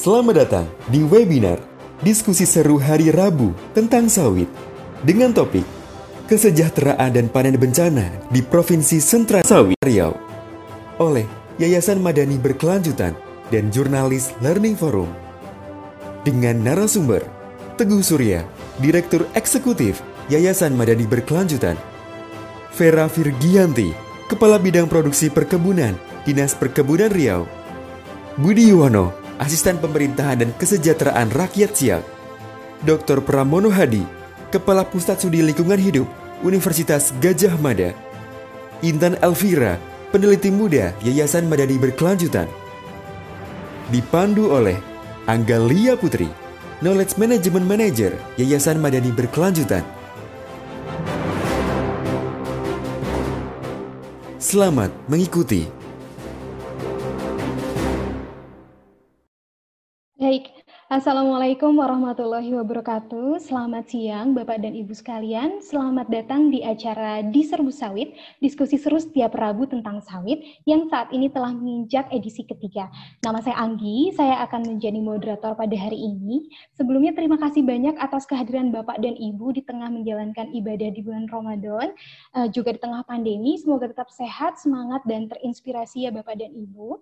Selamat datang di webinar diskusi seru hari Rabu tentang sawit dengan topik Kesejahteraan dan Panen Bencana di Provinsi Sentra Sawit Riau. Oleh Yayasan Madani Berkelanjutan dan jurnalis Learning Forum. Dengan narasumber Teguh Surya, Direktur Eksekutif Yayasan Madani Berkelanjutan. Vera Virgianti, Kepala Bidang Produksi Perkebunan Dinas Perkebunan Riau. Budi Yuwono, Asisten Pemerintahan dan Kesejahteraan Rakyat Siak Dr. Pramono Hadi, Kepala Pusat Studi Lingkungan Hidup Universitas Gajah Mada Intan Elvira, peneliti muda Yayasan Madani Berkelanjutan dipandu oleh Angga Lia Putri, Knowledge Management Manager Yayasan Madani Berkelanjutan. Selamat mengikuti. Assalamualaikum warahmatullahi wabarakatuh. Selamat siang Bapak dan Ibu sekalian. Selamat datang di acara Diserbu Sawit, diskusi seru setiap Rabu tentang sawit yang saat ini telah menginjak edisi ketiga. Nama saya Anggi, saya akan menjadi moderator pada hari ini. Sebelumnya terima kasih banyak atas kehadiran Bapak dan Ibu di tengah menjalankan ibadah di bulan Ramadan, eh, juga di tengah pandemi. Semoga tetap sehat, semangat, dan terinspirasi ya Bapak dan Ibu.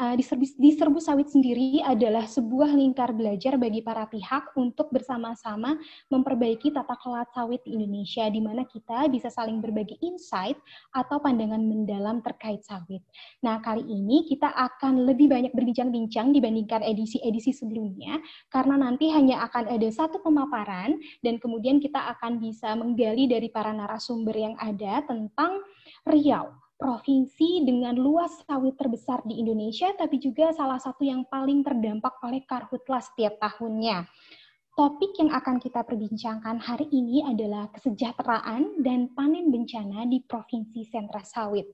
Uh, Diserbu Sawit sendiri adalah sebuah lingkar belajar bagi para pihak untuk bersama-sama memperbaiki tata kelola sawit di Indonesia, di mana kita bisa saling berbagi insight atau pandangan mendalam terkait sawit. Nah, kali ini kita akan lebih banyak berbincang-bincang dibandingkan edisi-edisi sebelumnya, karena nanti hanya akan ada satu pemaparan, dan kemudian kita akan bisa menggali dari para narasumber yang ada tentang Riau, provinsi dengan luas sawit terbesar di Indonesia, tapi juga salah satu yang paling terdampak oleh karhutlah setiap tahunnya. Topik yang akan kita perbincangkan hari ini adalah kesejahteraan dan panen bencana di Provinsi Sentra Sawit.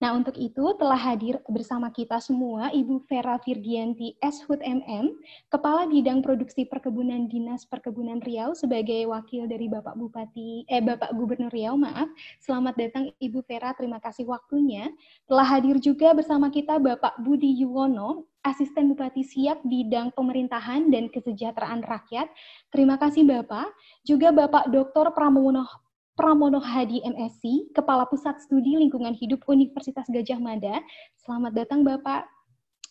Nah, untuk itu telah hadir bersama kita semua Ibu Vera Virgianti Shut MM, Kepala Bidang Produksi Perkebunan Dinas Perkebunan Riau sebagai wakil dari Bapak Bupati eh Bapak Gubernur Riau, maaf. Selamat datang Ibu Vera, terima kasih waktunya. Telah hadir juga bersama kita Bapak Budi Yuwono, Asisten Bupati Siak Bidang Pemerintahan dan Kesejahteraan Rakyat. Terima kasih Bapak. Juga Bapak Dr. Pramono Pramono Hadi MSc, Kepala Pusat Studi Lingkungan Hidup Universitas Gajah Mada. Selamat datang Bapak.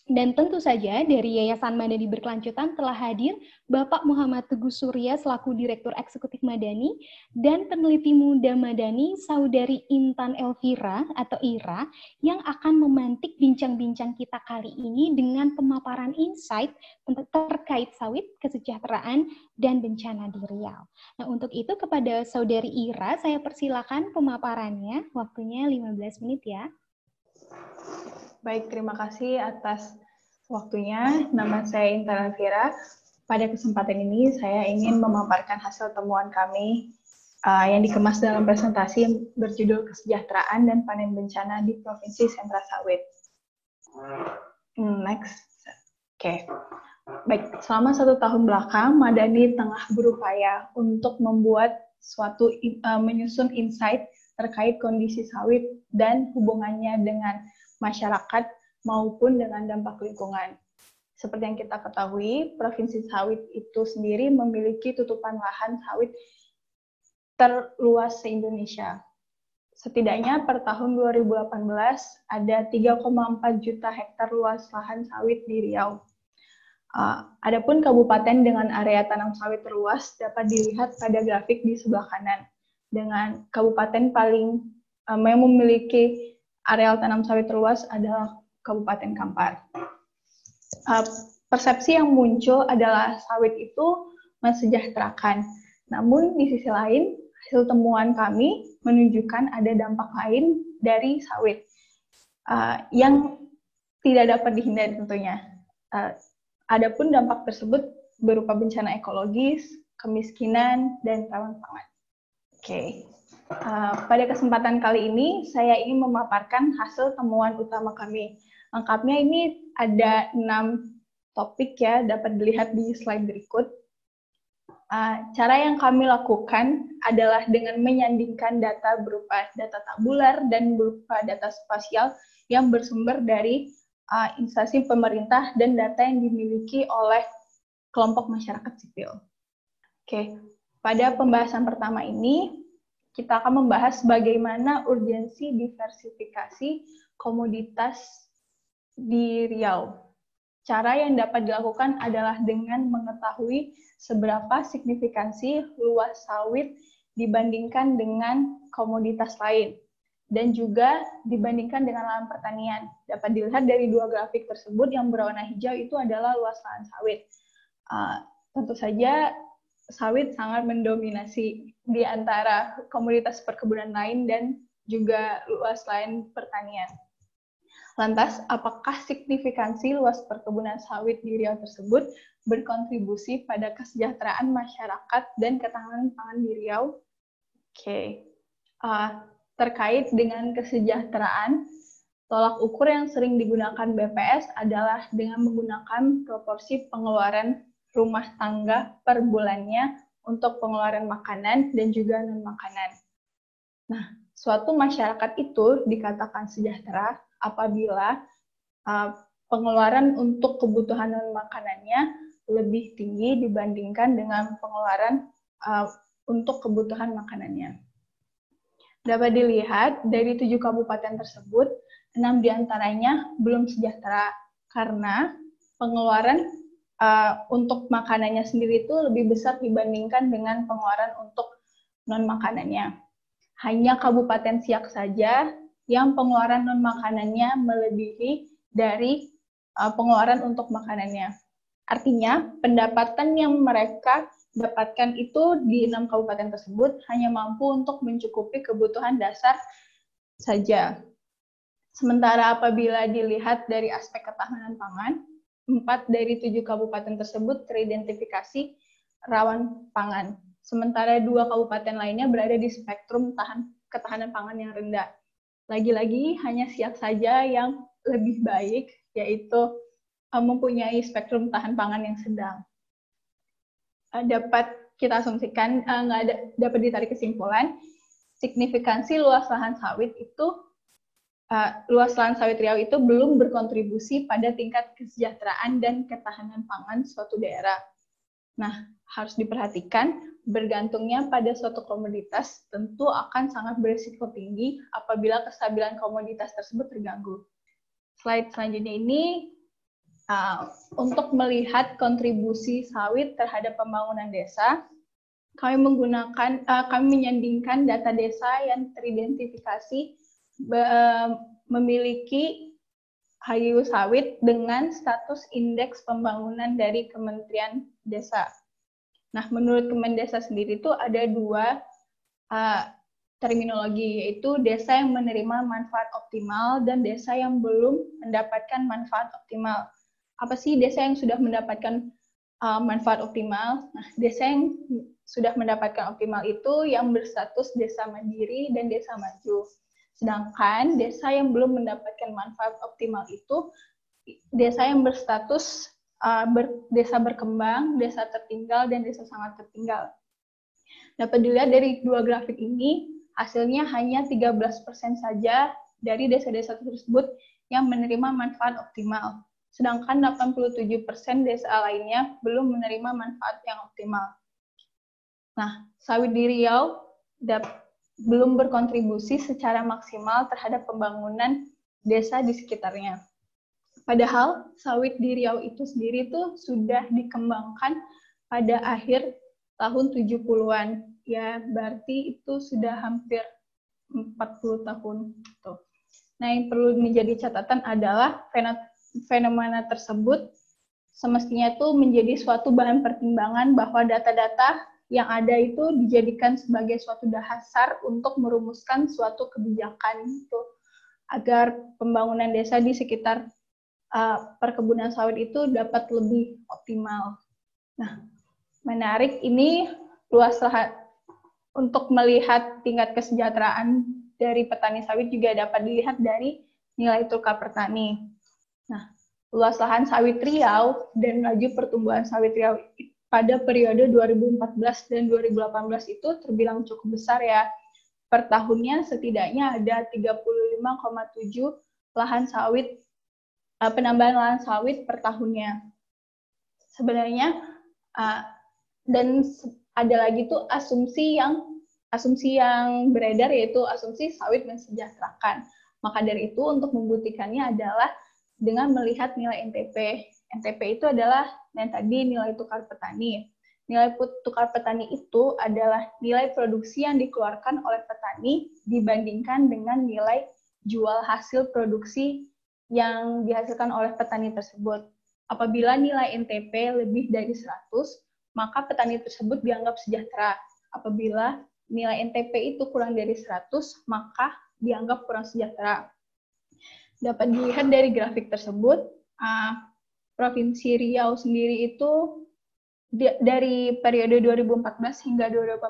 Dan tentu saja dari Yayasan Madani Berkelanjutan telah hadir Bapak Muhammad Teguh Surya selaku Direktur Eksekutif Madani dan peneliti muda Madani Saudari Intan Elvira atau Ira yang akan memantik bincang-bincang kita kali ini dengan pemaparan insight terkait sawit, kesejahteraan, dan bencana di Riau. Nah untuk itu kepada Saudari Ira saya persilakan pemaparannya, waktunya 15 menit ya. Baik, terima kasih atas waktunya. Nama saya Intan Elvira. Pada kesempatan ini saya ingin memaparkan hasil temuan kami uh, yang dikemas dalam presentasi berjudul Kesejahteraan dan Panen Bencana di Provinsi Sentra Sawit. Hmm, next. Oke. Okay. Baik, selama satu tahun belakang, Madani tengah berupaya untuk membuat suatu uh, menyusun insight terkait kondisi sawit dan hubungannya dengan masyarakat maupun dengan dampak lingkungan. Seperti yang kita ketahui, Provinsi Sawit itu sendiri memiliki tutupan lahan sawit terluas se-Indonesia. Setidaknya per tahun 2018 ada 3,4 juta hektar luas lahan sawit di Riau. Uh, adapun kabupaten dengan area tanam sawit terluas dapat dilihat pada grafik di sebelah kanan. Dengan kabupaten paling um, memiliki areal tanam sawit terluas adalah Kabupaten Kampar. Uh, persepsi yang muncul adalah sawit itu mensejahterakan. Namun di sisi lain, hasil temuan kami menunjukkan ada dampak lain dari sawit uh, yang tidak dapat dihindari tentunya. Uh, adapun dampak tersebut berupa bencana ekologis, kemiskinan, dan rawan pangan. Oke. Okay. Uh, pada kesempatan kali ini, saya ingin memaparkan hasil temuan utama kami. Lengkapnya ini ada enam topik ya, dapat dilihat di slide berikut. Uh, cara yang kami lakukan adalah dengan menyandingkan data berupa data tabular dan berupa data spasial yang bersumber dari uh, instansi pemerintah dan data yang dimiliki oleh kelompok masyarakat sipil. Oke, pada pembahasan pertama ini kita akan membahas bagaimana urgensi diversifikasi komoditas di Riau. Cara yang dapat dilakukan adalah dengan mengetahui seberapa signifikansi luas sawit dibandingkan dengan komoditas lain dan juga dibandingkan dengan lahan pertanian. Dapat dilihat dari dua grafik tersebut yang berwarna hijau itu adalah luas lahan sawit. Uh, tentu saja sawit sangat mendominasi di antara komoditas perkebunan lain dan juga luas lain pertanian. Lantas, apakah signifikansi luas perkebunan sawit di Riau tersebut berkontribusi pada kesejahteraan masyarakat dan ketahanan pangan di Riau? Oke, okay. uh, terkait dengan kesejahteraan, tolak ukur yang sering digunakan BPS adalah dengan menggunakan proporsi pengeluaran rumah tangga per bulannya untuk pengeluaran makanan dan juga non-makanan. Nah, suatu masyarakat itu dikatakan sejahtera apabila uh, pengeluaran untuk kebutuhan non makanannya lebih tinggi dibandingkan dengan pengeluaran uh, untuk kebutuhan makanannya. Dapat dilihat dari tujuh kabupaten tersebut, enam di antaranya belum sejahtera karena pengeluaran uh, untuk makanannya sendiri itu lebih besar dibandingkan dengan pengeluaran untuk non makanannya. Hanya Kabupaten Siak saja yang pengeluaran non makanannya melebihi dari uh, pengeluaran untuk makanannya. Artinya, pendapatan yang mereka dapatkan itu di enam kabupaten tersebut hanya mampu untuk mencukupi kebutuhan dasar saja. Sementara apabila dilihat dari aspek ketahanan pangan, empat dari tujuh kabupaten tersebut teridentifikasi rawan pangan. Sementara dua kabupaten lainnya berada di spektrum tahan, ketahanan pangan yang rendah. Lagi-lagi hanya siak saja yang lebih baik, yaitu uh, mempunyai spektrum tahan pangan yang sedang. Uh, dapat kita asumsikan, uh, nggak ada, dapat ditarik kesimpulan, signifikansi luas lahan sawit itu, uh, luas lahan sawit Riau itu belum berkontribusi pada tingkat kesejahteraan dan ketahanan pangan suatu daerah. Nah, harus diperhatikan bergantungnya pada suatu komoditas tentu akan sangat berisiko tinggi apabila kestabilan komoditas tersebut terganggu. Slide selanjutnya ini uh, untuk melihat kontribusi sawit terhadap pembangunan desa, kami menggunakan uh, kami menyandingkan data desa yang teridentifikasi memiliki HGU sawit dengan status indeks pembangunan dari Kementerian Desa. Nah, menurut Kemendesa sendiri itu ada dua uh, terminologi, yaitu desa yang menerima manfaat optimal dan desa yang belum mendapatkan manfaat optimal. Apa sih desa yang sudah mendapatkan uh, manfaat optimal? Nah, desa yang sudah mendapatkan optimal itu yang berstatus desa mandiri dan desa maju. Sedangkan desa yang belum mendapatkan manfaat optimal itu desa yang berstatus uh, ber, desa berkembang, desa tertinggal, dan desa sangat tertinggal. Dapat dilihat dari dua grafik ini, hasilnya hanya 13% saja dari desa-desa tersebut yang menerima manfaat optimal. Sedangkan 87% desa lainnya belum menerima manfaat yang optimal. Nah, sawit di Riau belum berkontribusi secara maksimal terhadap pembangunan desa di sekitarnya. Padahal sawit di Riau itu sendiri tuh sudah dikembangkan pada akhir tahun 70-an. Ya, berarti itu sudah hampir 40 tahun. Tuh. Nah, yang perlu menjadi catatan adalah fenomena tersebut semestinya itu menjadi suatu bahan pertimbangan bahwa data-data yang ada itu dijadikan sebagai suatu dasar untuk merumuskan suatu kebijakan itu agar pembangunan desa di sekitar uh, perkebunan sawit itu dapat lebih optimal. Nah, menarik ini luas lahan untuk melihat tingkat kesejahteraan dari petani sawit juga dapat dilihat dari nilai tukar petani. Nah, luas lahan sawit Riau dan laju pertumbuhan sawit Riau pada periode 2014 dan 2018 itu terbilang cukup besar ya. Per tahunnya setidaknya ada 35,7 lahan sawit uh, penambahan lahan sawit per tahunnya. Sebenarnya uh, dan ada lagi tuh asumsi yang asumsi yang beredar yaitu asumsi sawit mensejahterakan. Maka dari itu untuk membuktikannya adalah dengan melihat nilai NTP. NTP itu adalah yang tadi nilai tukar petani. Nilai tukar petani itu adalah nilai produksi yang dikeluarkan oleh petani dibandingkan dengan nilai jual hasil produksi yang dihasilkan oleh petani tersebut. Apabila nilai NTP lebih dari 100, maka petani tersebut dianggap sejahtera. Apabila nilai NTP itu kurang dari 100, maka dianggap kurang sejahtera. Dapat dilihat dari grafik tersebut, uh, Provinsi Riau sendiri itu di, dari periode 2014 hingga 2018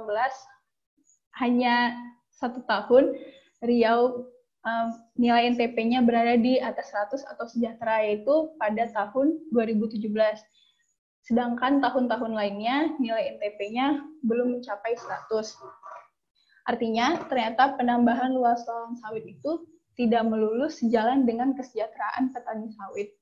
hanya satu tahun Riau um, nilai NTP-nya berada di atas 100 atau sejahtera yaitu pada tahun 2017. Sedangkan tahun-tahun lainnya nilai NTP-nya belum mencapai 100. Artinya, ternyata penambahan luas lahan sawit itu tidak melulu sejalan dengan kesejahteraan petani sawit.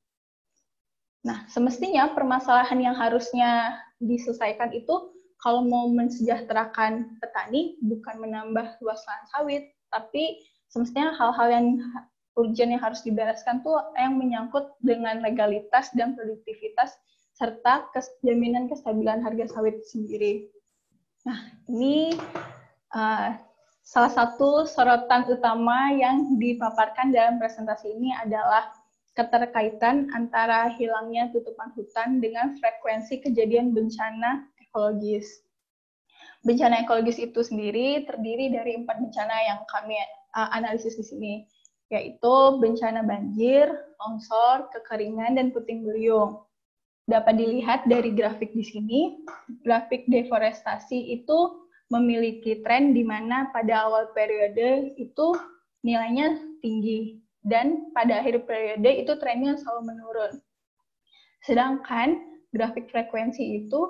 Nah, semestinya permasalahan yang harusnya diselesaikan itu kalau mau mensejahterakan petani bukan menambah luas lahan sawit, tapi semestinya hal-hal yang urgent yang harus dibereskan tuh yang menyangkut dengan legalitas dan produktivitas serta jaminan kestabilan harga sawit sendiri. Nah, ini uh, salah satu sorotan utama yang dipaparkan dalam presentasi ini adalah keterkaitan antara hilangnya tutupan hutan dengan frekuensi kejadian bencana ekologis. Bencana ekologis itu sendiri terdiri dari empat bencana yang kami uh, analisis di sini, yaitu bencana banjir, longsor, kekeringan, dan puting beliung. Dapat dilihat dari grafik di sini, grafik deforestasi itu memiliki tren di mana pada awal periode itu nilainya tinggi dan pada akhir periode itu trennya selalu menurun. Sedangkan grafik frekuensi itu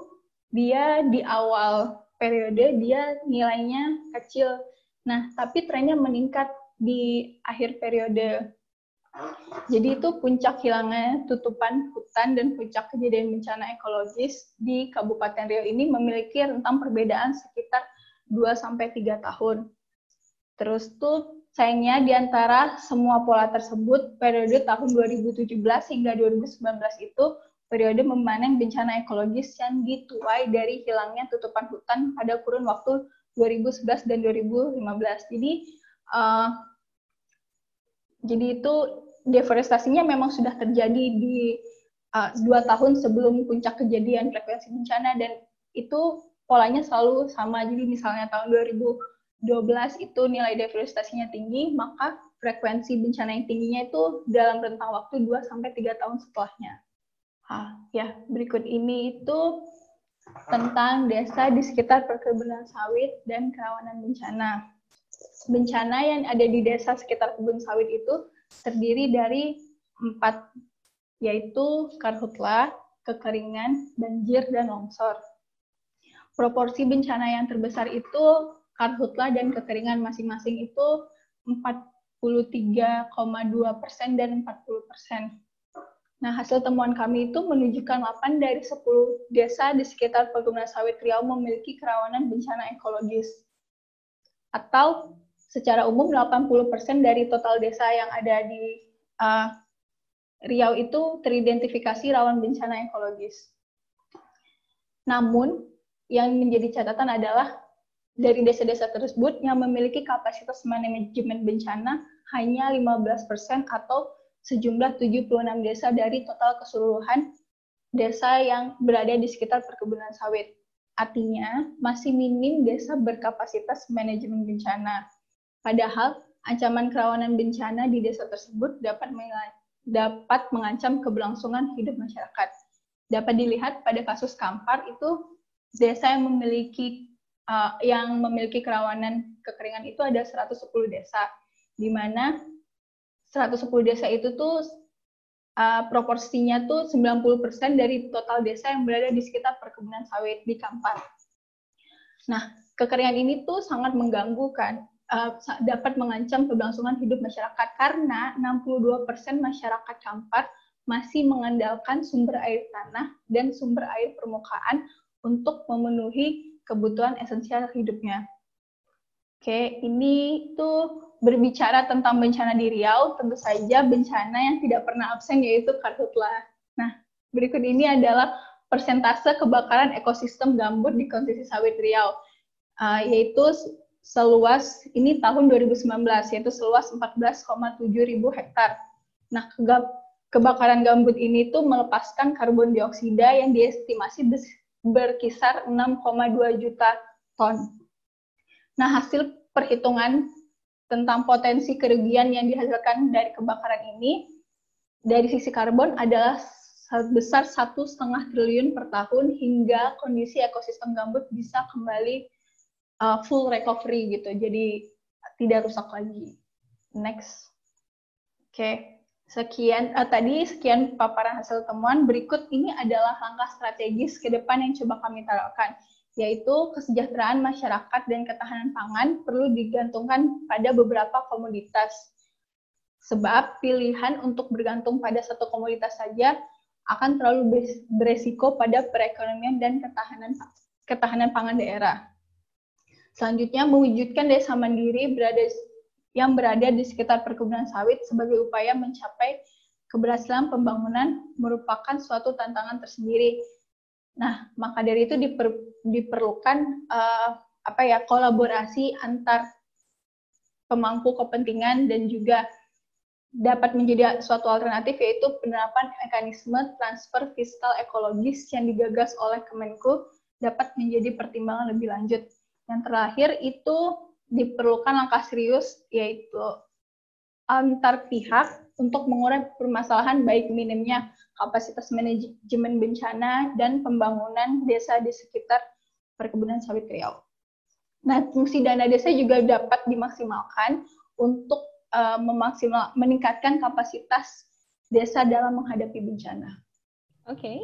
dia di awal periode dia nilainya kecil. Nah, tapi trennya meningkat di akhir periode. Jadi itu puncak hilangnya tutupan hutan dan puncak kejadian bencana ekologis di Kabupaten Riau ini memiliki rentang perbedaan sekitar 2 sampai 3 tahun. Terus tuh sayangnya di antara semua pola tersebut periode tahun 2017 hingga 2019 itu periode memanen bencana ekologis yang dituai dari hilangnya tutupan hutan pada kurun waktu 2011 dan 2015. Jadi uh, jadi itu deforestasinya memang sudah terjadi di uh, dua tahun sebelum puncak kejadian frekuensi bencana dan itu polanya selalu sama. Jadi misalnya tahun 2012 itu nilai deforestasinya tinggi, maka frekuensi bencana yang tingginya itu dalam rentang waktu 2 sampai 3 tahun setelahnya. Ah, ya, berikut ini itu tentang desa di sekitar perkebunan sawit dan kerawanan bencana. Bencana yang ada di desa sekitar kebun sawit itu terdiri dari empat, yaitu karhutla, kekeringan, banjir, dan longsor. Proporsi bencana yang terbesar itu karhutla dan kekeringan masing-masing itu 43,2 persen dan 40 persen. Nah, hasil temuan kami itu menunjukkan 8 dari 10 desa di sekitar perkebunan sawit Riau memiliki kerawanan bencana ekologis. Atau secara umum 80% dari total desa yang ada di uh, Riau itu teridentifikasi rawan bencana ekologis. Namun, yang menjadi catatan adalah dari desa-desa tersebut yang memiliki kapasitas manajemen bencana hanya 15% atau sejumlah 76 desa dari total keseluruhan desa yang berada di sekitar perkebunan sawit. Artinya, masih minim desa berkapasitas manajemen bencana. Padahal ancaman kerawanan bencana di desa tersebut dapat dapat mengancam keberlangsungan hidup masyarakat. Dapat dilihat pada kasus Kampar itu desa yang memiliki uh, yang memiliki kerawanan kekeringan itu ada 110 desa, di mana 110 desa itu tuh uh, proporsinya tuh 90% dari total desa yang berada di sekitar perkebunan sawit di Kampar. Nah, kekeringan ini tuh sangat mengganggu kan uh, dapat mengancam keberlangsungan hidup masyarakat karena 62% masyarakat Kampar masih mengandalkan sumber air tanah dan sumber air permukaan untuk memenuhi kebutuhan esensial hidupnya. Oke, ini tuh berbicara tentang bencana di Riau, tentu saja bencana yang tidak pernah absen yaitu karhutla. Nah, berikut ini adalah persentase kebakaran ekosistem gambut di kondisi sawit Riau, uh, yaitu seluas ini tahun 2019 yaitu seluas 14,7 ribu hektar. Nah, kebakaran gambut ini tuh melepaskan karbon dioksida yang diestimasi berkisar 6,2 juta ton. Nah, hasil perhitungan tentang potensi kerugian yang dihasilkan dari kebakaran ini dari sisi karbon adalah sebesar satu setengah triliun per tahun hingga kondisi ekosistem gambut bisa kembali uh, full recovery gitu. Jadi tidak rusak lagi. Next. Oke. Okay. Sekian uh, tadi sekian paparan hasil temuan. Berikut ini adalah langkah strategis ke depan yang coba kami taruhkan, yaitu kesejahteraan masyarakat dan ketahanan pangan perlu digantungkan pada beberapa komoditas. Sebab pilihan untuk bergantung pada satu komoditas saja akan terlalu beresiko pada perekonomian dan ketahanan ketahanan pangan daerah. Selanjutnya, mewujudkan desa mandiri berada yang berada di sekitar perkebunan sawit sebagai upaya mencapai keberhasilan pembangunan merupakan suatu tantangan tersendiri. Nah, maka dari itu diper, diperlukan uh, apa ya kolaborasi antar pemangku kepentingan dan juga dapat menjadi suatu alternatif yaitu penerapan mekanisme transfer fiskal ekologis yang digagas oleh Kemenku dapat menjadi pertimbangan lebih lanjut. Yang terakhir itu diperlukan langkah serius yaitu antar pihak untuk mengurai permasalahan baik minimnya kapasitas manajemen bencana dan pembangunan desa di sekitar perkebunan sawit Riau. Nah, fungsi dana desa juga dapat dimaksimalkan untuk uh, memaksimal meningkatkan kapasitas desa dalam menghadapi bencana. Oke. Okay.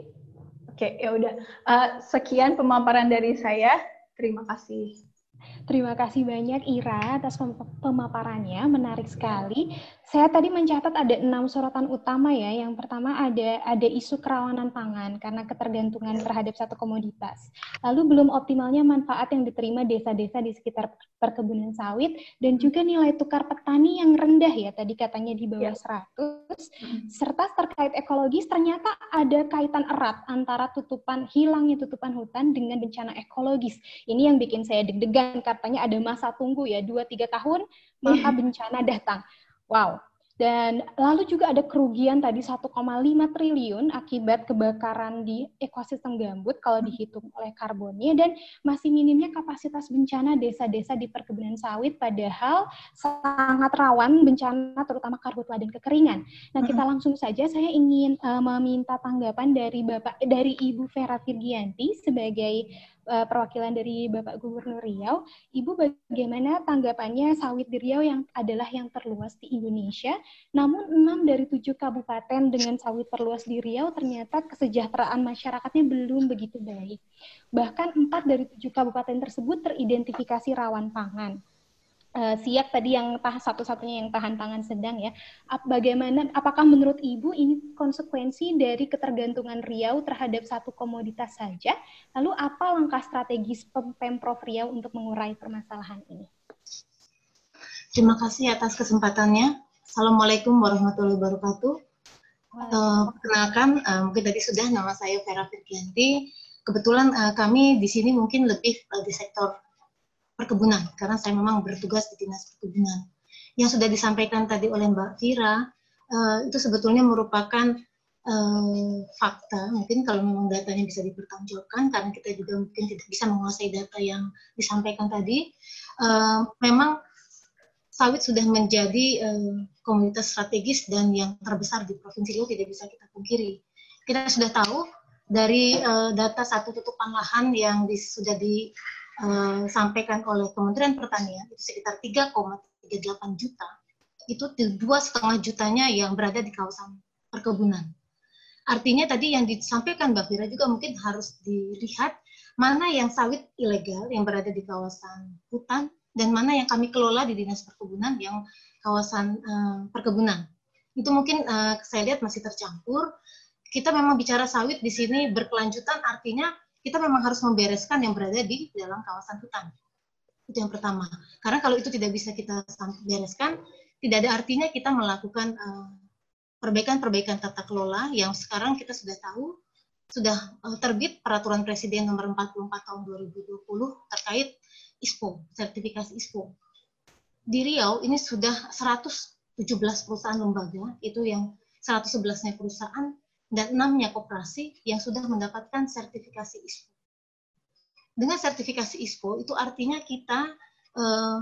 Oke, okay, ya udah. Uh, sekian pemaparan dari saya. Terima kasih. Terima kasih banyak Ira atas pemaparannya, menarik sekali. Saya tadi mencatat ada enam sorotan utama ya. Yang pertama ada ada isu kerawanan pangan karena ketergantungan terhadap satu komoditas. Lalu belum optimalnya manfaat yang diterima desa-desa di sekitar perkebunan sawit dan juga nilai tukar petani yang rendah ya tadi katanya di bawah ya. 100 serta terkait ekologis ternyata ada kaitan erat antara tutupan hilangnya tutupan hutan dengan bencana ekologis. Ini yang bikin saya deg-degan katanya ada masa tunggu ya 2 3 tahun maka iya. bencana datang. Wow, dan lalu juga ada kerugian tadi 1,5 triliun akibat kebakaran di ekosistem gambut kalau hmm. dihitung oleh karbonnya dan masih minimnya kapasitas bencana desa-desa di perkebunan sawit padahal sangat rawan bencana terutama karhutla dan kekeringan. Nah, kita hmm. langsung saja saya ingin uh, meminta tanggapan dari Bapak dari Ibu Vera Virgianti sebagai uh, perwakilan dari Bapak Gubernur Riau. Ibu bagaimana tanggapannya sawit di Riau yang adalah yang terluas di Indonesia, namun enam dari tujuh kabupaten dengan sawit terluas di Riau ternyata kesejahteraan masyarakatnya belum begitu baik. Bahkan empat dari tujuh kabupaten tersebut teridentifikasi rawan pangan uh, siap tadi yang tahan satu-satunya yang tahan tangan sedang ya. Ap, bagaimana apakah menurut Ibu ini konsekuensi dari ketergantungan Riau terhadap satu komoditas saja? Lalu apa langkah strategis Pemprov Riau untuk mengurai permasalahan ini? Terima kasih atas kesempatannya. Assalamualaikum warahmatullahi wabarakatuh. Uh, perkenalkan, uh, mungkin tadi sudah nama saya Vera Firgianti. Kebetulan uh, kami di sini mungkin lebih uh, di sektor perkebunan karena saya memang bertugas di dinas perkebunan. Yang sudah disampaikan tadi oleh Mbak Vira uh, itu sebetulnya merupakan uh, fakta. Mungkin kalau memang datanya bisa dipertanggungjawabkan karena kita juga mungkin tidak bisa menguasai data yang disampaikan tadi. Uh, memang sawit sudah menjadi uh, komunitas strategis dan yang terbesar di provinsi Riau tidak bisa kita pungkiri. Kita sudah tahu dari uh, data satu tutupan lahan yang di, sudah di eh, oleh Kementerian Pertanian itu sekitar 3,38 juta. Itu dua setengah jutanya yang berada di kawasan perkebunan. Artinya tadi yang disampaikan Mbak Fira juga mungkin harus dilihat mana yang sawit ilegal yang berada di kawasan hutan dan mana yang kami kelola di dinas perkebunan yang kawasan uh, perkebunan. Itu mungkin uh, saya lihat masih tercampur. Kita memang bicara sawit di sini berkelanjutan artinya kita memang harus membereskan yang berada di dalam kawasan hutan. Itu yang pertama. Karena kalau itu tidak bisa kita bereskan, tidak ada artinya kita melakukan uh, perbaikan-perbaikan tata kelola yang sekarang kita sudah tahu sudah uh, terbit peraturan presiden nomor 44 tahun 2020 terkait ISPO, sertifikasi ISPO. Di Riau ini sudah 117 perusahaan lembaga, itu yang 111-nya perusahaan dan enamnya koperasi yang sudah mendapatkan sertifikasi ISPO. Dengan sertifikasi ISPO itu artinya kita eh,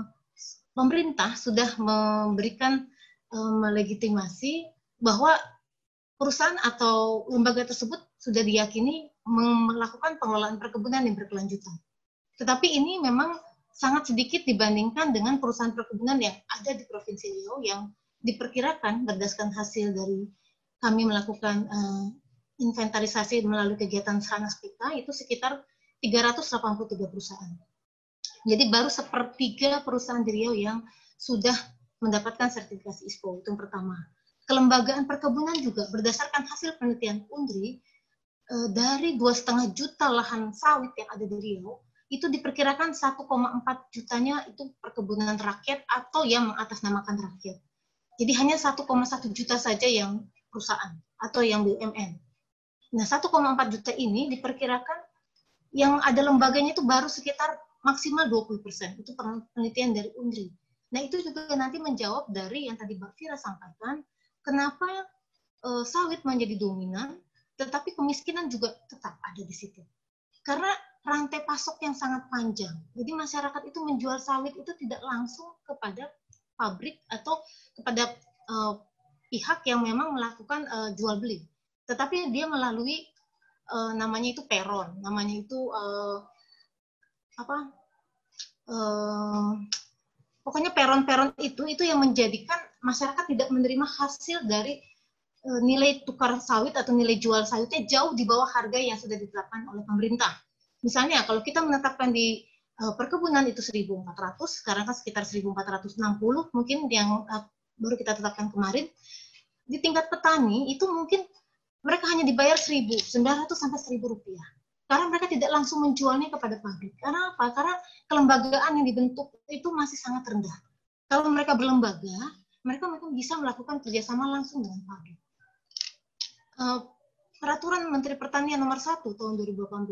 pemerintah sudah memberikan eh, melegitimasi bahwa perusahaan atau lembaga tersebut sudah diyakini melakukan pengelolaan perkebunan yang berkelanjutan. Tetapi ini memang sangat sedikit dibandingkan dengan perusahaan perkebunan yang ada di Provinsi Riau yang diperkirakan berdasarkan hasil dari kami melakukan uh, inventarisasi melalui kegiatan Sanas PK itu sekitar 383 perusahaan. Jadi baru sepertiga perusahaan di Riau yang sudah mendapatkan sertifikasi ISPO, itu yang pertama. Kelembagaan perkebunan juga berdasarkan hasil penelitian UNDRI, eh, dari dua setengah juta lahan sawit yang ada di Riau, itu diperkirakan 1,4 jutanya itu perkebunan rakyat atau yang mengatasnamakan rakyat. Jadi hanya 1,1 juta saja yang perusahaan atau yang BUMN. Nah, 1,4 juta ini diperkirakan yang ada lembaganya itu baru sekitar maksimal 20 persen. Itu penelitian dari UNDRI. Nah, itu juga nanti menjawab dari yang tadi Mbak Fira sampaikan, kenapa uh, sawit menjadi dominan, tetapi kemiskinan juga tetap ada di situ. Karena rantai pasok yang sangat panjang. Jadi masyarakat itu menjual sawit itu tidak langsung kepada pabrik atau kepada uh, pihak yang memang melakukan uh, jual beli, tetapi dia melalui uh, namanya itu peron, namanya itu uh, apa? Uh, pokoknya peron-peron itu itu yang menjadikan masyarakat tidak menerima hasil dari uh, nilai tukar sawit atau nilai jual sawitnya jauh di bawah harga yang sudah ditetapkan oleh pemerintah. Misalnya kalau kita menetapkan di uh, perkebunan itu 1.400, sekarang kan sekitar 1.460 mungkin yang uh, baru kita tetapkan kemarin, di tingkat petani itu mungkin mereka hanya dibayar 1.900 sampai 1.000 rupiah. Karena mereka tidak langsung menjualnya kepada pabrik. Karena apa? Karena kelembagaan yang dibentuk itu masih sangat rendah. Kalau mereka berlembaga, mereka mungkin bisa melakukan kerjasama langsung dengan pabrik. Uh, peraturan Menteri Pertanian nomor 1 tahun 2018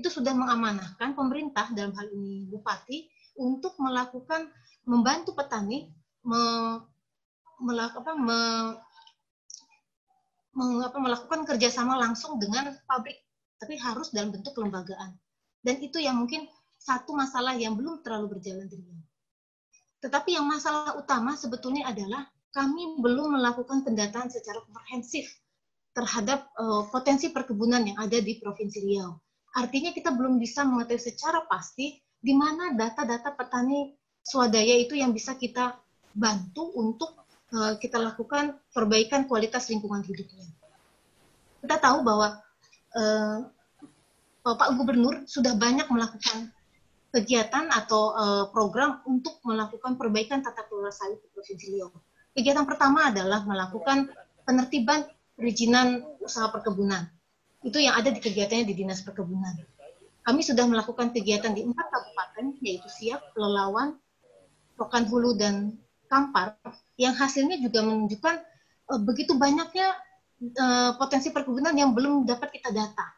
itu sudah mengamanahkan pemerintah dalam hal ini bupati untuk melakukan membantu petani melakukan me, mengapa melakukan kerjasama langsung dengan pabrik, tapi harus dalam bentuk kelembagaan. Dan itu yang mungkin satu masalah yang belum terlalu berjalan dengan. Tetapi yang masalah utama sebetulnya adalah kami belum melakukan pendataan secara komprehensif terhadap uh, potensi perkebunan yang ada di Provinsi Riau. Artinya kita belum bisa mengetahui secara pasti di mana data-data petani swadaya itu yang bisa kita bantu untuk kita lakukan perbaikan kualitas lingkungan hidupnya. Kita tahu bahwa uh, Pak Gubernur sudah banyak melakukan kegiatan atau uh, program untuk melakukan perbaikan tata kelola sawit di Provinsi Riau. Kegiatan pertama adalah melakukan penertiban perizinan usaha perkebunan. Itu yang ada di kegiatannya di Dinas Perkebunan. Kami sudah melakukan kegiatan di empat kabupaten, yaitu Siak, Lelawan, Rokan Hulu, dan Kampar yang hasilnya juga menunjukkan uh, begitu banyaknya uh, potensi perkebunan yang belum dapat kita data.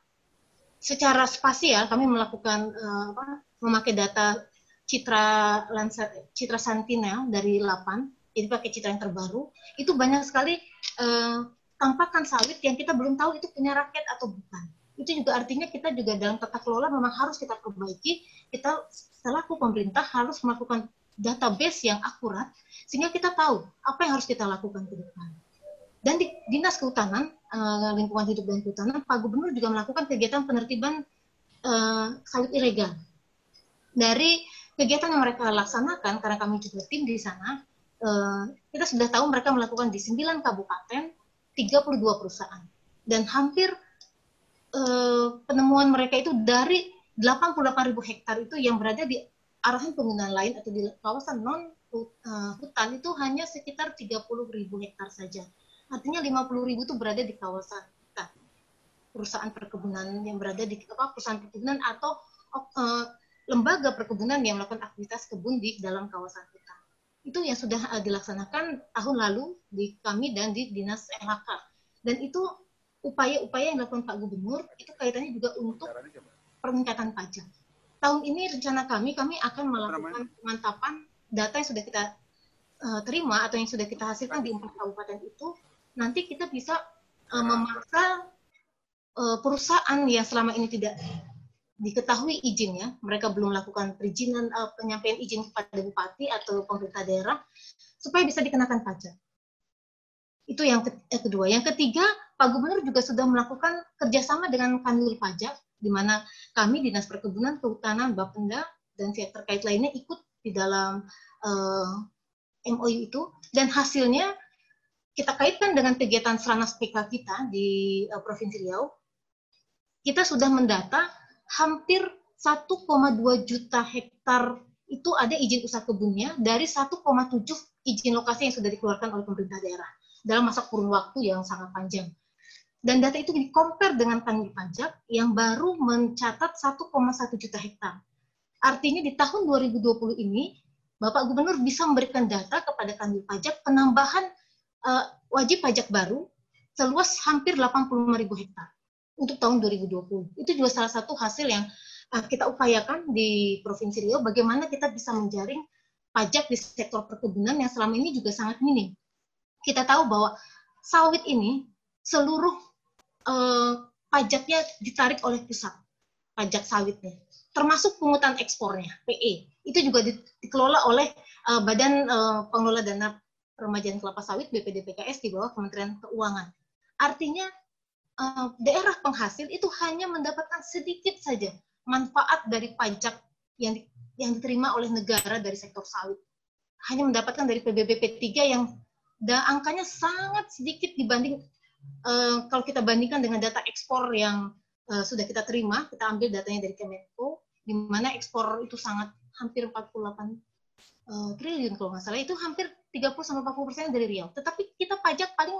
Secara spasial kami melakukan uh, memakai data citra lansa, citra Sentinel dari 8, jadi pakai citra yang terbaru, itu banyak sekali uh, tampakan sawit yang kita belum tahu itu punya rakyat atau bukan. Itu juga artinya kita juga dalam tata kelola memang harus kita perbaiki, kita selaku pemerintah harus melakukan database yang akurat sehingga kita tahu apa yang harus kita lakukan ke depan. Dan di Dinas Kehutanan, uh, Lingkungan Hidup dan Kehutanan, Pak Gubernur juga melakukan kegiatan penertiban uh, sawit ilegal. Dari kegiatan yang mereka laksanakan, karena kami juga tim di sana, uh, kita sudah tahu mereka melakukan di 9 kabupaten, 32 perusahaan. Dan hampir uh, penemuan mereka itu dari 88 ribu hektar itu yang berada di arahan penggunaan lain atau di kawasan non uh, hutan itu hanya sekitar 30 ribu hektar saja. Artinya 50 ribu itu berada di kawasan kita. Perusahaan perkebunan yang berada di apa perusahaan perkebunan atau uh, lembaga perkebunan yang melakukan aktivitas kebun di dalam kawasan hutan. Itu yang sudah uh, dilaksanakan tahun lalu di kami dan di Dinas LHK. Dan itu upaya-upaya yang dilakukan Pak Gubernur itu kaitannya juga untuk peningkatan pajak. Tahun ini rencana kami, kami akan melakukan pemantapan data yang sudah kita uh, terima atau yang sudah kita hasilkan di empat kabupaten itu, nanti kita bisa uh, memaksa uh, perusahaan yang selama ini tidak diketahui izinnya, mereka belum melakukan perizinan uh, penyampaian izin kepada bupati atau pemerintah daerah, supaya bisa dikenakan pajak. Itu yang kedua. Yang ketiga, Pak Gubernur juga sudah melakukan kerjasama dengan Kanwil Pajak di mana kami Dinas Perkebunan, Kehutanan, Bapenda, dan pihak terkait lainnya ikut di dalam uh, eh, MOU itu, dan hasilnya kita kaitkan dengan kegiatan Seranas PK kita di uh, Provinsi Riau, kita sudah mendata hampir 1,2 juta hektar itu ada izin usaha kebunnya dari 1,7 izin lokasi yang sudah dikeluarkan oleh pemerintah daerah dalam masa kurun waktu yang sangat panjang. Dan data itu di compare dengan kanwil pajak yang baru mencatat 1,1 juta hektar. Artinya di tahun 2020 ini, Bapak Gubernur bisa memberikan data kepada kanwil pajak penambahan uh, wajib pajak baru seluas hampir 85 ribu hektar untuk tahun 2020. Itu juga salah satu hasil yang uh, kita upayakan di Provinsi Riau, bagaimana kita bisa menjaring pajak di sektor perkebunan yang selama ini juga sangat minim. Kita tahu bahwa sawit ini seluruh eh, pajaknya ditarik oleh pusat, pajak sawitnya, termasuk pungutan ekspornya, PE. Itu juga dikelola oleh eh, Badan eh, Pengelola Dana Remajan Kelapa Sawit BPDPKS di bawah Kementerian Keuangan. Artinya eh, daerah penghasil itu hanya mendapatkan sedikit saja manfaat dari pajak yang di, yang diterima oleh negara dari sektor sawit. Hanya mendapatkan dari PBB P3 yang da, angkanya sangat sedikit dibanding uh, kalau kita bandingkan dengan data ekspor yang uh, sudah kita terima, kita ambil datanya dari Kemenko, di mana ekspor itu sangat hampir 48 uh, eh, triliun kalau nggak salah, itu hampir 30 sampai 40 persen dari Riau. Tetapi kita pajak paling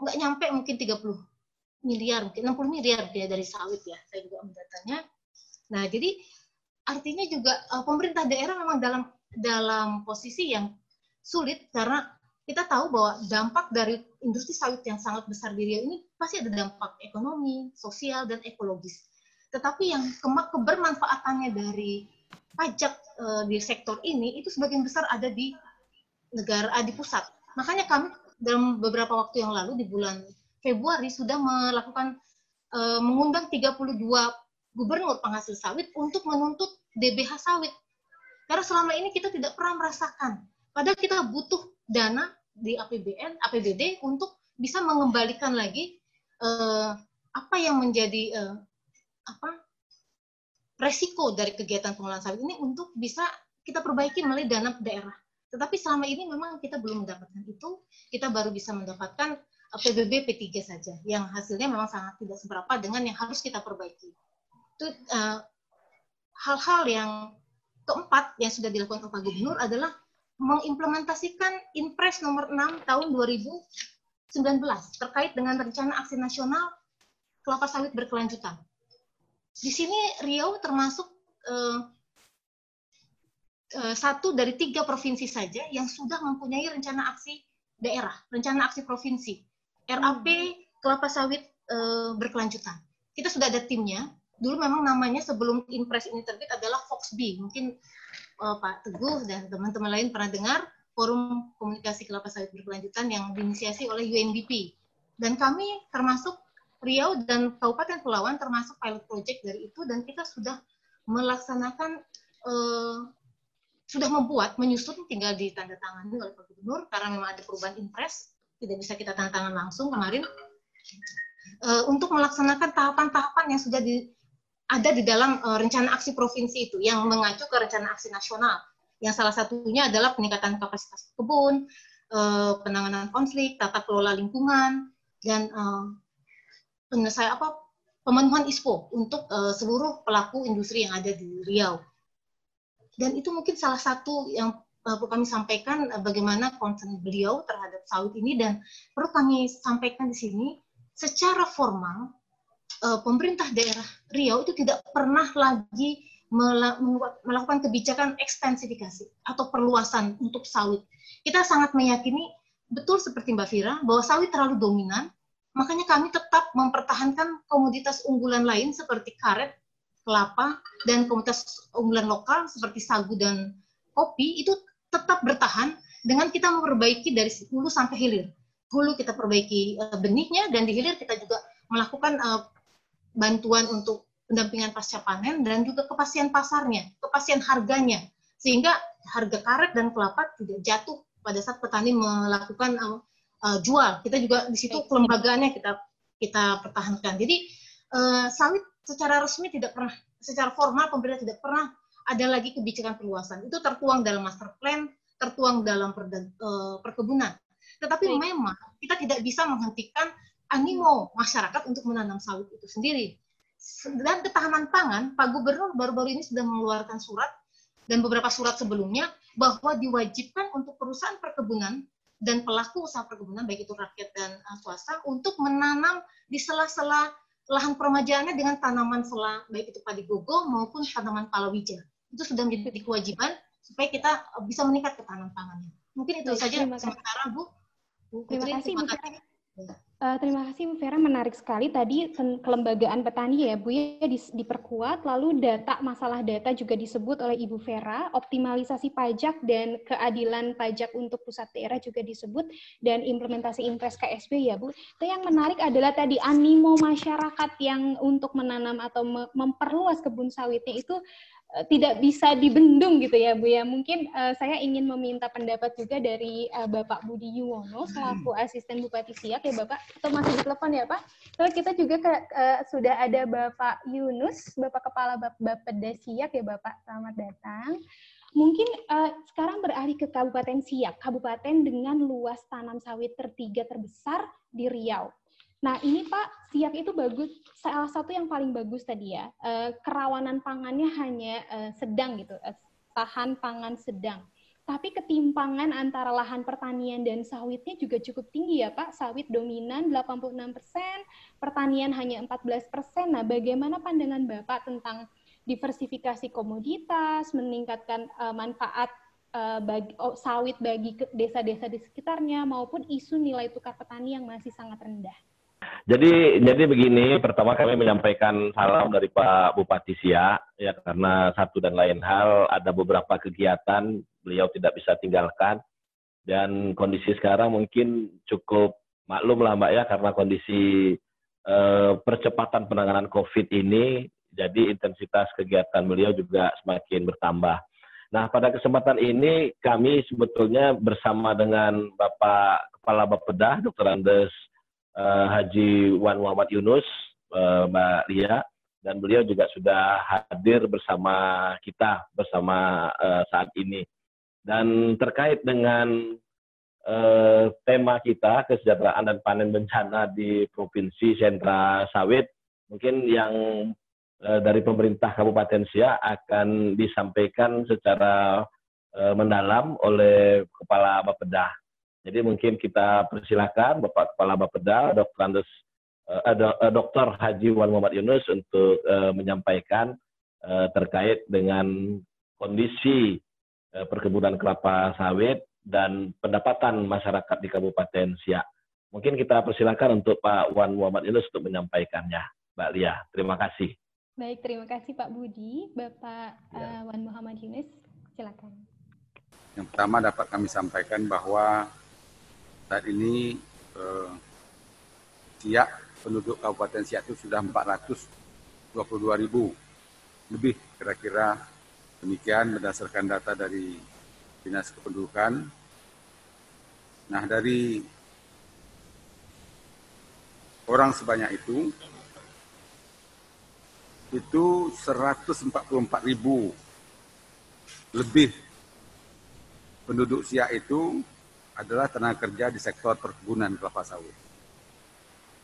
nggak nyampe mungkin 30 miliar, mungkin 60 miliar dia dari sawit ya, saya juga ambil datanya. Nah, jadi artinya juga uh, pemerintah daerah memang dalam dalam posisi yang sulit karena kita tahu bahwa dampak dari industri sawit yang sangat besar di Riau ini pasti ada dampak ekonomi, sosial, dan ekologis. Tetapi yang kebermanfaatannya dari pajak e, di sektor ini itu sebagian besar ada di negara di pusat. Makanya kami dalam beberapa waktu yang lalu di bulan Februari sudah melakukan e, mengundang 32 gubernur penghasil sawit untuk menuntut DBH sawit. Karena selama ini kita tidak pernah merasakan. Padahal kita butuh dana di APBN, APBD untuk bisa mengembalikan lagi uh, apa yang menjadi uh, apa resiko dari kegiatan pengelolaan sawit ini untuk bisa kita perbaiki melalui dana daerah. Tetapi selama ini memang kita belum mendapatkan itu, kita baru bisa mendapatkan PBB P3 saja, yang hasilnya memang sangat tidak seberapa dengan yang harus kita perbaiki. Itu hal-hal uh, yang keempat yang sudah dilakukan oleh Pak Gubernur adalah mengimplementasikan Impres nomor 6 tahun 2019 terkait dengan rencana aksi nasional kelapa sawit berkelanjutan. Di sini Riau termasuk eh, eh, satu dari tiga provinsi saja yang sudah mempunyai rencana aksi daerah, rencana aksi provinsi, RAP kelapa sawit eh, berkelanjutan. Kita sudah ada timnya. Dulu memang namanya sebelum Impres ini terbit adalah FOXB. Mungkin uh, Pak Teguh dan teman-teman lain pernah dengar forum komunikasi kelapa sawit berkelanjutan yang diinisiasi oleh UNDP. Dan kami termasuk Riau dan Kabupaten Pulauan termasuk pilot project dari itu dan kita sudah melaksanakan uh, sudah membuat menyusun tinggal ditandatangani oleh Pak Gubernur karena memang ada perubahan impres tidak bisa kita tanda tangan langsung kemarin uh, untuk melaksanakan tahapan-tahapan yang sudah di, ada di dalam uh, rencana aksi provinsi itu yang mengacu ke rencana aksi nasional. Yang salah satunya adalah peningkatan kapasitas kebun, uh, penanganan konflik, tata kelola lingkungan, dan uh, penyelesaian apa pemenuhan ISPO untuk uh, seluruh pelaku industri yang ada di Riau. Dan itu mungkin salah satu yang perlu kami sampaikan bagaimana concern beliau terhadap sawit ini dan perlu kami sampaikan di sini secara formal pemerintah daerah Riau itu tidak pernah lagi melakukan kebijakan ekstensifikasi atau perluasan untuk sawit. Kita sangat meyakini betul seperti Mbak Fira bahwa sawit terlalu dominan Makanya kami tetap mempertahankan komoditas unggulan lain seperti karet, kelapa, dan komoditas unggulan lokal seperti sagu dan kopi itu tetap bertahan dengan kita memperbaiki dari hulu sampai hilir. Hulu kita perbaiki uh, benihnya dan di hilir kita juga melakukan uh, bantuan untuk pendampingan pasca panen dan juga kepastian pasarnya, kepastian harganya sehingga harga karet dan kelapa tidak jatuh pada saat petani melakukan uh, uh, jual. Kita juga di situ kelembagaannya kita kita pertahankan. Jadi uh, sawit secara resmi tidak pernah, secara formal pemerintah tidak pernah ada lagi kebijakan perluasan. Itu tertuang dalam master plan, tertuang dalam uh, perkebunan. Tetapi Baik. memang kita tidak bisa menghentikan animo masyarakat untuk menanam sawit itu sendiri. Dan ketahanan pangan, Pak Gubernur baru-baru ini sudah mengeluarkan surat dan beberapa surat sebelumnya bahwa diwajibkan untuk perusahaan perkebunan dan pelaku usaha perkebunan baik itu rakyat dan uh, swasta untuk menanam di sela-sela lahan permajaannya dengan tanaman sela baik itu padi gogo maupun tanaman palawija. Itu sudah menjadi kewajiban supaya kita uh, bisa meningkat ketahanan pangannya. Mungkin itu saja sementara Bu. Bu Putri, terima kasih. Terima kasih. Uh, terima kasih Bu Vera, menarik sekali. Tadi kelembagaan petani ya Bu ya di, diperkuat, lalu data masalah data juga disebut oleh Ibu Vera, optimalisasi pajak dan keadilan pajak untuk pusat daerah juga disebut. Dan implementasi impres KSB ya Bu. Itu yang menarik adalah tadi animo masyarakat yang untuk menanam atau memperluas kebun sawitnya itu tidak bisa dibendung gitu ya Bu ya. Mungkin uh, saya ingin meminta pendapat juga dari uh, Bapak Budi Yuwono selaku asisten Bupati Siak ya Bapak. Atau masih di telepon ya Pak? Kalau kita juga ke, uh, sudah ada Bapak Yunus, Bapak Kepala Bapeda Siak ya Bapak. Selamat datang. Mungkin uh, sekarang beralih ke Kabupaten Siak, kabupaten dengan luas tanam sawit tertiga terbesar di Riau. Nah, ini Pak, siak itu bagus, salah satu yang paling bagus tadi ya, eh, kerawanan pangannya hanya eh, sedang gitu, eh, tahan pangan sedang. Tapi ketimpangan antara lahan pertanian dan sawitnya juga cukup tinggi ya Pak. Sawit dominan 86 persen, pertanian hanya 14 persen. Nah, bagaimana pandangan Bapak tentang diversifikasi komoditas, meningkatkan uh, manfaat bagi, oh, sawit bagi desa-desa di sekitarnya, maupun isu nilai tukar petani yang masih sangat rendah? Jadi jadi begini, pertama kami menyampaikan salam dari Pak Bupati Sia ya karena satu dan lain hal ada beberapa kegiatan beliau tidak bisa tinggalkan dan kondisi sekarang mungkin cukup maklum lah Mbak ya karena kondisi eh, percepatan penanganan COVID ini jadi intensitas kegiatan beliau juga semakin bertambah. Nah, pada kesempatan ini kami sebetulnya bersama dengan Bapak Kepala Bapeda, Dr. Andes uh, Haji Wan Muhammad Yunus, uh, Mbak Lia, dan beliau juga sudah hadir bersama kita bersama uh, saat ini. Dan terkait dengan tema kita kesejahteraan dan panen bencana di Provinsi Sentra Sawit, mungkin yang dari pemerintah Kabupaten Sia akan disampaikan secara mendalam oleh Kepala Bapeda. Jadi mungkin kita persilakan Bapak Kepala Bapeda, Dr. Andes, uh, uh, Dr. Haji Wan Muhammad Yunus untuk uh, menyampaikan uh, terkait dengan kondisi uh, perkebunan kelapa sawit dan pendapatan masyarakat di Kabupaten Siak. Mungkin kita persilakan untuk Pak Wan Muhammad Yunus untuk menyampaikannya. Mbak Lia, terima kasih. Baik, terima kasih Pak Budi. Bapak ya. uh, Wan Muhammad Yunus, silakan. Yang pertama dapat kami sampaikan bahwa saat ini eh, penduduk Kabupaten Siak itu sudah 422 ribu lebih kira-kira demikian berdasarkan data dari Dinas Kependudukan. Nah dari orang sebanyak itu itu 144 ribu lebih penduduk Siak itu adalah tenaga kerja di sektor perkebunan kelapa sawit.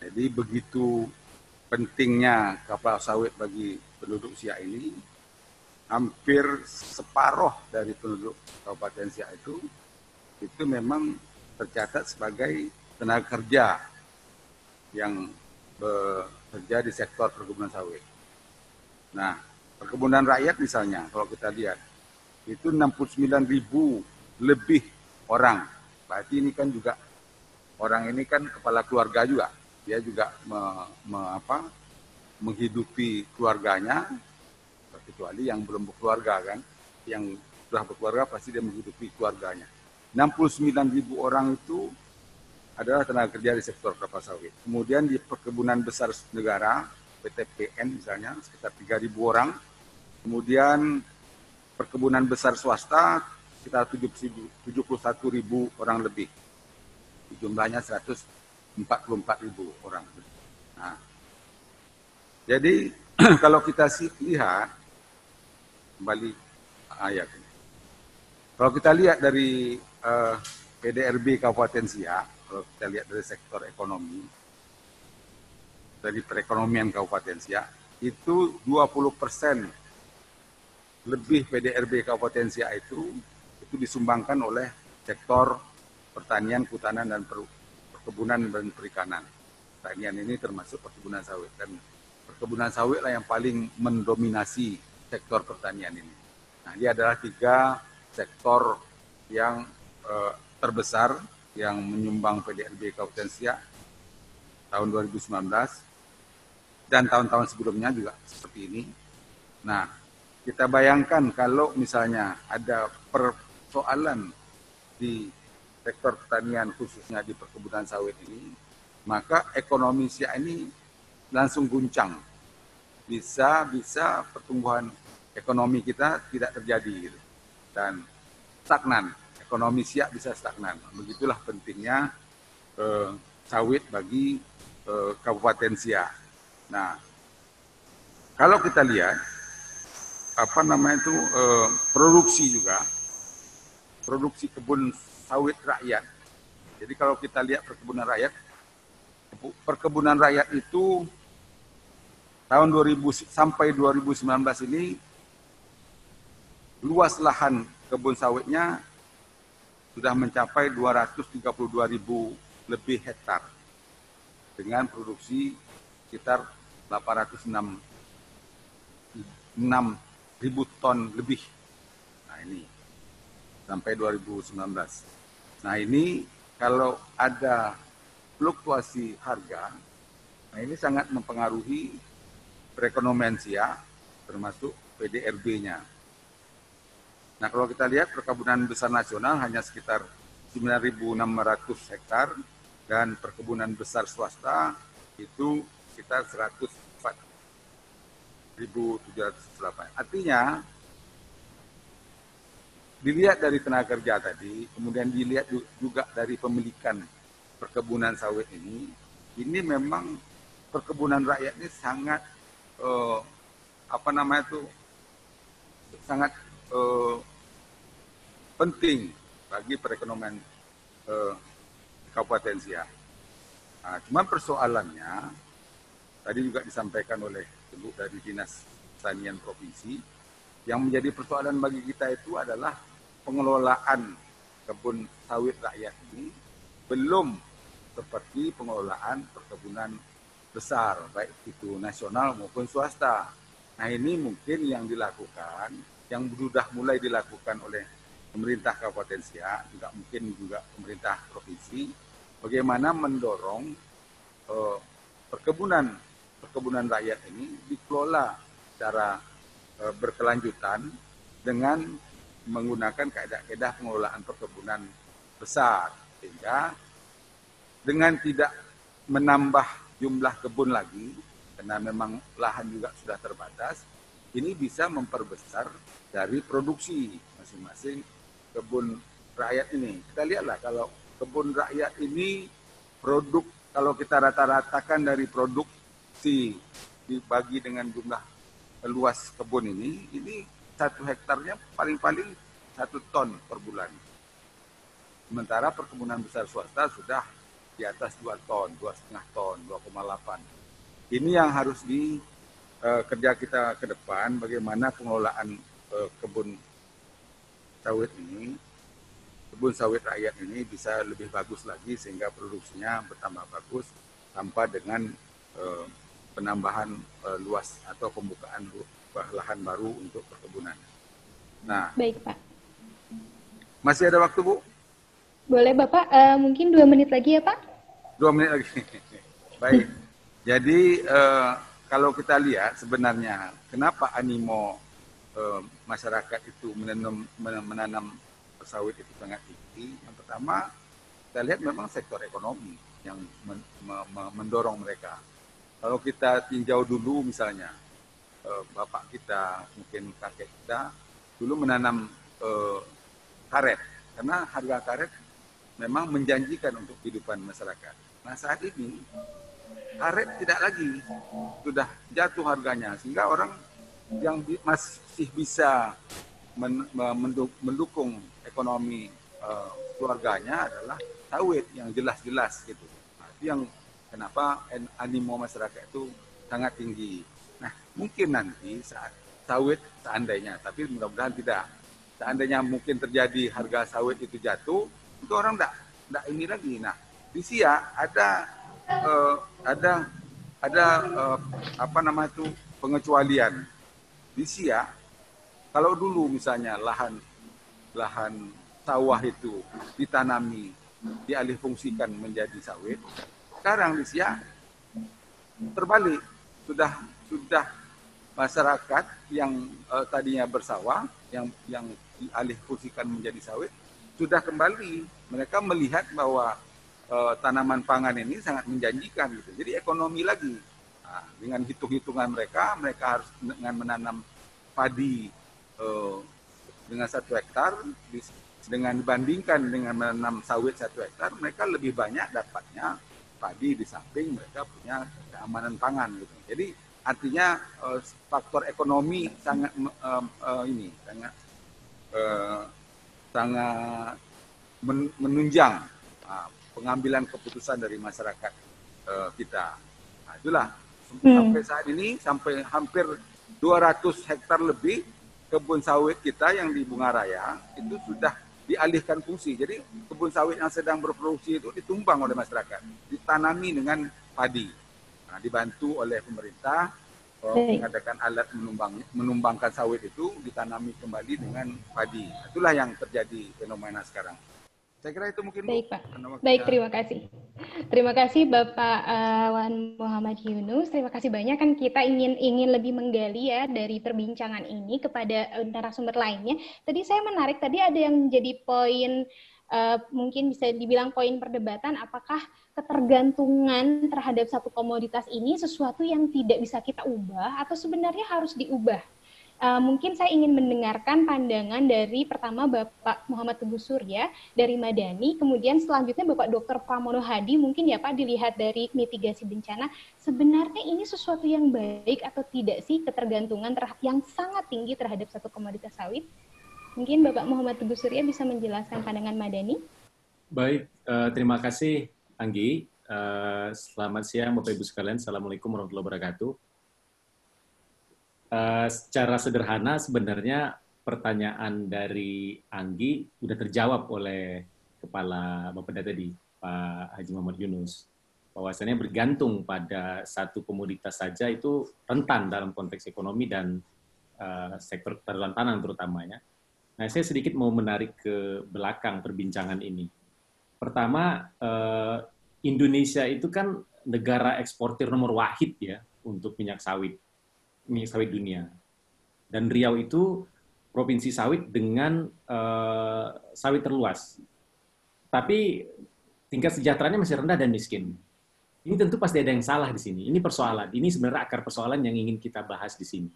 Jadi begitu pentingnya kelapa sawit bagi penduduk Siak ini, hampir separuh dari penduduk Kabupaten Siak itu itu memang tercatat sebagai tenaga kerja yang bekerja di sektor perkebunan sawit. Nah, perkebunan rakyat misalnya, kalau kita lihat, itu 69 ribu lebih orang. Berarti ini kan juga, orang ini kan kepala keluarga juga. Dia juga me, me, apa, menghidupi keluarganya, kecuali yang belum berkeluarga kan, yang sudah berkeluarga pasti dia menghidupi keluarganya. 69 ribu orang itu adalah tenaga kerja di sektor kelapa sawit. Kemudian di perkebunan besar negara, PTPN misalnya, sekitar 3 ribu orang. Kemudian perkebunan besar swasta, sekitar 71 ribu orang lebih. Jumlahnya 144 ribu orang. Nah, jadi kalau kita lihat, kembali ayat ini. Kalau kita lihat dari eh, PDRB Kabupaten Siak, kalau kita lihat dari sektor ekonomi, dari perekonomian Kabupaten Siak, itu 20 persen lebih PDRB Kabupaten Siak itu itu disumbangkan oleh sektor pertanian, kehutanan dan perkebunan dan perikanan. Pertanian ini termasuk perkebunan sawit dan perkebunan sawit lah yang paling mendominasi sektor pertanian ini. Nah, dia adalah tiga sektor yang eh, terbesar yang menyumbang PDRB Kabupaten Siak tahun 2019 dan tahun-tahun sebelumnya juga seperti ini. Nah, kita bayangkan kalau misalnya ada persoalan di sektor pertanian khususnya di perkebunan sawit ini, maka ekonomi Siak ini langsung guncang bisa bisa pertumbuhan ekonomi kita tidak terjadi gitu. dan stagnan ekonomi siap bisa stagnan begitulah pentingnya eh, sawit bagi eh, Kabupaten Siak. Nah kalau kita lihat apa namanya itu eh, produksi juga produksi kebun sawit rakyat. Jadi kalau kita lihat perkebunan rakyat perkebunan rakyat itu tahun 2000 sampai 2019 ini luas lahan kebun sawitnya sudah mencapai 232 ribu lebih hektar dengan produksi sekitar 806 6 ribu ton lebih. Nah ini sampai 2019. Nah ini kalau ada fluktuasi harga, nah ini sangat mempengaruhi perekonomian SIA, termasuk PDRB-nya. Nah kalau kita lihat perkebunan besar nasional hanya sekitar 9.600 hektar dan perkebunan besar swasta itu sekitar 104.708. Artinya dilihat dari tenaga kerja tadi, kemudian dilihat juga dari pemilikan perkebunan sawit ini, ini memang perkebunan rakyat ini sangat uh, apa namanya itu sangat uh, penting bagi perekonomian uh, Kabupaten Siak. Nah, cuma persoalannya tadi juga disampaikan oleh dari Dinas Pertanian Provinsi yang menjadi persoalan bagi kita itu adalah pengelolaan kebun sawit rakyat ini belum seperti pengelolaan perkebunan besar, baik itu nasional maupun swasta. Nah ini mungkin yang dilakukan, yang sudah mulai dilakukan oleh pemerintah Kabupaten Siak, juga mungkin juga pemerintah provinsi, bagaimana mendorong eh, perkebunan perkebunan rakyat ini dikelola secara berkelanjutan dengan menggunakan kaedah-kaedah pengelolaan perkebunan besar sehingga dengan tidak menambah jumlah kebun lagi, karena memang lahan juga sudah terbatas, ini bisa memperbesar dari produksi masing-masing kebun rakyat ini. Kita lihatlah kalau kebun rakyat ini produk kalau kita rata-ratakan dari produksi dibagi dengan jumlah luas kebun ini, ini satu hektarnya paling-paling satu ton per bulan. Sementara perkebunan besar swasta sudah di atas 2 ton, 2,5 ton, 2,8. Ini yang harus di uh, kerja kita ke depan, bagaimana pengelolaan uh, kebun sawit ini, kebun sawit rakyat ini bisa lebih bagus lagi sehingga produksinya bertambah bagus tanpa dengan uh, penambahan uh, luas atau pembukaan lahan baru untuk perkebunan. Nah, baik Pak. Masih ada waktu Bu? Boleh Bapak, uh, mungkin dua menit lagi ya Pak? Dua menit lagi. baik. Jadi uh, kalau kita lihat sebenarnya kenapa animo uh, masyarakat itu menanam menanam sawit itu sangat tinggi. Yang pertama kita lihat memang sektor ekonomi yang men, me, me, mendorong mereka. Kalau kita tinjau dulu misalnya uh, bapak kita mungkin kakek kita dulu menanam uh, karet karena harga karet memang menjanjikan untuk kehidupan masyarakat. Nah saat ini karet tidak lagi sudah jatuh harganya sehingga orang yang masih bisa mendukung ekonomi uh, keluarganya adalah sawit yang jelas-jelas gitu. Nah, yang kenapa animo masyarakat itu sangat tinggi. Nah, mungkin nanti saat sawit seandainya, tapi mudah-mudahan tidak. Seandainya mungkin terjadi harga sawit itu jatuh, itu orang tidak tidak ini lagi. Nah, di Siak ada uh, ada ada uh, apa nama itu pengecualian di Siak kalau dulu misalnya lahan lahan sawah itu ditanami dialih fungsikan menjadi sawit sekarang di Siak terbalik sudah sudah masyarakat yang uh, tadinya bersawah yang yang dialih fungsikan menjadi sawit sudah kembali mereka melihat bahwa uh, tanaman pangan ini sangat menjanjikan gitu. Jadi ekonomi lagi. Nah, dengan hitung-hitungan mereka, mereka harus dengan menanam padi uh, dengan satu hektar dengan dibandingkan dengan menanam sawit satu hektar, mereka lebih banyak dapatnya padi di samping mereka punya keamanan pangan gitu. Jadi artinya uh, faktor ekonomi sangat uh, uh, ini sangat uh, sangat menunjang uh, pengambilan keputusan dari masyarakat uh, kita. Nah, itulah hmm. sampai saat ini sampai hampir 200 hektar lebih kebun sawit kita yang di Bunga Raya itu sudah dialihkan fungsi. Jadi kebun sawit yang sedang berproduksi itu ditumbang oleh masyarakat, ditanami dengan padi. Nah, dibantu oleh pemerintah mengadakan alat menumbang, menumbangkan sawit itu ditanami kembali dengan padi. Itulah yang terjadi fenomena sekarang. Saya kira itu mungkin Baik, Pak. Baik, terima kasih. Terima kasih Bapak uh, Wan Muhammad Yunus. Terima kasih banyak kan kita ingin ingin lebih menggali ya dari perbincangan ini kepada uh, narasumber lainnya. Tadi saya menarik tadi ada yang menjadi poin uh, mungkin bisa dibilang poin perdebatan apakah ketergantungan terhadap satu komoditas ini sesuatu yang tidak bisa kita ubah atau sebenarnya harus diubah Uh, mungkin saya ingin mendengarkan pandangan dari pertama Bapak Muhammad Teguh Surya dari Madani, kemudian selanjutnya Bapak Dr. Pramono Hadi, mungkin ya Pak dilihat dari mitigasi bencana, sebenarnya ini sesuatu yang baik atau tidak sih ketergantungan yang sangat tinggi terhadap satu komoditas sawit? Mungkin Bapak Muhammad Teguh Surya bisa menjelaskan pandangan Madani. Baik, uh, terima kasih Anggi. Uh, selamat siang Bapak Ibu sekalian. Assalamualaikum warahmatullahi wabarakatuh. Uh, secara sederhana sebenarnya pertanyaan dari Anggi sudah terjawab oleh kepala Bapak tadi Pak Haji Muhammad Yunus bahwasannya bergantung pada satu komoditas saja itu rentan dalam konteks ekonomi dan uh, sektor perlantanan terutamanya. Nah, saya sedikit mau menarik ke belakang perbincangan ini. Pertama, uh, Indonesia itu kan negara eksportir nomor wahid ya untuk minyak sawit minyak sawit dunia. Dan Riau itu provinsi sawit dengan uh, sawit terluas. Tapi tingkat sejahteranya masih rendah dan miskin. Ini tentu pasti ada yang salah di sini. Ini persoalan. Ini sebenarnya akar persoalan yang ingin kita bahas di sini.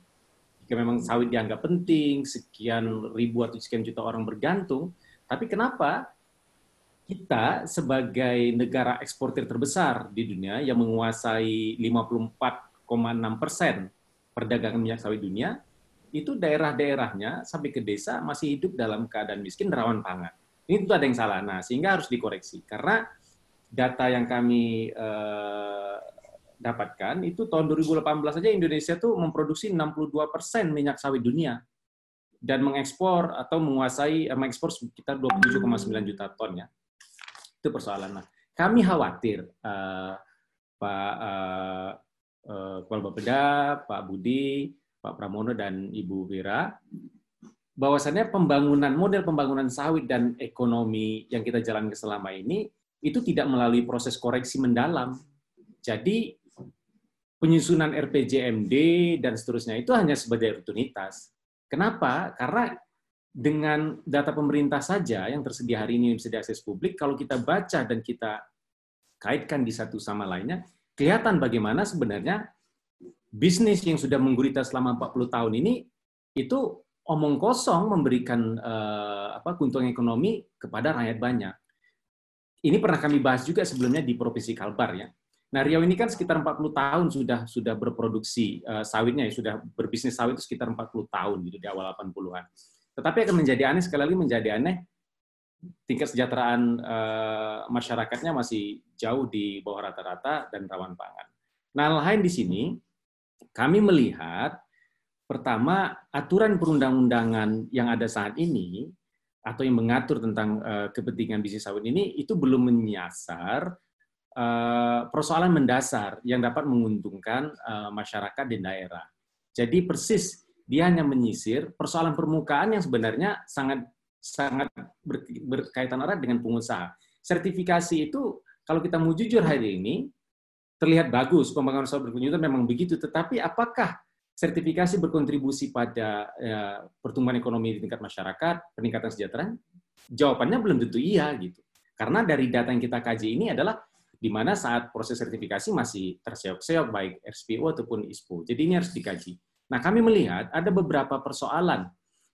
Jika memang sawit dianggap penting, sekian ribu atau sekian juta orang bergantung, tapi kenapa kita sebagai negara eksportir terbesar di dunia yang menguasai 54,6 persen perdagangan minyak sawit dunia, itu daerah-daerahnya sampai ke desa masih hidup dalam keadaan miskin rawan pangan. Ini tentu ada yang salah. Nah, sehingga harus dikoreksi. Karena data yang kami eh, dapatkan itu tahun 2018 saja Indonesia tuh memproduksi 62 persen minyak sawit dunia. dan mengekspor atau menguasai mengekspor sekitar 27,9 juta ton ya. Itu persoalan. Nah, kami khawatir uh, Pak uh, Kepala Bapeda, Pak Budi, Pak Pramono dan Ibu Wira bahwasannya pembangunan model pembangunan sawit dan ekonomi yang kita jalankan selama ini itu tidak melalui proses koreksi mendalam. Jadi penyusunan RPJMD dan seterusnya itu hanya sebagai rutinitas. Kenapa? Karena dengan data pemerintah saja yang tersedia hari ini bisa diakses publik, kalau kita baca dan kita kaitkan di satu sama lainnya, kelihatan bagaimana sebenarnya bisnis yang sudah menggurita selama 40 tahun ini itu omong kosong memberikan uh, apa keuntungan ekonomi kepada rakyat banyak. Ini pernah kami bahas juga sebelumnya di Provinsi Kalbar ya. Nah, Riau ini kan sekitar 40 tahun sudah sudah berproduksi uh, sawitnya ya, sudah berbisnis sawit itu sekitar 40 tahun gitu di awal 80-an. Tetapi akan menjadi aneh sekali lagi menjadi aneh tingkat kesejahteraan uh, masyarakatnya masih jauh di bawah rata-rata dan rawan pangan. Nah, lain di sini kami melihat Pertama, aturan perundang-undangan yang ada saat ini atau yang mengatur tentang uh, kepentingan bisnis sawit ini itu belum menyasar uh, persoalan mendasar yang dapat menguntungkan masyarakat di daerah. Jadi persis dia hanya menyisir persoalan permukaan yang sebenarnya sangat sangat ber, berkaitan erat dengan pengusaha. Sertifikasi itu kalau kita mau jujur hari ini terlihat bagus pembangunan sawit berkelanjutan memang begitu, tetapi apakah sertifikasi berkontribusi pada ya, pertumbuhan ekonomi di tingkat masyarakat, peningkatan kesejahteraan? Jawabannya belum tentu iya gitu. Karena dari data yang kita kaji ini adalah di mana saat proses sertifikasi masih terseok-seok baik RSPO ataupun ISPO. Jadi ini harus dikaji. Nah, kami melihat ada beberapa persoalan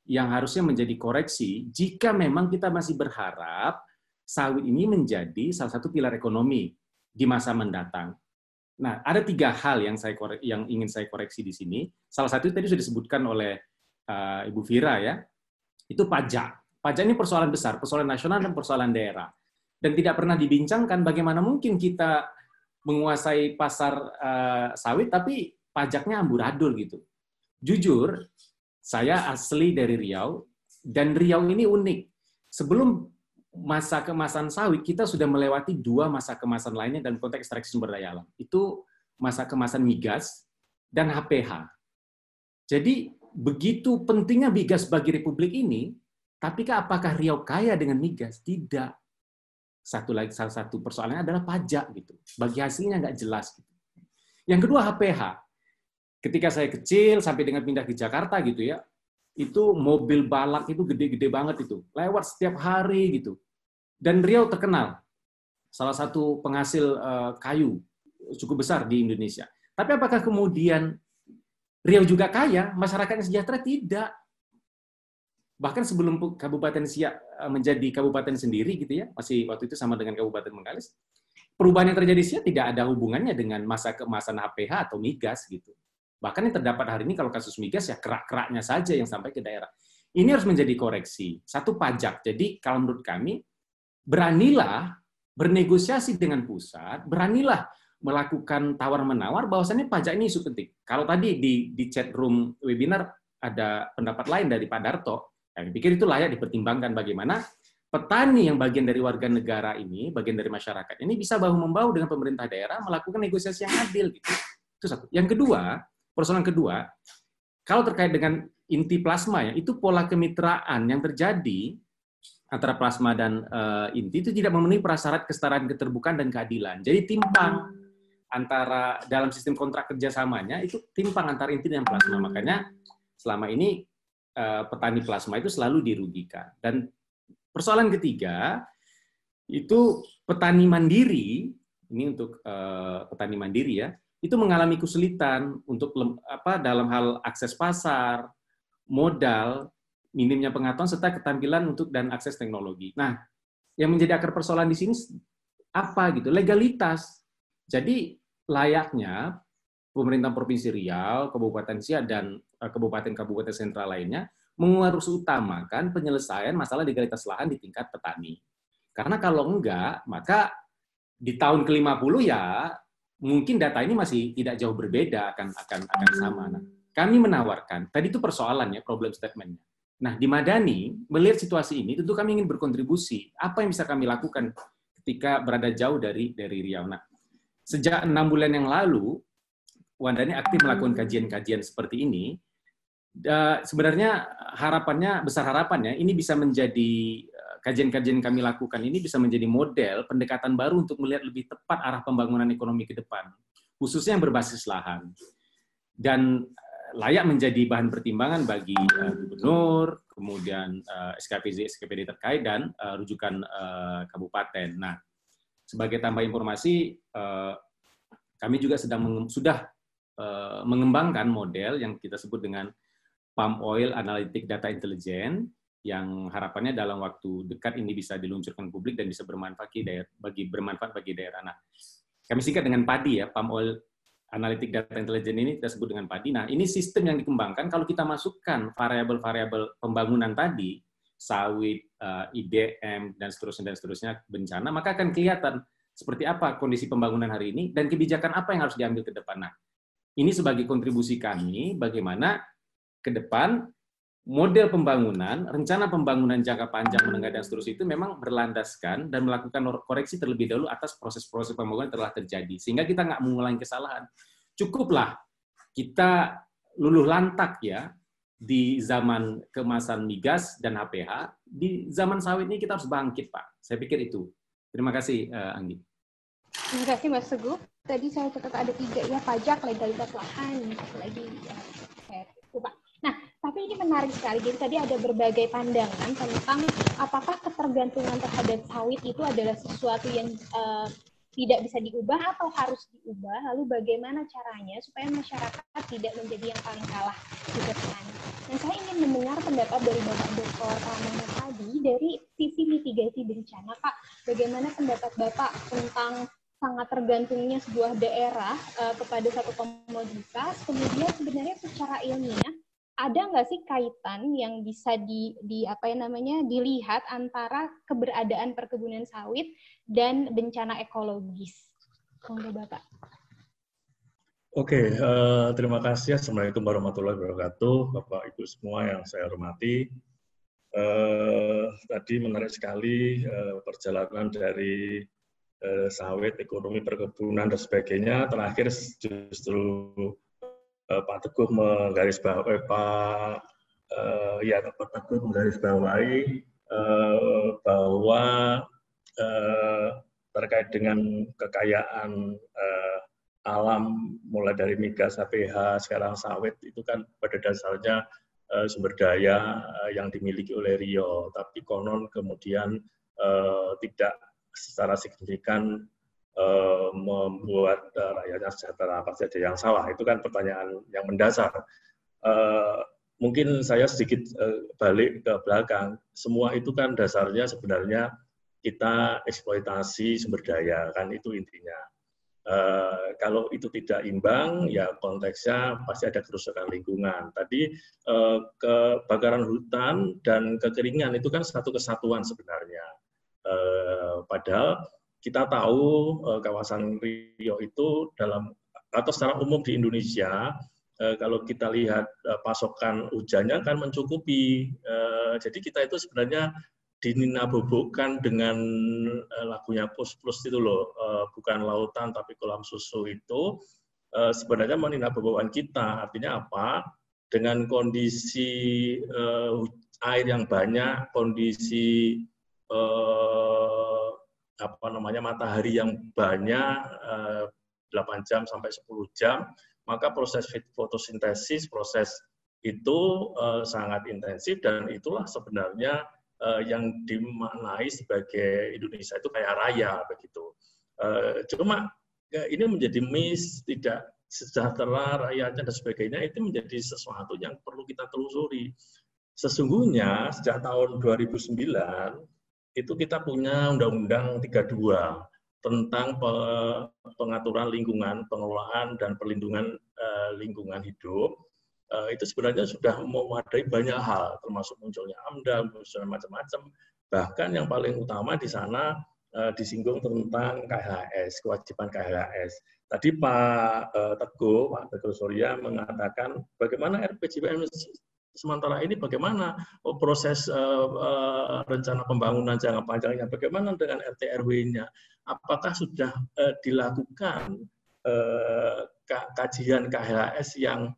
yang harusnya menjadi koreksi jika memang kita masih berharap sawit ini menjadi salah satu pilar ekonomi di masa mendatang. Nah, ada tiga hal yang saya korek, yang ingin saya koreksi di sini. Salah satu tadi sudah disebutkan oleh uh, Ibu Vira ya, itu pajak. Pajak ini persoalan besar, persoalan nasional dan persoalan daerah. Dan tidak pernah dibincangkan bagaimana mungkin kita menguasai pasar uh, sawit tapi pajaknya amburadul gitu. Jujur, saya asli dari Riau dan Riau ini unik. Sebelum masa kemasan sawit kita sudah melewati dua masa kemasan lainnya dalam konteks ekstraksi sumber daya alam. Itu masa kemasan migas dan HPH. Jadi begitu pentingnya migas bagi Republik ini, tapi apakah Riau kaya dengan migas? Tidak. Satu lagi salah satu persoalannya adalah pajak gitu. Bagi hasilnya nggak jelas. Gitu. Yang kedua HPH. Ketika saya kecil sampai dengan pindah ke Jakarta gitu ya, itu mobil balak itu gede-gede banget itu, lewat setiap hari gitu. Dan Riau terkenal salah satu penghasil uh, kayu cukup besar di Indonesia. Tapi apakah kemudian Riau juga kaya, masyarakatnya sejahtera? Tidak. Bahkan sebelum Kabupaten Siak eh, menjadi kabupaten sendiri gitu ya, masih waktu itu sama dengan Kabupaten Bengkalis, perubahan yang terjadi Siak tidak ada hubungannya dengan masa keemasan HPH atau migas gitu. Bahkan yang terdapat hari ini kalau kasus migas ya kerak-keraknya saja yang sampai ke daerah. Ini harus menjadi koreksi. Satu pajak. Jadi kalau menurut kami beranilah bernegosiasi dengan pusat, beranilah melakukan tawar-menawar bahwasannya pajak ini isu penting. Kalau tadi di, di chat room webinar ada pendapat lain dari Pak Darto, kami pikir itu layak dipertimbangkan bagaimana petani yang bagian dari warga negara ini, bagian dari masyarakat ini bisa bahu-membahu dengan pemerintah daerah melakukan negosiasi yang adil. Gitu. Itu satu. Yang kedua, persoalan kedua, kalau terkait dengan inti plasma ya, itu pola kemitraan yang terjadi antara plasma dan uh, inti itu tidak memenuhi prasyarat kesetaraan keterbukaan dan keadilan. Jadi timpang antara dalam sistem kontrak kerjasamanya itu timpang antara inti dan plasma. Makanya selama ini uh, petani plasma itu selalu dirugikan. Dan persoalan ketiga itu petani mandiri ini untuk uh, petani mandiri ya itu mengalami kesulitan untuk apa dalam hal akses pasar, modal minimnya pengetahuan serta ketampilan untuk dan akses teknologi. Nah, yang menjadi akar persoalan di sini apa gitu? Legalitas. Jadi layaknya pemerintah Provinsi Riau, Kabupaten Siak dan eh, kabupaten-kabupaten sentral lainnya mengurus utamakan penyelesaian masalah legalitas lahan di tingkat petani. Karena kalau enggak, maka di tahun ke-50 ya mungkin data ini masih tidak jauh berbeda akan akan akan sama. Nah, kami menawarkan, tadi itu persoalannya, problem statementnya Nah, di Madani, melihat situasi ini, tentu kami ingin berkontribusi. Apa yang bisa kami lakukan ketika berada jauh dari dari Riau? Nah, sejak enam bulan yang lalu, Wandani aktif melakukan kajian-kajian seperti ini. Sebenarnya harapannya, besar harapannya, ini bisa menjadi kajian-kajian kami lakukan ini bisa menjadi model pendekatan baru untuk melihat lebih tepat arah pembangunan ekonomi ke depan, khususnya yang berbasis lahan. Dan layak menjadi bahan pertimbangan bagi uh, gubernur, kemudian uh, eh, SKPD SKPD terkait dan uh, rujukan uh, kabupaten. Nah, sebagai tambah informasi, uh, kami juga sedang sudah uh, mengembangkan model yang kita sebut dengan Palm Oil Analytic Data Intelligence yang harapannya dalam waktu dekat ini bisa diluncurkan publik dan bisa bermanfaat bagi daerah, bagi bermanfaat bagi daerah. Nah, kami singkat dengan PADI ya, Palm Oil analitik data intelijen ini kita sebut dengan PADI. Nah, ini sistem yang dikembangkan kalau kita masukkan variabel-variabel pembangunan tadi, sawit, eh, IDM, dan seterusnya, dan seterusnya, bencana, maka akan kelihatan seperti apa kondisi pembangunan hari ini dan kebijakan apa yang harus diambil ke depan. Nah, ini sebagai kontribusi kami bagaimana ke depan model pembangunan, rencana pembangunan jangka panjang, menengah, dan seterusnya itu memang berlandaskan dan melakukan koreksi terlebih dahulu atas proses-proses pembangunan telah terjadi. Sehingga kita nggak mengulangi kesalahan. Cukuplah kita luluh lantak ya di zaman kemasan migas dan HPH, di zaman sawit ini kita harus bangkit, Pak. Saya pikir itu. Terima kasih, uh, Anggi. Terima kasih, Mas Teguh. Tadi saya catat ada tiga ya, pajak, legalitas lahan, lagi ya, tapi ini menarik sekali. Jadi tadi ada berbagai pandangan tentang apakah ketergantungan terhadap sawit itu adalah sesuatu yang uh, tidak bisa diubah atau harus diubah. Lalu bagaimana caranya supaya masyarakat tidak menjadi yang paling kalah di depan. Dan saya ingin mendengar pendapat dari Bapak Dr. Ramana tadi dari sisi mitigasi bencana. Pak, bagaimana pendapat Bapak tentang sangat tergantungnya sebuah daerah uh, kepada satu komoditas, kemudian sebenarnya secara ilmiah ada nggak sih kaitan yang bisa di, di apa ya namanya dilihat antara keberadaan perkebunan sawit dan bencana ekologis? Monggo Bapak. Oke, uh, terima kasih. Assalamualaikum warahmatullahi wabarakatuh, Bapak Ibu semua yang saya hormati. Uh, tadi menarik sekali uh, perjalanan dari uh, sawit, ekonomi perkebunan dan sebagainya. Terakhir justru uh, Pak Teguh menggarisbawahi eh, Pak uh, ya Pak Teguh menggarisbawahi uh, bahwa uh, terkait dengan kekayaan uh, alam mulai dari migas, HPH, sekarang sawit itu kan pada dasarnya uh, sumber daya uh, yang dimiliki oleh Rio, tapi konon kemudian uh, tidak secara signifikan uh, membuat uh, rakyatnya sejahtera. Pasti ada yang salah. Itu kan pertanyaan yang mendasar. Uh, mungkin saya sedikit balik ke belakang. Semua itu kan dasarnya sebenarnya kita eksploitasi sumber daya kan? Itu intinya. Kalau itu tidak imbang, ya konteksnya pasti ada kerusakan lingkungan. Tadi kebakaran hutan dan kekeringan itu kan satu kesatuan sebenarnya. Padahal kita tahu uh, kawasan Rio itu dalam atau secara umum di Indonesia uh, kalau kita lihat uh, pasokan hujannya kan mencukupi. Uh, jadi kita itu sebenarnya dinabobokkan dengan uh, lagunya Plus Plus itu loh, uh, bukan lautan tapi kolam susu itu uh, sebenarnya meninabobokan kita. Artinya apa? Dengan kondisi uh, air yang banyak, kondisi apa namanya matahari yang banyak 8 eh, jam sampai 10 jam, maka proses fotosintesis, proses itu uh, sangat intensif dan itulah sebenarnya uh, yang dimaknai sebagai Indonesia itu kayak raya begitu. Uh, cuma ya, ini menjadi miss, tidak sejahtera rakyatnya dan sebagainya itu menjadi sesuatu yang perlu kita telusuri. Sesungguhnya sejak tahun 2009 itu kita punya Undang-Undang 32 tentang pengaturan lingkungan, pengelolaan dan perlindungan eh, lingkungan hidup. Eh, itu sebenarnya sudah memadai banyak hal, termasuk munculnya AMDAL, munculnya macam-macam. Bahkan yang paling utama di sana eh, disinggung tentang KHS, kewajiban KHS. Tadi Pak Teguh, Pak Teguh Surya mengatakan bagaimana RPJMD sementara ini bagaimana oh, proses uh, uh, rencana pembangunan jangka panjangnya, bagaimana dengan RT RW-nya, apakah sudah uh, dilakukan uh, kajian KHS yang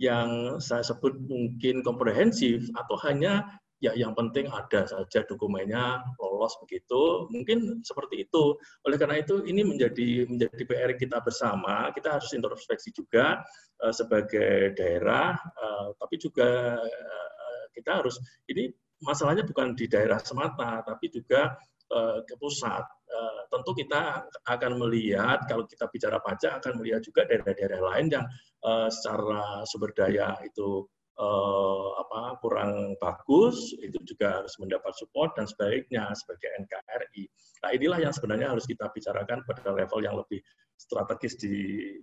yang saya sebut mungkin komprehensif atau hanya ya yang penting ada saja dokumennya lolos begitu. Mungkin seperti itu. Oleh karena itu ini menjadi menjadi PR kita bersama. Kita harus introspeksi juga uh, sebagai daerah uh, tapi juga uh, kita harus ini masalahnya bukan di daerah semata tapi juga uh, ke pusat. Uh, tentu kita akan melihat kalau kita bicara pajak akan melihat juga daerah-daerah lain yang uh, secara sumber daya itu uh, apa kurang bagus itu juga harus mendapat support dan sebaiknya sebagai NKRI. Nah inilah yang sebenarnya harus kita bicarakan pada level yang lebih strategis di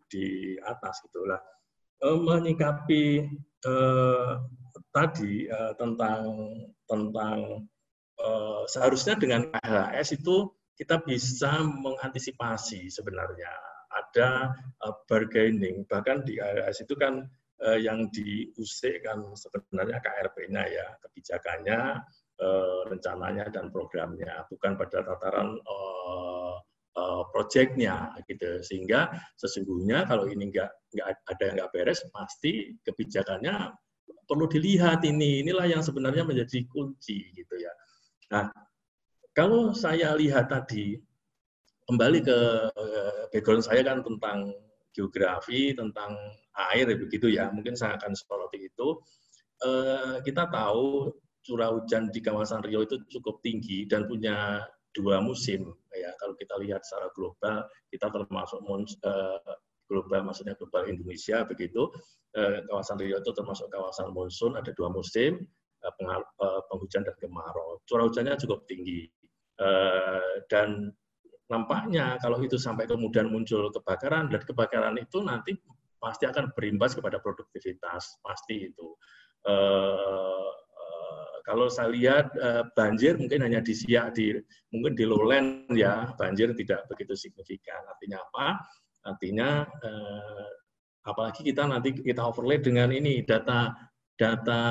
di atas gitulah. Uh, menyikapi uh, tadi uh, tentang tentang uh, seharusnya dengan KHS itu kita bisa mengantisipasi sebenarnya ada uh, bargaining bahkan di KHS itu kan eh, yang diusikkan sebenarnya KRP-nya ya, kebijakannya, eh, rencananya dan programnya, bukan pada tataran eh, eh, proyeknya gitu. Sehingga sesungguhnya kalau ini nggak nggak ada yang nggak beres, pasti kebijakannya perlu dilihat ini. Inilah yang sebenarnya menjadi kunci gitu ya. Nah, kalau saya lihat tadi kembali ke eh, background saya kan tentang geografi, tentang air begitu ya. Mungkin saya akan soroti itu. Eh, kita tahu curah hujan di kawasan Rio itu cukup tinggi dan punya dua musim ya. Kalau kita lihat secara global, kita termasuk eh, global maksudnya global Indonesia begitu. Eh, kawasan Rio itu termasuk kawasan monsun ada dua musim penghujan dan kemarau. Curah hujannya cukup tinggi dan nampaknya kalau itu sampai kemudian muncul kebakaran dan kebakaran itu nanti pasti akan berimbas kepada produktivitas pasti itu. Uh, uh, kalau saya lihat uh, banjir mungkin hanya di siak di mungkin di lowland ya banjir tidak begitu signifikan. Artinya apa? Artinya uh, apalagi kita nanti kita overlay dengan ini data data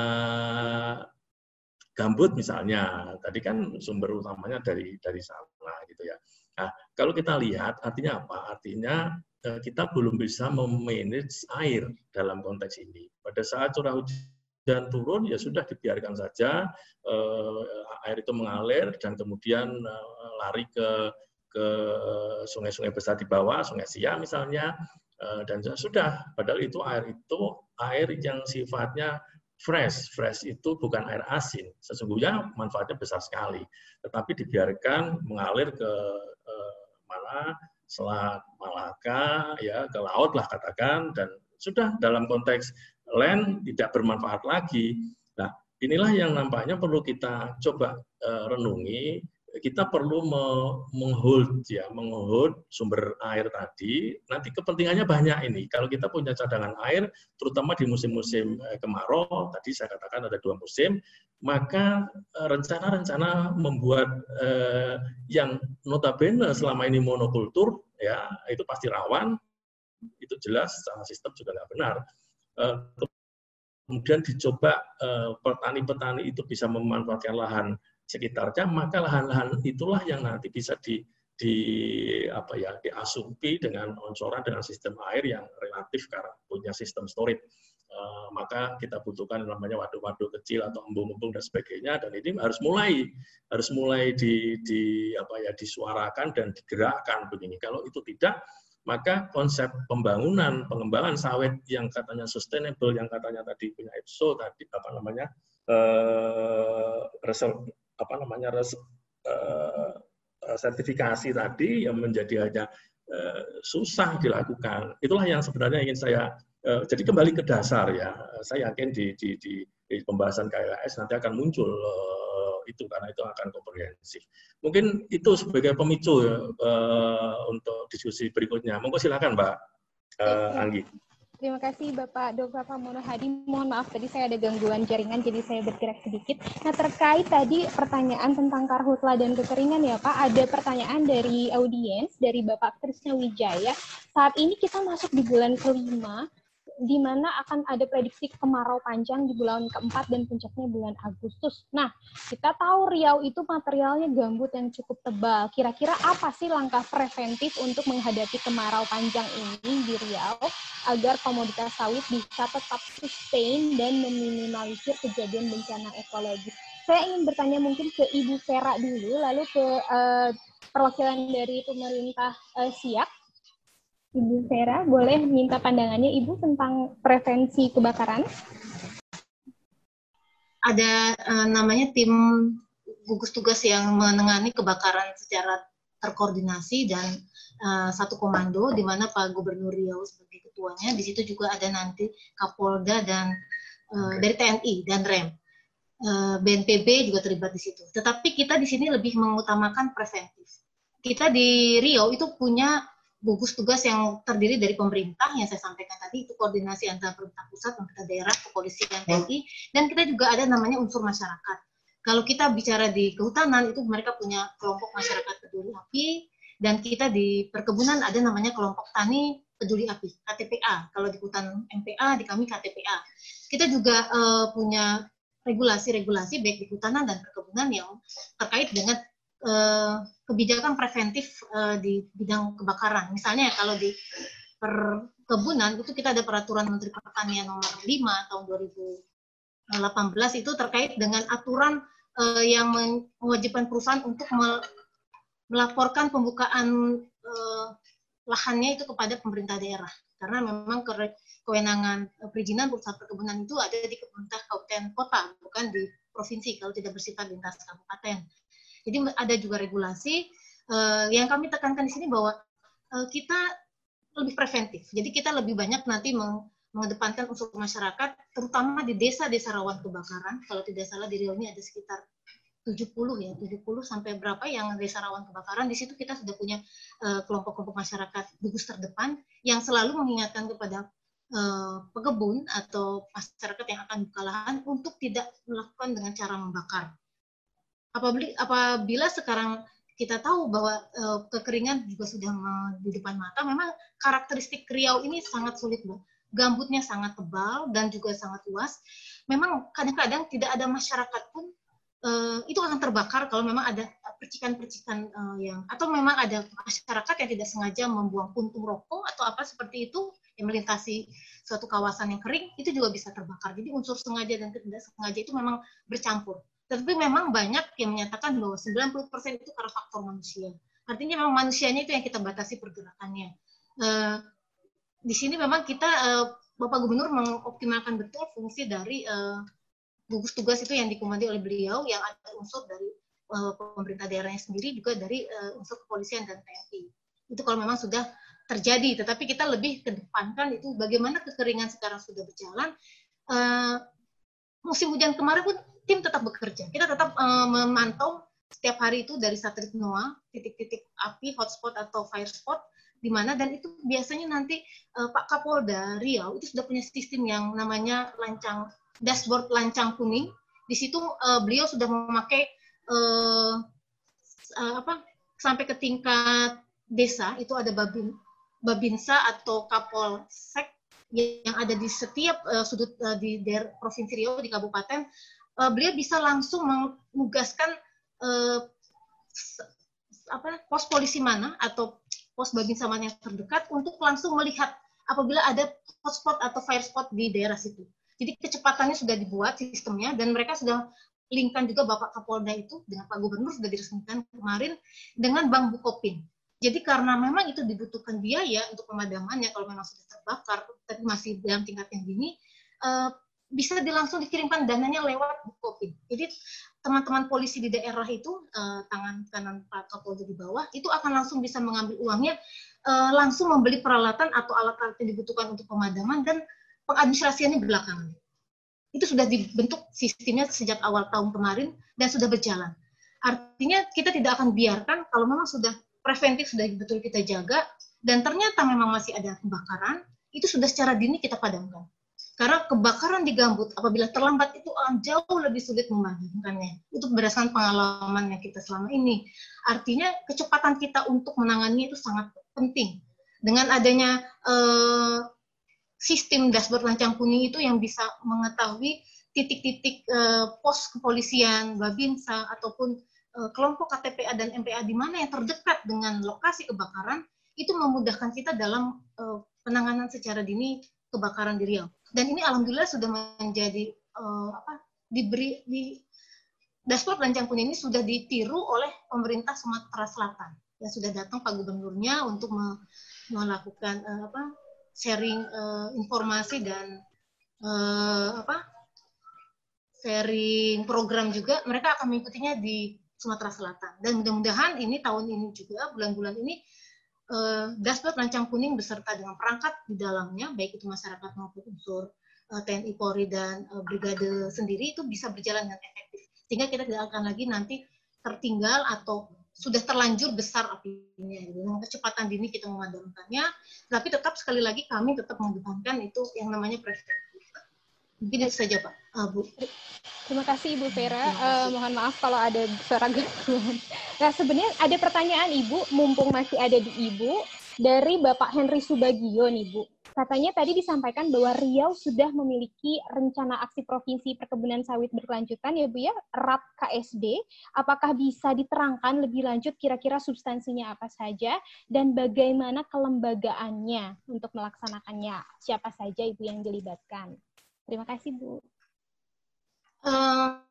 gambut misalnya tadi kan sumber utamanya dari dari sana gitu ya Nah, kalau kita lihat artinya apa? Artinya eh, kita belum bisa memanage air dalam konteks ini. Pada saat curah hujan turun ya sudah dibiarkan saja eh, air itu mengalir dan kemudian eh, lari ke ke sungai-sungai besar di bawah, Sungai Sia misalnya, dan sudah. Padahal itu air itu air yang sifatnya fresh. Fresh itu bukan air asin. Sesungguhnya manfaatnya besar sekali. Tetapi dibiarkan mengalir ke mana Selat Malaka ya ke laut lah katakan dan sudah dalam konteks land tidak bermanfaat lagi. Nah, inilah yang nampaknya perlu kita coba uh, renungi kita perlu menghold ya menghold sumber air tadi. Nanti kepentingannya banyak ini. Kalau kita punya cadangan air terutama di musim-musim eh, kemarau tadi saya katakan ada dua musim maka eh, rencana-rencana membuat eh, yang notabene selama ini monokultur ya itu pasti rawan. Itu jelas secara sistem juga nggak benar. Eh, kemudian dicoba eh, petani-petani itu bisa memanfaatkan lahan sekitarnya, maka lahan-lahan itulah yang nanti bisa di, di apa ya diasumsi dengan oncoran dengan sistem air yang relatif karena punya sistem storage. Uh, maka kita butuhkan namanya waduk-waduk kecil atau embung-embung dan sebagainya dan ini harus mulai harus mulai di, di apa ya disuarakan dan digerakkan begini. Kalau itu tidak maka konsep pembangunan pengembangan sawit yang katanya sustainable yang katanya tadi punya EPSO tadi apa namanya uh, apa namanya res, uh, sertifikasi tadi yang menjadi hanya uh, susah dilakukan. Itulah yang sebenarnya ingin saya uh, jadi kembali ke dasar ya. Saya yakin di, di, di, di pembahasan KLS nanti akan muncul uh, itu karena itu akan komprehensif. Mungkin itu sebagai pemicu uh, untuk diskusi berikutnya. Monggo silakan Mbak uh, Anggi. Terima kasih Bapak Dr. Pramono Hadi. Mohon maaf tadi saya ada gangguan jaringan jadi saya bergerak sedikit. Nah terkait tadi pertanyaan tentang karhutla dan kekeringan ya Pak, ada pertanyaan dari audiens dari Bapak Krisna Wijaya. Saat ini kita masuk di bulan kelima di mana akan ada prediksi kemarau panjang di bulan keempat dan puncaknya bulan Agustus. Nah, kita tahu Riau itu materialnya gambut yang cukup tebal. Kira-kira apa sih langkah preventif untuk menghadapi kemarau panjang ini di Riau agar komoditas sawit bisa tetap sustain dan meminimalisir kejadian bencana ekologis? Saya ingin bertanya mungkin ke Ibu Vera dulu, lalu ke uh, perwakilan dari pemerintah uh, Siak Ibu Vera, boleh minta pandangannya Ibu tentang prevensi kebakaran? Ada uh, namanya tim gugus tugas yang menangani kebakaran secara terkoordinasi dan uh, satu komando di mana Pak Gubernur Riau sebagai ketuanya. Di situ juga ada nanti Kapolda dan uh, dari TNI dan REM. Uh, BNPB juga terlibat di situ. Tetapi kita di sini lebih mengutamakan preventif. Kita di Riau itu punya gugus tugas yang terdiri dari pemerintah yang saya sampaikan tadi itu koordinasi antara pemerintah pusat, pemerintah daerah, kepolisian, TNI, dan kita juga ada namanya unsur masyarakat. Kalau kita bicara di kehutanan itu mereka punya kelompok masyarakat peduli api dan kita di perkebunan ada namanya kelompok tani peduli api KTPA. Kalau di hutan MPA di kami KTPA. Kita juga uh, punya regulasi-regulasi baik di kehutanan dan perkebunan yang terkait dengan uh, kebijakan preventif uh, di bidang kebakaran. Misalnya kalau di perkebunan itu kita ada peraturan Menteri Pertanian nomor 5 tahun 2018 itu terkait dengan aturan uh, yang mewajibkan perusahaan untuk melaporkan pembukaan lahannya itu kepada pemerintah daerah karena memang kewenangan perizinan perusahaan perkebunan itu ada di pemerintah kabupaten kota bukan di provinsi kalau tidak bersifat lintas kabupaten. Jadi ada juga regulasi uh, yang kami tekankan di sini bahwa uh, kita lebih preventif. Jadi kita lebih banyak nanti meng mengedepankan unsur masyarakat, terutama di desa-desa rawan kebakaran. Kalau tidak salah di Riau ini ada sekitar 70 ya, 70 sampai berapa yang desa rawan kebakaran. Di situ kita sudah punya eh, kelompok-kelompok uh, masyarakat gugus terdepan yang selalu mengingatkan kepada uh, pekebun atau masyarakat yang akan buka lahan untuk tidak melakukan dengan cara membakar apabila, apabila sekarang kita tahu bahwa uh, kekeringan juga sudah di depan mata, memang karakteristik Riau ini sangat sulit, Bu. Gambutnya sangat tebal dan juga sangat luas. Memang kadang-kadang tidak ada masyarakat pun uh, itu akan terbakar kalau memang ada percikan-percikan uh, yang atau memang ada masyarakat yang tidak sengaja membuang puntung rokok atau apa seperti itu yang melintasi suatu kawasan yang kering itu juga bisa terbakar. Jadi unsur sengaja dan tidak sengaja itu memang bercampur. Tapi memang banyak yang menyatakan bahwa 90% itu karena faktor manusia. Artinya memang manusianya itu yang kita batasi pergerakannya. Uh, di sini memang kita uh, Bapak Gubernur mengoptimalkan betul fungsi dari uh, gugus tugas itu yang dikomandi oleh beliau yang ada unsur dari pemerintah daerahnya sendiri juga dari unsur kepolisian dan TNI. Itu kalau memang sudah terjadi, tetapi kita lebih kedepankan itu bagaimana kekeringan sekarang sudah berjalan. Uh, musim hujan kemarin pun tim tetap bekerja. Kita tetap uh, memantau setiap hari itu dari satelit NOAA titik-titik api, hotspot atau fire spot di mana dan itu biasanya nanti uh, Pak Kapolda Riau itu sudah punya sistem yang namanya lancang dashboard lancang kuning. Di situ uh, beliau sudah memakai uh, uh, apa sampai ke tingkat desa itu ada babin babinsa atau kapolsek yang ada di setiap uh, sudut uh, di daerah provinsi Riau di kabupaten uh, beliau bisa langsung menugaskan uh, apa pos polisi mana atau pos babinsa mana yang terdekat untuk langsung melihat apabila ada hotspot atau fire spot di daerah situ. Jadi kecepatannya sudah dibuat sistemnya dan mereka sudah linkkan juga Bapak Kapolda itu dengan Pak Gubernur sudah diresmikan kemarin dengan Bank Bukopin. Jadi karena memang itu dibutuhkan biaya untuk pemadamannya kalau memang sudah terbakar tapi masih dalam tingkat yang dini, uh, bisa langsung dikirimkan dananya lewat Bukopin. Jadi teman-teman polisi di daerah itu uh, tangan kanan Pak Kapolda di bawah itu akan langsung bisa mengambil uangnya uh, langsung membeli peralatan atau alat-alat yang dibutuhkan untuk pemadaman dan pengadministrasiannya belakangan. Itu sudah dibentuk sistemnya sejak awal tahun kemarin dan sudah berjalan. Artinya kita tidak akan biarkan kalau memang sudah preventif sudah betul kita jaga dan ternyata memang masih ada kebakaran, itu sudah secara dini kita padamkan karena kebakaran di gambut apabila terlambat itu akan jauh lebih sulit memadamkannya. Itu berdasarkan pengalaman yang kita selama ini. Artinya kecepatan kita untuk menangani itu sangat penting. Dengan adanya eh, sistem dashboard lancang kuning itu yang bisa mengetahui titik-titik uh, pos kepolisian, babinsa ataupun uh, kelompok KTPA dan MPA di mana yang terdekat dengan lokasi kebakaran itu memudahkan kita dalam uh, penanganan secara dini kebakaran di Riau. Dan ini alhamdulillah sudah menjadi uh, apa diberi di dashboard lancang kuning ini sudah ditiru oleh pemerintah Sumatera Selatan. Yang sudah datang Pak Gubernurnya untuk melakukan uh, apa sharing uh, informasi dan uh, apa sharing program juga mereka akan mengikutinya di Sumatera Selatan. Dan mudah-mudahan ini tahun ini juga bulan-bulan ini uh, dashboard rancang kuning beserta dengan perangkat di dalamnya baik itu masyarakat maupun unsur uh, TNI Polri dan uh, brigade sendiri itu bisa berjalan dengan efektif. Sehingga kita tidak akan lagi nanti tertinggal atau sudah terlanjur besar apinya dengan kecepatan dini kita memadamkannya tapi tetap sekali lagi kami tetap mengedepankan itu yang namanya preventif mungkin itu saja pak uh, bu terima kasih ibu Vera uh, mohon maaf kalau ada suara gangguan nah sebenarnya ada pertanyaan ibu mumpung masih ada di ibu dari bapak Henry Subagio nih bu Katanya tadi disampaikan bahwa Riau sudah memiliki rencana aksi provinsi perkebunan sawit berkelanjutan ya Bu ya, RAP KSD. Apakah bisa diterangkan lebih lanjut kira-kira substansinya apa saja dan bagaimana kelembagaannya untuk melaksanakannya? Siapa saja Ibu yang dilibatkan? Terima kasih Bu. Uh,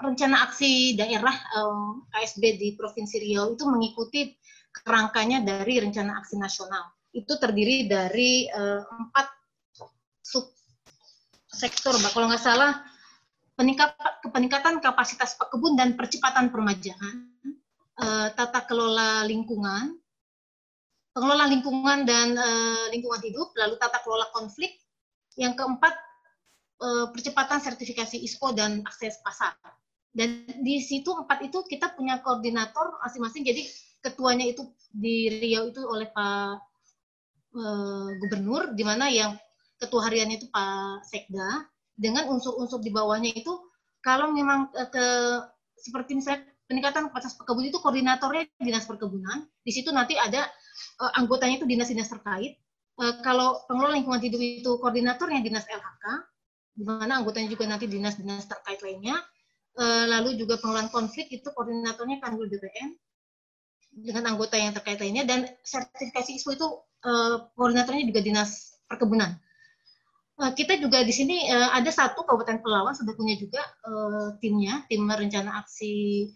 rencana aksi daerah eh, KSB di Provinsi Riau itu mengikuti kerangkanya dari rencana aksi nasional itu terdiri dari uh, empat sub sektor, Mbak. Kalau nggak salah, peningkat, peningkatan kapasitas kebun dan percepatan permajaan, uh, tata kelola lingkungan, pengelola lingkungan dan uh, lingkungan hidup, lalu tata kelola konflik, yang keempat percepatan sertifikasi ISPO dan akses pasar. Dan di situ empat itu kita punya koordinator masing-masing. Jadi ketuanya itu di Riau itu oleh Pak uh, gubernur di mana yang ketua hariannya itu Pak Sekda dengan unsur-unsur di bawahnya itu kalau memang uh, ke seperti misalnya peningkatan kapasitas perkebun itu koordinatornya dinas perkebunan di situ nanti ada uh, anggotanya itu dinas-dinas terkait uh, kalau pengelola lingkungan hidup itu koordinatornya dinas LHK di mana anggotanya juga nanti dinas-dinas terkait lainnya uh, lalu juga pengelolaan konflik itu koordinatornya Kanwil BPN dengan anggota yang terkait lainnya dan sertifikasi ISPO itu uh, koordinatornya juga dinas perkebunan. Uh, kita juga di sini ada satu Kabupaten Pelawan sudah punya juga timnya, tim rencana aksi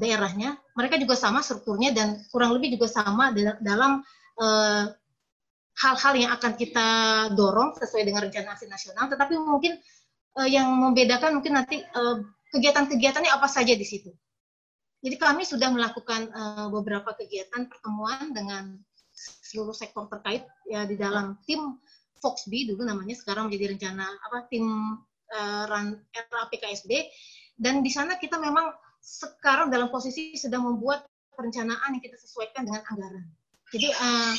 daerahnya. Mereka juga sama strukturnya dan kurang lebih juga sama dalam hal-hal yang akan kita dorong sesuai dengan rencana aksi nasional. Tetapi mungkin uh, yang membedakan mungkin nanti uh, kegiatan-kegiatannya apa saja di situ. Jadi kami sudah melakukan uh, beberapa kegiatan pertemuan dengan seluruh sektor terkait ya di dalam tim Foxby dulu namanya sekarang menjadi rencana apa tim uh, RAN RAPKSB dan di sana kita memang sekarang dalam posisi sedang membuat perencanaan yang kita sesuaikan dengan anggaran. Jadi uh,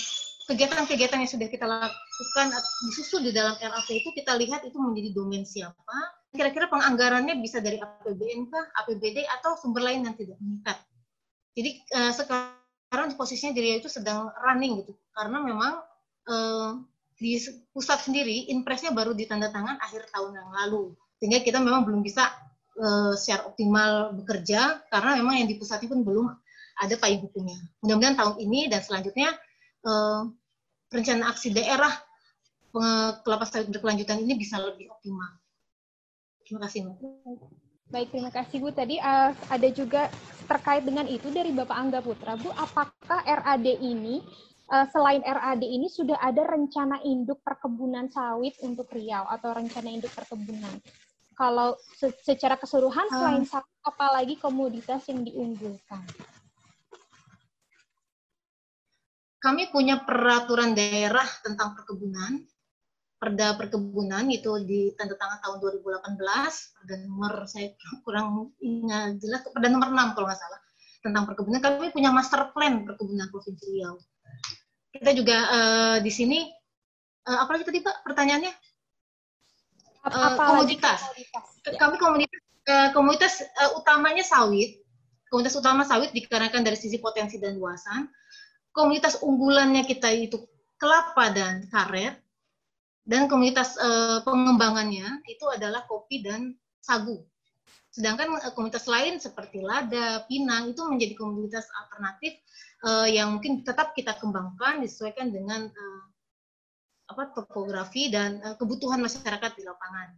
kegiatan-kegiatan yang sudah kita lakukan disusul di dalam RAP itu kita lihat itu menjadi domain siapa. Kira-kira penganggarannya bisa dari APBN kah, APBD atau sumber lain yang tidak meningkat. Jadi uh, sekarang posisinya dia itu sedang running gitu karena memang uh, di pusat sendiri impresnya baru ditandatangan akhir tahun yang lalu sehingga kita memang belum bisa uh, secara optimal bekerja karena memang yang di pusat pun belum ada payung hukumnya mudah-mudahan tahun ini dan selanjutnya uh, rencana aksi daerah kelapa sawit berkelanjutan ini bisa lebih optimal terima kasih mbak Baik, terima kasih Bu. Tadi uh, ada juga terkait dengan itu dari Bapak Angga Putra. Bu, apakah RAD ini, uh, selain RAD ini sudah ada rencana induk perkebunan sawit untuk Riau atau rencana induk perkebunan? Kalau se secara keseluruhan, selain uh. sawit, apalagi komoditas yang diunggulkan? Kami punya peraturan daerah tentang perkebunan Perda Perkebunan itu di tanda tangan tahun 2018, Perda nomor saya kurang ingat jelas, Perda nomor 6 kalau nggak salah tentang perkebunan. Kami punya master plan perkebunan Provinsi Riau. Kita juga uh, di sini uh, apa lagi tadi Pak pertanyaannya? Uh, komoditas. komoditas. Kami komunitas uh, komunitas uh, utamanya sawit. Komunitas utama sawit dikarenakan dari sisi potensi dan luasan. Komunitas unggulannya kita itu kelapa dan karet Dan komunitas uh, pengembangannya itu adalah kopi dan sagu. Sedangkan uh, komunitas lain seperti lada, pinang itu menjadi komunitas alternatif uh, yang mungkin tetap kita kembangkan disesuaikan dengan apa topografi dan uh, kebutuhan masyarakat di lapangan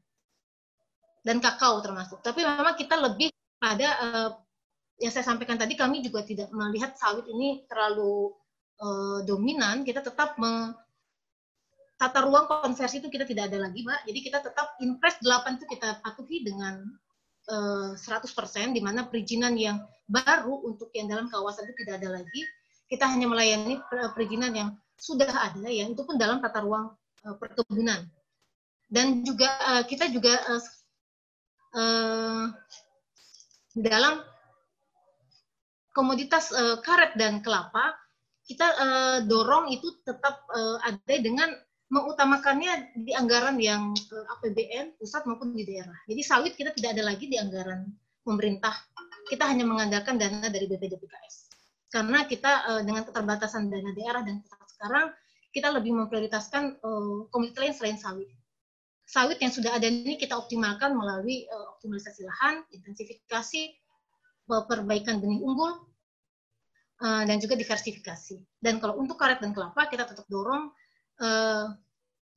dan kakao termasuk. Tapi memang kita lebih pada yang saya sampaikan tadi kami juga tidak melihat sawit ini terlalu uh, dominan. Kita tetap me, tata ruang konversi itu kita tidak ada lagi, Mbak. Jadi kita tetap impres 8 itu kita patuhi dengan uh, 100% di mana perizinan yang baru untuk yang dalam kawasan itu tidak ada lagi. Kita hanya melayani perizinan yang sudah ada yang itu pun dalam tata ruang uh, perkebunan. Dan juga uh, kita juga uh, uh, dalam komoditas uh, karet dan kelapa kita uh, dorong itu tetap uh, ada dengan mengutamakannya di anggaran yang uh, APBN pusat maupun di daerah. Jadi sawit kita tidak ada lagi di anggaran pemerintah. Kita hanya mengandalkan dana dari BPDPKS. Karena kita uh, dengan keterbatasan dana daerah dan sekarang kita lebih memprioritaskan uh, lain selain sawit. Sawit yang sudah ada ini kita optimalkan melalui uh, optimalisasi lahan, intensifikasi, perbaikan benih unggul, uh, dan juga diversifikasi. Dan kalau untuk karet dan kelapa kita tetap dorong uh,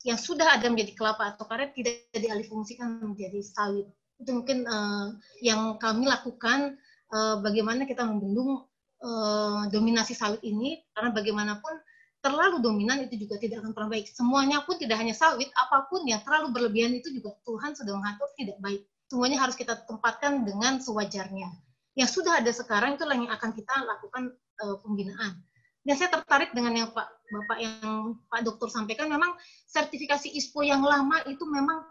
yang sudah ada menjadi kelapa atau karet tidak dialihfungsikan menjadi sawit. Itu mungkin uh, yang kami lakukan uh, bagaimana kita membendung uh, dominasi sawit ini karena bagaimanapun terlalu dominan itu juga tidak akan pernah baik. Semuanya pun tidak hanya sawit, apa pun yang terlalu berlebihan itu juga Tuhan sudah mengatur tidak baik. Semuanya harus kita tempatkan dengan sewajarnya. Yang sudah ada sekarang itu yang akan kita lakukan uh, pembinaan. Dan saya tertarik dengan yang Pak Bapak yang Pak Dokter sampaikan, memang sertifikasi ISPO yang lama itu memang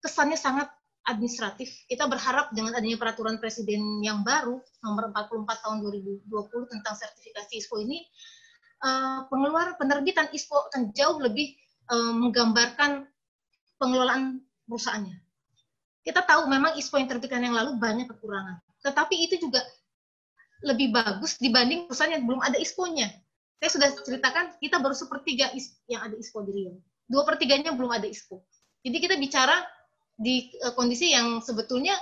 kesannya sangat administratif. Kita berharap dengan adanya peraturan presiden yang baru nomor 44 tahun 2020 tentang sertifikasi ISPO ini uh, pengeluaran penerbitan ISPO akan jauh lebih uh, menggambarkan pengelolaan perusahaannya. Kita tahu memang ISPO yang terbitkan yang lalu banyak kekurangan, tetapi itu juga lebih bagus dibanding perusahaan yang belum ada ISPO-nya. Saya sudah ceritakan kita baru sepertiga yang ada ISPO di Rio, dua pertiganya belum ada ISPO. Jadi kita bicara di uh, kondisi yang sebetulnya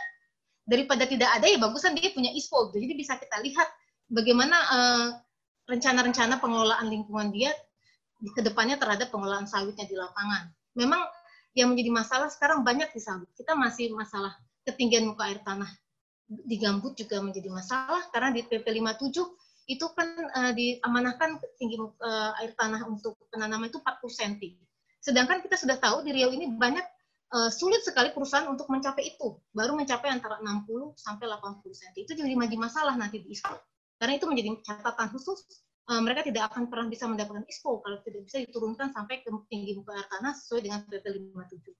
daripada tidak ada ya bagusan dia punya ISPO. Jadi bisa kita lihat bagaimana uh, rencana-rencana pengelolaan lingkungan dia ke depannya terhadap pengelolaan sawitnya di lapangan. Memang yang menjadi masalah sekarang banyak di sawit. Kita masih masalah ketinggian muka air tanah di gambut juga menjadi masalah karena di PP 57 itu kan uh, diamanahkan tinggi uh, air tanah untuk penanaman itu 40 cm. Sedangkan kita sudah tahu di Riau ini banyak uh, sulit sekali perusahaan untuk mencapai itu. Baru mencapai antara 60 sampai 80 cm. Itu jadi menjadi masalah nanti di ISPO. Karena itu menjadi catatan khusus, uh, mereka tidak akan pernah bisa mendapatkan ISPO kalau tidak bisa diturunkan sampai ke tinggi muka air tanah sesuai dengan PP 57.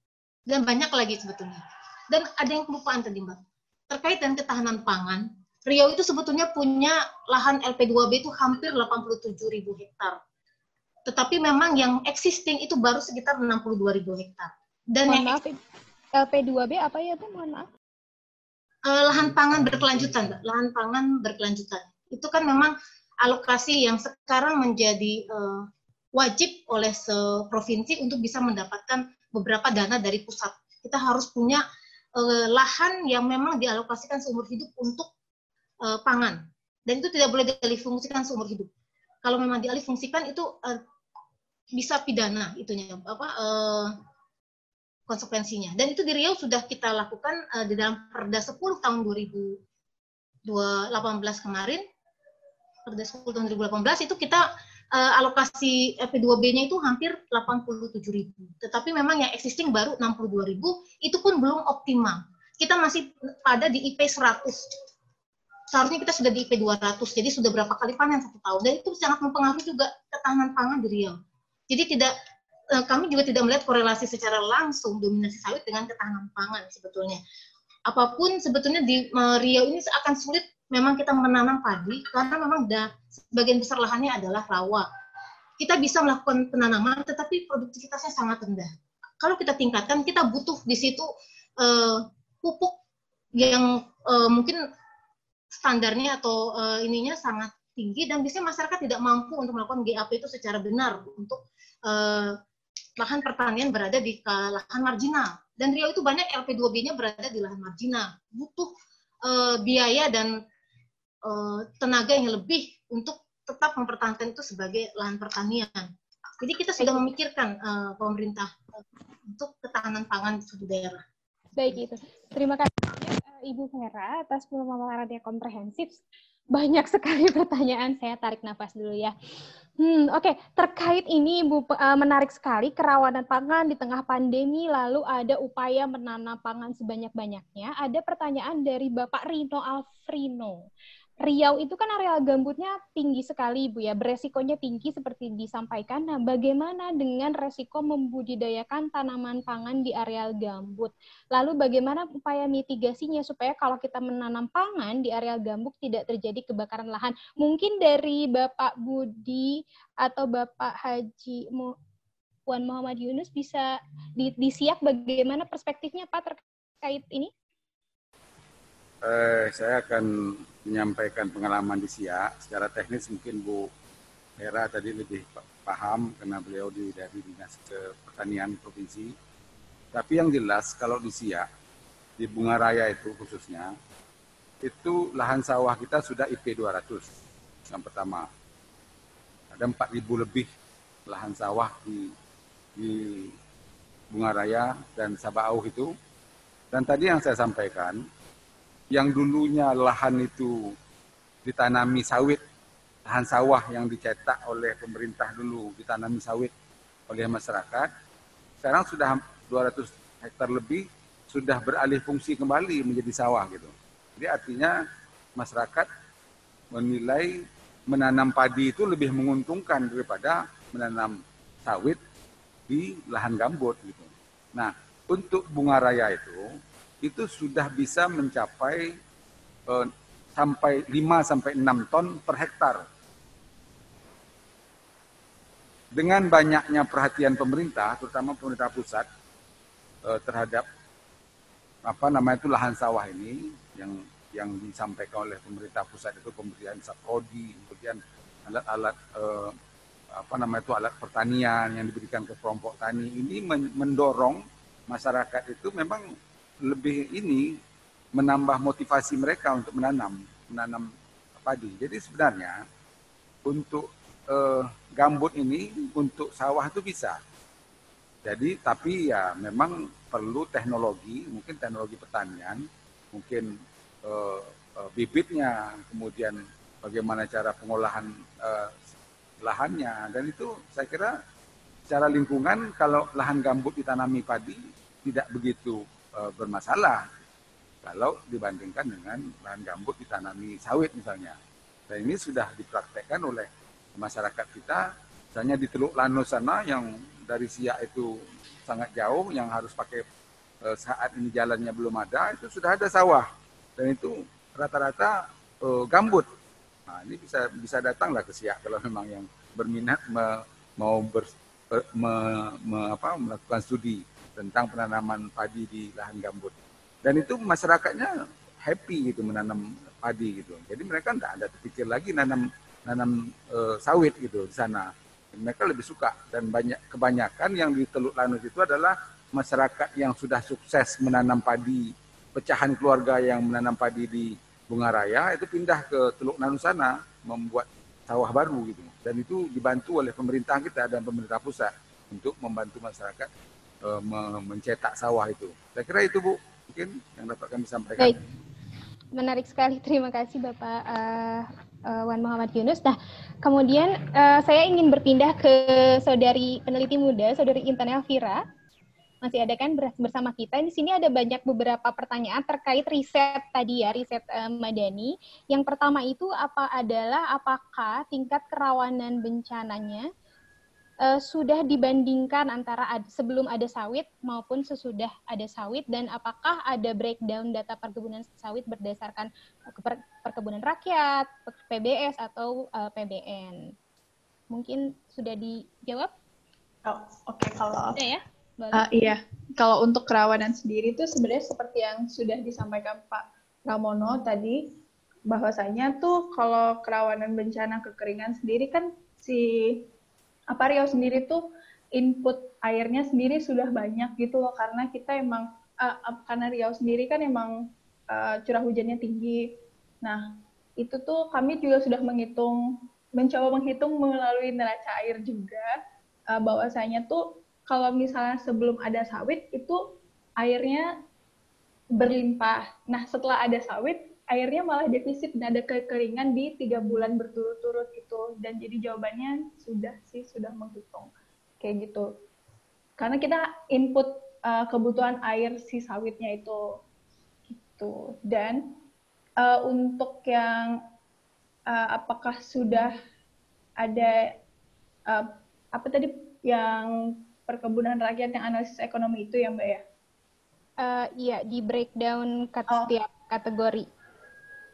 Dan banyak lagi sebetulnya. Dan ada yang kelupaan tadi Mbak. Terkait dengan ketahanan pangan, Riau itu sebetulnya punya lahan LP2B itu hampir 87 ribu hektar. Tetapi memang yang existing itu baru sekitar 62 ribu hektar. Dan mohon yang maaf, LP2B apa ya tuh? Mohon maaf. Uh, lahan pangan berkelanjutan. Lahan pangan berkelanjutan itu kan memang alokasi yang sekarang menjadi uh, wajib oleh seprovinsi untuk bisa mendapatkan beberapa dana dari pusat. Kita harus punya uh, lahan yang memang dialokasikan seumur hidup untuk uh, pangan. Dan itu tidak boleh dialihfungsikan seumur hidup. Kalau memang dialihfungsikan itu uh, bisa pidana itunya apa uh, konsekuensinya. Dan itu di Riau sudah kita lakukan uh, di dalam Perda 10 tahun 2018 kemarin Perda 10 tahun 2018 itu kita uh, alokasi FP2B-nya itu hampir 87 ribu. Tetapi memang yang existing baru 62 ribu, itu pun belum optimal. Kita masih pada di IP 100. Seharusnya kita sudah di IP 200, jadi sudah berapa kali panen satu tahun. Dan itu sangat mempengaruhi juga ketahanan pangan di Riau. Jadi tidak eh, kami juga tidak melihat korelasi secara langsung dominasi sawit dengan ketahanan pangan sebetulnya. Apa pun sebetulnya di eh, Riau ini akan sulit memang kita menanam padi karena memang da, sebagian besar lahannya adalah rawa. Kita bisa melakukan penanaman tetapi produktivitasnya sangat rendah. Kalau kita tingkatkan, kita butuh di situ uh, pupuk yang uh, mungkin standarnya atau uh, ininya sangat tinggi dan biasanya masyarakat tidak mampu untuk melakukan GAP itu secara benar untuk uh, lahan pertanian berada di lahan marginal dan Riau itu banyak LP2B-nya berada di lahan marginal butuh uh, biaya dan uh, tenaga yang lebih untuk tetap mempertahankan itu sebagai lahan pertanian jadi kita sudah memikirkan uh, pemerintah untuk ketahanan pangan di suatu daerah baik itu terima kasih Ibu Vera atas pemaparan yang komprehensif banyak sekali pertanyaan. Saya tarik nafas dulu ya. Hmm, Oke, okay. terkait ini Bu uh, menarik sekali kerawanan pangan di tengah pandemi, lalu ada upaya menanam pangan sebanyak-banyaknya. Ada pertanyaan dari Bapak Rino Alfrino. Riau itu kan areal gambutnya tinggi sekali, Bu ya. Beresikonya tinggi seperti disampaikan. Nah, bagaimana dengan resiko membudidayakan tanaman pangan di areal gambut? Lalu bagaimana upaya mitigasinya supaya kalau kita menanam pangan di areal gambut tidak terjadi kebakaran lahan? Mungkin dari Bapak Budi atau Bapak Haji Wan Muhammad Yunus bisa disiap bagaimana perspektifnya Pak terkait ini? Eh, saya akan menyampaikan pengalaman di SIA. Secara teknis mungkin Bu Hera tadi lebih paham karena beliau di, dari Dinas Pertanian Provinsi. Tapi yang jelas kalau di SIA, di Bunga Raya itu khususnya, itu lahan sawah kita sudah IP 200 yang pertama. Ada 4.000 lebih lahan sawah di, di Bunga Raya dan Sabau itu. Dan tadi yang saya sampaikan, yang dulunya lahan itu ditanami sawit, lahan sawah yang dicetak oleh pemerintah dulu ditanami sawit oleh masyarakat, sekarang sudah 200 hektar lebih sudah beralih fungsi kembali menjadi sawah gitu. Jadi artinya masyarakat menilai menanam padi itu lebih menguntungkan daripada menanam sawit di lahan gambut gitu. Nah, untuk bunga raya itu itu sudah bisa mencapai uh, sampai 5 sampai 6 ton per hektar. Dengan banyaknya perhatian pemerintah, terutama pemerintah pusat uh, terhadap apa namanya itu lahan sawah ini yang yang disampaikan oleh pemerintah pusat itu pemberian saprodi, kemudian alat-alat uh, apa namanya itu alat pertanian yang diberikan ke kelompok tani ini mendorong masyarakat itu memang lebih ini menambah motivasi mereka untuk menanam menanam padi. Jadi sebenarnya untuk eh, gambut ini untuk sawah itu bisa. Jadi tapi ya memang perlu teknologi, mungkin teknologi pertanian, mungkin eh, eh, bibitnya, kemudian bagaimana cara pengolahan eh, lahannya dan itu saya kira secara lingkungan kalau lahan gambut ditanami padi tidak begitu bermasalah kalau dibandingkan dengan lahan gambut ditanami sawit misalnya. Dan ini sudah dipraktekkan oleh masyarakat kita, misalnya di Teluk Lano sana yang dari Siak itu sangat jauh, yang harus pakai e, saat ini jalannya belum ada, itu sudah ada sawah. Dan itu rata-rata e, gambut. Nah, ini bisa bisa datanglah ke Siak kalau memang yang berminat me, mau ber, me, me, apa, melakukan studi tentang penanaman padi di lahan gambut. Dan itu masyarakatnya happy gitu menanam padi gitu. Jadi mereka tidak ada terpikir lagi nanam nanam e, sawit gitu di sana. Mereka lebih suka dan banyak kebanyakan yang di Teluk Lanus itu adalah masyarakat yang sudah sukses menanam padi, pecahan keluarga yang menanam padi di Bunga Raya itu pindah ke Teluk Lanus sana membuat sawah baru gitu. Dan itu dibantu oleh pemerintah kita dan pemerintah pusat untuk membantu masyarakat mencetak sawah itu. Saya kira itu Bu, mungkin yang dapat kami sampaikan. Baik. Menarik sekali, terima kasih Bapak uh, uh, Wan Muhammad Yunus. Nah, kemudian uh, saya ingin berpindah ke saudari peneliti muda, saudari Intan Elvira. Masih ada kan bersama kita. Di sini ada banyak beberapa pertanyaan terkait riset tadi ya, riset uh, Madani. Yang pertama itu apa adalah apakah tingkat kerawanan bencananya uh, sudah dibandingkan antara ad, sebelum ada sawit maupun sesudah ada sawit dan apakah ada breakdown data perkebunan sawit berdasarkan per, perkebunan rakyat, PBS atau uh, eh, PBN? Mungkin sudah dijawab? Oh, Oke, okay. kalau ya, Uh, iya, kalau untuk kerawanan sendiri itu sebenarnya seperti yang sudah disampaikan Pak Ramono tadi, bahwasanya tuh kalau kerawanan bencana kekeringan sendiri kan si apa Riau sendiri tuh input airnya sendiri sudah banyak gitu loh karena kita emang uh, karena Riau sendiri kan emang uh, curah hujannya tinggi. Nah, itu tuh kami juga sudah menghitung mencoba menghitung melalui neraca air juga uh, bahwasanya tuh kalau misalnya sebelum ada sawit itu airnya berlimpah. Nah, setelah ada sawit airnya malah defisit dan ada kekeringan di tiga bulan berturut-turut itu dan jadi jawabannya sudah sih sudah menghitung kayak gitu karena kita input uh, kebutuhan air si sawitnya itu gitu dan uh, untuk yang uh, apakah sudah ada uh, apa tadi yang perkebunan rakyat yang analisis ekonomi itu ya mbak ya? Uh, iya di breakdown kat oh. setiap kategori.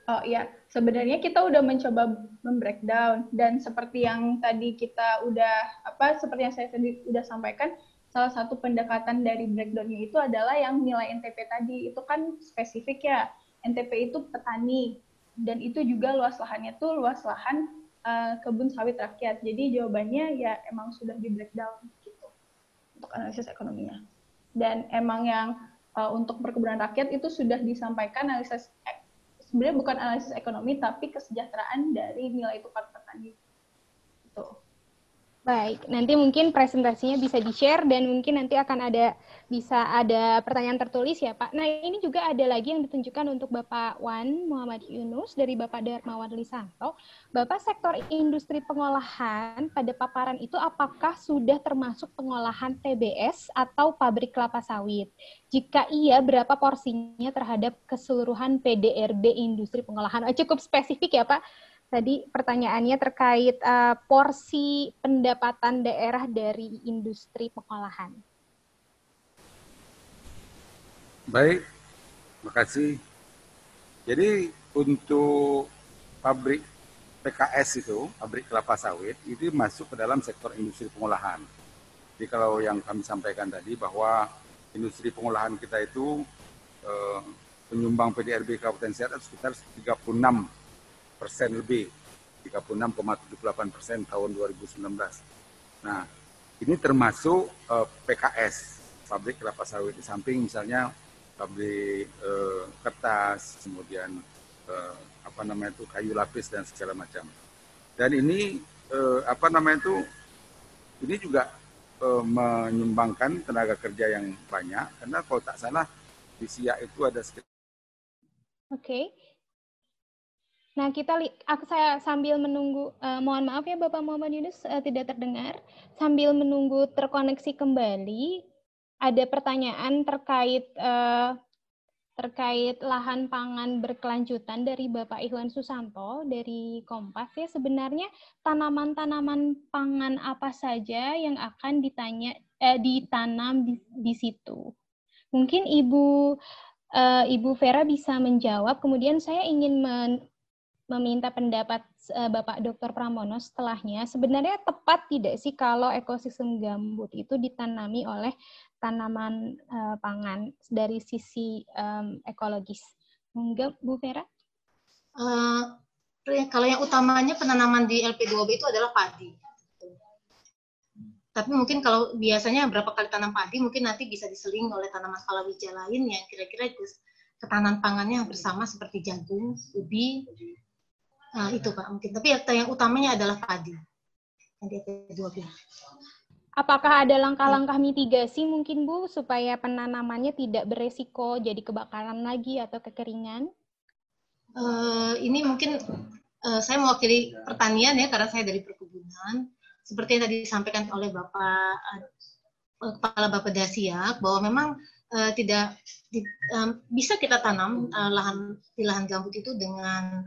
Oh iya, sebenarnya kita udah mencoba membreakdown dan seperti yang tadi kita udah apa seperti yang saya tadi udah sampaikan, salah satu pendekatan dari breakdownnya itu adalah yang nilai NTP tadi itu kan spesifik ya. NTP itu petani dan itu juga luas lahannya tuh luas lahan uh, kebun sawit rakyat. Jadi jawabannya ya emang sudah di breakdown gitu untuk analisis ekonominya. Dan emang yang uh, untuk perkebunan rakyat itu sudah disampaikan analisis sebenarnya bukan analisis ekonomi tapi kesejahteraan dari nilai tukar petani. Gitu. Baik, nanti mungkin presentasinya bisa di-share dan mungkin nanti akan ada bisa ada pertanyaan tertulis ya Pak. Nah ini juga ada lagi yang ditunjukkan untuk Bapak Wan Muhammad Yunus dari Bapak Darmawan Lisanto. Bapak sektor industri pengolahan pada paparan itu apakah sudah termasuk pengolahan TBS atau pabrik kelapa sawit? Jika iya, berapa porsinya terhadap keseluruhan PDRB industri pengolahan? Oh, cukup spesifik ya Pak Tadi pertanyaannya terkait uh, porsi pendapatan daerah dari industri pengolahan. Baik, terima kasih. Jadi untuk pabrik PKS itu, pabrik kelapa sawit, itu masuk ke dalam sektor industri pengolahan. Jadi kalau yang kami sampaikan tadi bahwa industri pengolahan kita itu eh, penyumbang PDRB Kabupaten Siak sekitar 36 persen lebih, 36,78 persen tahun 2019. Nah, ini termasuk uh, eh, PKS, pabrik kelapa sawit di samping misalnya pabrik uh, kertas, kemudian uh, apa namanya itu kayu lapis dan segala macam. Dan ini uh, apa namanya itu ini juga uh, menyumbangkan tenaga kerja yang banyak karena kalau tak salah di Siak itu ada sekitar Oke, okay. Nah, kita aku saya sambil menunggu uh, mohon maaf ya Bapak Muhammad Yunus uh, tidak terdengar. Sambil menunggu terkoneksi kembali, ada pertanyaan terkait uh, terkait lahan pangan berkelanjutan dari Bapak Ikhwan Susanto dari Kompas ya sebenarnya tanaman-tanaman pangan apa saja yang akan ditanya eh, ditanam di, di situ. Mungkin Ibu Ibu Vera bisa menjawab. Kemudian saya ingin meminta pendapat uh, Bapak Dr. Pramono setelahnya, sebenarnya tepat tidak sih kalau ekosistem gambut itu ditanami oleh tanaman uh, pangan dari sisi ekologis? Enggak, Bu Vera? Uh, kalau yang utamanya penanaman di LP2B itu adalah padi. Tapi mungkin kalau biasanya berapa kali tanam padi, mungkin nanti bisa diseling oleh tanaman palawija lain yang kira-kira ketahanan pangannya bersama seperti jagung, ubi, Nah, itu Pak mungkin. Tapi yang utamanya adalah padi. Yang Apakah ada langkah-langkah mitigasi mungkin Bu supaya penanamannya tidak beresiko jadi kebakaran lagi atau kekeringan? Uh, ini mungkin uh, saya mewakili pertanian ya karena saya dari perkebunan. Seperti yang tadi disampaikan oleh Bapak uh, Kepala Bapak Dasiak bahwa memang uh, tidak di, um, bisa kita tanam uh, lahan di lahan gambut itu dengan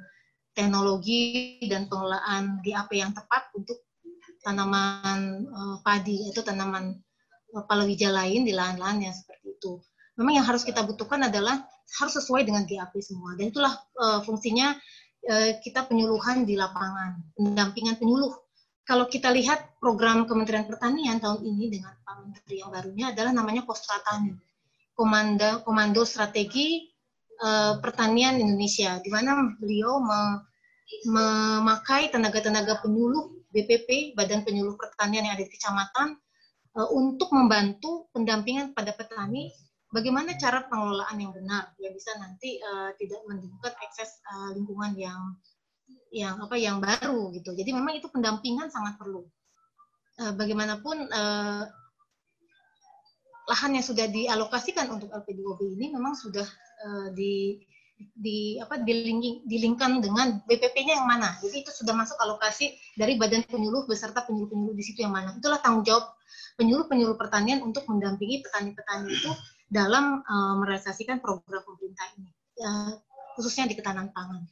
teknologi dan pengelolaan GAP yang tepat untuk tanaman uh, padi atau tanaman uh, palawija lain di lahan-lahan yang seperti itu. Memang yang harus kita butuhkan adalah harus sesuai dengan GAP semua dan itulah uh, fungsinya uh, kita penyuluhan di lapangan, pendampingan penyuluh. Kalau kita lihat program Kementerian Pertanian tahun ini dengan Pak Menteri yang barunya adalah namanya Postratani, Komando Komando Strategi uh, pertanian Indonesia, di mana beliau memakai tenaga-tenaga penyuluh BPP, Badan Penyuluh Pertanian yang ada di kecamatan, uh, untuk membantu pendampingan pada petani bagaimana cara pengelolaan yang benar yang bisa nanti uh, tidak menimbulkan ekses uh, lingkungan yang yang apa yang baru gitu. Jadi memang itu pendampingan sangat perlu. Uh, bagaimanapun uh, lahan yang sudah dialokasikan untuk LP2B ini memang sudah uh, di di apa dilingkan dengan BPP-nya yang mana. Jadi itu sudah masuk alokasi dari badan penyuluh beserta penyuluh-penyuluh di situ yang mana. Itulah tanggung jawab penyuluh-penyuluh pertanian untuk mendampingi petani-petani itu dalam uh, merealisasikan program pemerintah ini, uh, khususnya di ketahanan pangan.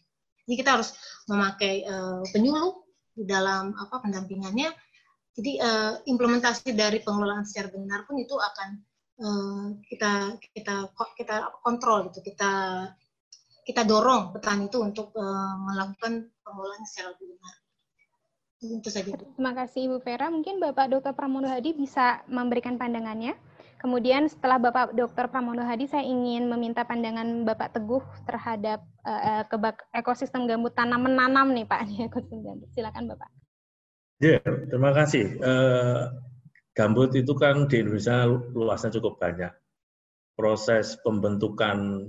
Jadi kita harus memakai uh, penyuluh di dalam apa pendampingannya. Jadi uh, implementasi dari pengelolaan secara benar pun itu akan uh, kita kita kita kontrol gitu, kita kita dorong petani itu untuk uh, melakukan pengelolaan secara benar. Itu saja. Terima kasih Ibu Vera. Mungkin Bapak Dr. Pramono Hadi bisa memberikan pandangannya. Kemudian setelah Bapak Dr. Pramono Hadi, saya ingin meminta pandangan Bapak Teguh terhadap uh, ekosistem gambut tanam menanam nih Pak, ekosistem gambut. Silakan Bapak. Ya, yeah, terima kasih. Uh, gambut itu kan di Indonesia luasnya cukup banyak. Proses pembentukan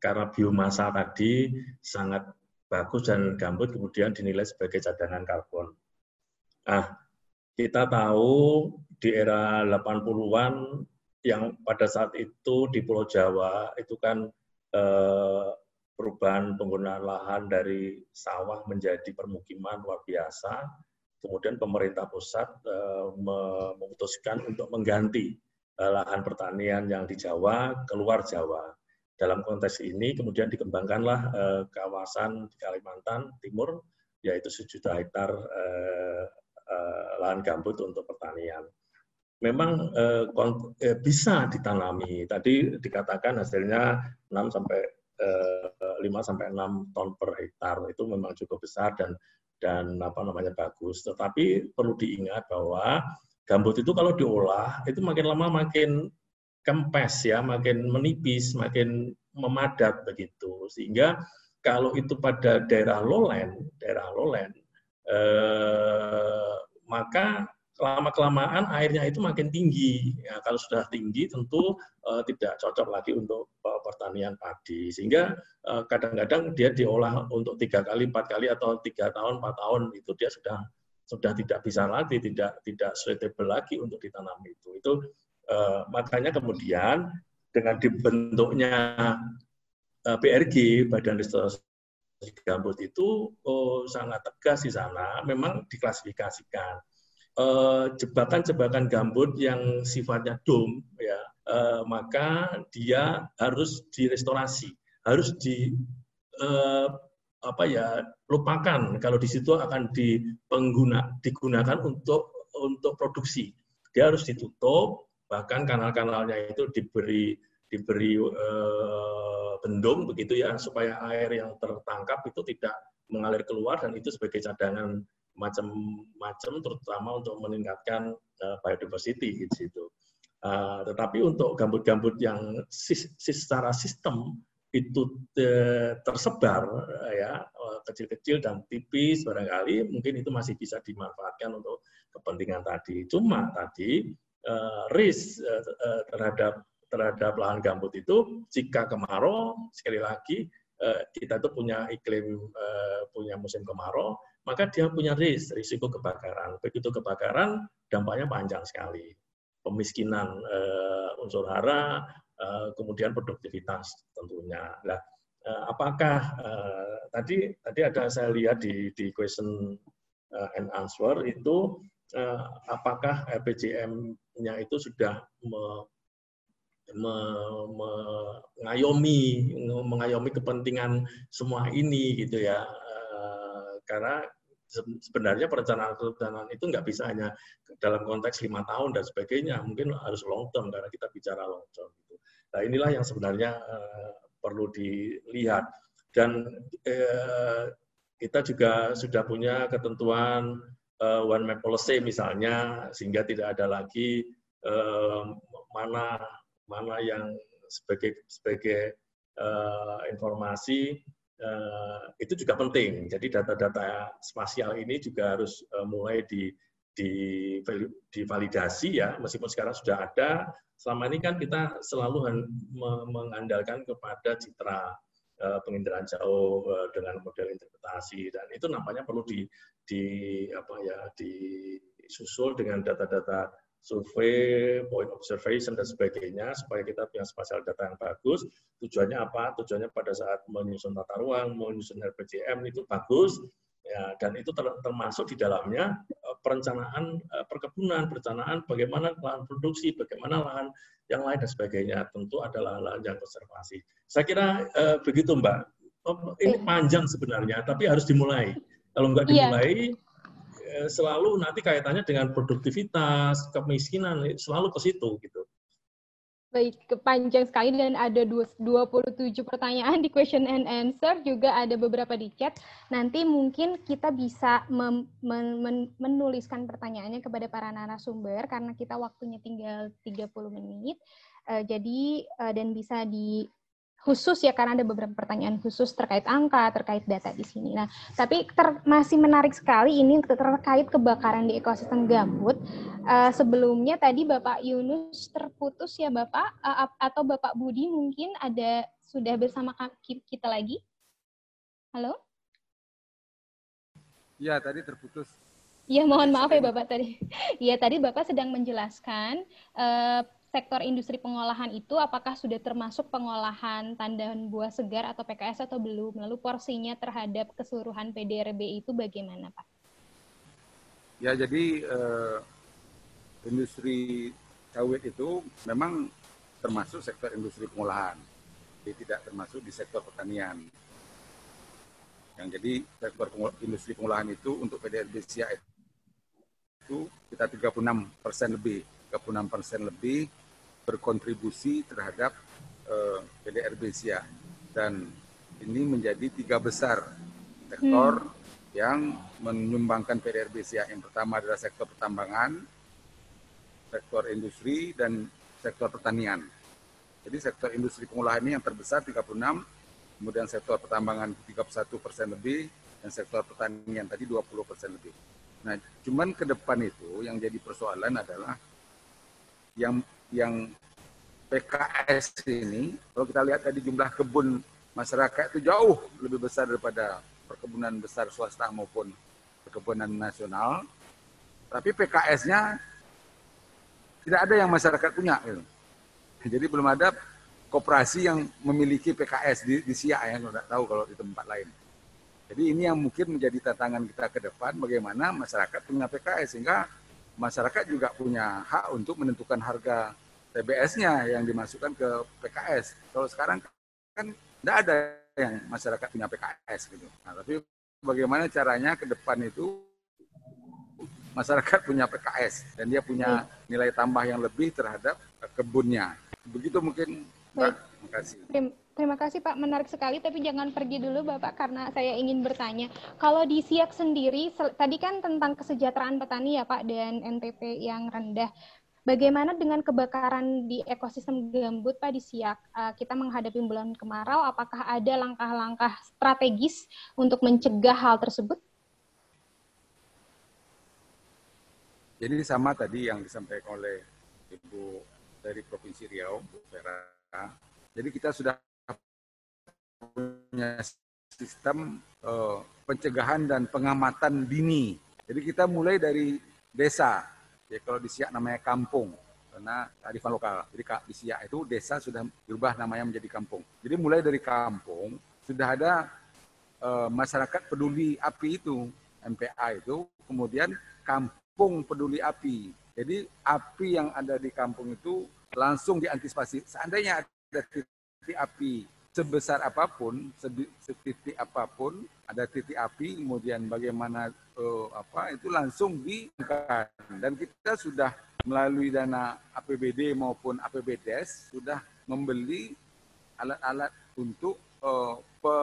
karena biomasa tadi sangat bagus dan gambut kemudian dinilai sebagai cadangan karbon. Nah, kita tahu di era 80-an yang pada saat itu di Pulau Jawa itu kan eh, perubahan penggunaan lahan dari sawah menjadi permukiman luar biasa. Kemudian pemerintah pusat eh, memutuskan untuk mengganti eh, lahan pertanian yang di Jawa keluar Jawa dalam konteks ini kemudian dikembangkanlah eh, kawasan di Kalimantan Timur yaitu sejuta hektar lahan gambut untuk pertanian. Memang bisa ditanami. Tadi dikatakan hasilnya 6 sampai eh, 5 sampai 6 ton per hektar itu memang cukup besar dan dan apa namanya bagus. Tetapi perlu diingat bahwa gambut itu kalau diolah itu makin lama makin kempes ya, makin menipis, makin memadat begitu. Sehingga kalau itu pada daerah lowland, daerah lowland, eh, maka lama kelamaan airnya itu makin tinggi. Ya, kalau sudah tinggi tentu eh, tidak cocok lagi untuk eh, pertanian padi. Sehingga eh, kadang-kadang dia diolah untuk tiga kali, empat kali atau tiga tahun, empat tahun itu dia sudah sudah tidak bisa lagi, tidak tidak suitable lagi untuk ditanam itu. Itu Eh, makanya kemudian dengan dibentuknya eh, BRG Badan Restorasi Gambut itu oh, sangat tegas di sana, memang diklasifikasikan jebakan-jebakan gambut yang sifatnya dom, ya, maka dia harus direstorasi, harus di apa ya lupakan kalau di situ akan dipengguna digunakan untuk untuk produksi. Dia harus ditutup, bahkan kanal-kanalnya itu diberi diberi uh, bendung begitu ya supaya air yang tertangkap itu tidak mengalir keluar dan itu sebagai cadangan macam-macam terutama untuk meningkatkan uh, biodiversity di situ. Uh, tetapi untuk gambut-gambut yang sis, secara sistem itu tersebar ya kecil-kecil dan tipis barangkali mungkin itu masih bisa dimanfaatkan untuk kepentingan tadi. Cuma tadi uh, risk uh, terhadap terhadap lahan gambut itu jika kemarau sekali lagi kita itu punya iklim punya musim kemarau maka dia punya risk risiko kebakaran. Begitu kebakaran dampaknya panjang sekali. Pemiskinan uh, unsur hara uh, kemudian produktivitas tentunya. Nah uh, apakah uh, tadi tadi ada saya lihat di di question and answer itu uh, apakah RPJM-nya itu sudah me, me, mengayomi mengayomi kepentingan semua ini gitu ya. Karena sebenarnya perencanaan-perencanaan itu nggak bisa hanya dalam konteks lima tahun dan sebagainya mungkin harus long term karena kita bicara long term gitu. nah inilah yang sebenarnya uh, perlu dilihat dan uh, kita juga sudah punya ketentuan uh, one map policy misalnya sehingga tidak ada lagi mana mana yang sebagai sebagai informasi itu juga penting. Jadi data-data spasial ini juga harus uh, mulai di di divalidasi ya meskipun sekarang sudah ada selama ini kan kita selalu mengandalkan kepada citra uh, penginderaan jauh uh, dengan model interpretasi dan itu nampaknya perlu di di apa ya disusul dengan data-data survei, point observation dan sebagainya supaya kita punya spasial data yang bagus. Tujuannya apa? Tujuannya pada saat menyusun tata ruang, menyusun RPJM itu bagus, ya dan itu termasuk di dalamnya eh, perencanaan perkebunan, perencanaan bagaimana lahan produksi, bagaimana lahan yang lain dan sebagainya. Tentu adalah lahan yang konservasi. Saya kira uh, begitu Mbak. Oh, ini panjang sebenarnya, tapi harus dimulai. Kalau nggak iya. dimulai, yeah. Selalu nanti kaitannya dengan produktivitas, kemiskinan, selalu ke situ gitu. Baik, panjang sekali dan ada 27 pertanyaan di question and answer, juga ada beberapa di chat. Nanti mungkin kita bisa men men menuliskan pertanyaannya kepada para narasumber karena kita waktunya tinggal 30 menit. Uh, jadi uh, dan bisa di khusus ya karena ada beberapa pertanyaan khusus terkait angka, terkait data di sini. Nah, tapi ter, masih menarik sekali ini terkait kebakaran di ekosistem gambut. Uh, sebelumnya tadi Bapak Yunus terputus ya Bapak uh, atau Bapak Budi mungkin ada sudah bersama kita lagi? Halo? Ya, tadi terputus. Iya, mohon maaf ya Bapak tadi. Iya, tadi Bapak sedang menjelaskan uh, sektor industri pengolahan itu apakah sudah termasuk pengolahan tandan buah segar atau PKS atau belum? Lalu porsinya terhadap keseluruhan PDRB itu bagaimana, Pak? Ya, jadi uh, industri sawit itu memang termasuk sektor industri pengolahan. Jadi tidak termasuk di sektor pertanian. Yang jadi sektor industri pengolahan itu untuk PDRB SIA itu kita 36 persen lebih, 36 persen lebih berkontribusi terhadap uh, eh, PDRB SIA dan ini menjadi tiga besar sektor hmm. yang menyumbangkan PDRB SIA. Yang pertama adalah sektor pertambangan, sektor industri, dan sektor pertanian. Jadi sektor industri pengolahan ini yang terbesar 36, kemudian sektor pertambangan 31 persen lebih, dan sektor pertanian tadi 20 persen lebih. Nah, cuman ke depan itu yang jadi persoalan adalah yang yang PKS ini, kalau kita lihat tadi jumlah kebun masyarakat itu jauh lebih besar daripada perkebunan besar swasta maupun perkebunan nasional. Tapi PKS-nya tidak ada yang masyarakat punya. Gitu. Jadi belum ada koperasi yang memiliki PKS di, di Siak ya, tidak tahu kalau di tempat lain. Jadi ini yang mungkin menjadi tantangan kita ke depan, bagaimana masyarakat punya PKS, sehingga masyarakat juga punya hak untuk menentukan harga TBS-nya yang dimasukkan ke PKS. Kalau sekarang kan tidak ada yang masyarakat punya PKS gitu. Nah, tapi bagaimana caranya ke depan itu masyarakat punya PKS dan dia punya nilai tambah yang lebih terhadap kebunnya. Begitu mungkin Mbak. Terima kasih. Terima kasih Pak, menarik sekali. Tapi jangan pergi dulu Bapak karena saya ingin bertanya. Kalau di Siak sendiri, tadi kan tentang kesejahteraan petani ya Pak dan NPP yang rendah. Bagaimana dengan kebakaran di ekosistem gambut Pak di Siak? Uh, kita menghadapi bulan kemarau, apakah ada langkah-langkah strategis untuk mencegah hal tersebut? Jadi sama tadi yang disampaikan oleh Ibu dari Provinsi Riau, Bu Vera. Jadi kita sudah punya sistem uh, pencegahan dan pengamatan dini. Jadi kita mulai dari desa, Ya, kalau di Siak namanya kampung karena kearifan lokal. Jadi di Siak itu desa sudah berubah namanya menjadi kampung. Jadi mulai dari kampung sudah ada e, masyarakat peduli api itu, MPA itu, kemudian kampung peduli api. Jadi api yang ada di kampung itu langsung diantisipasi. Seandainya ada titik api sebesar apa pun, setitik apa pun, ada titik api, kemudian bagaimana uh, apa itu langsung diangkat dan kita sudah melalui dana APBD maupun APBDes sudah membeli alat-alat untuk uh, pe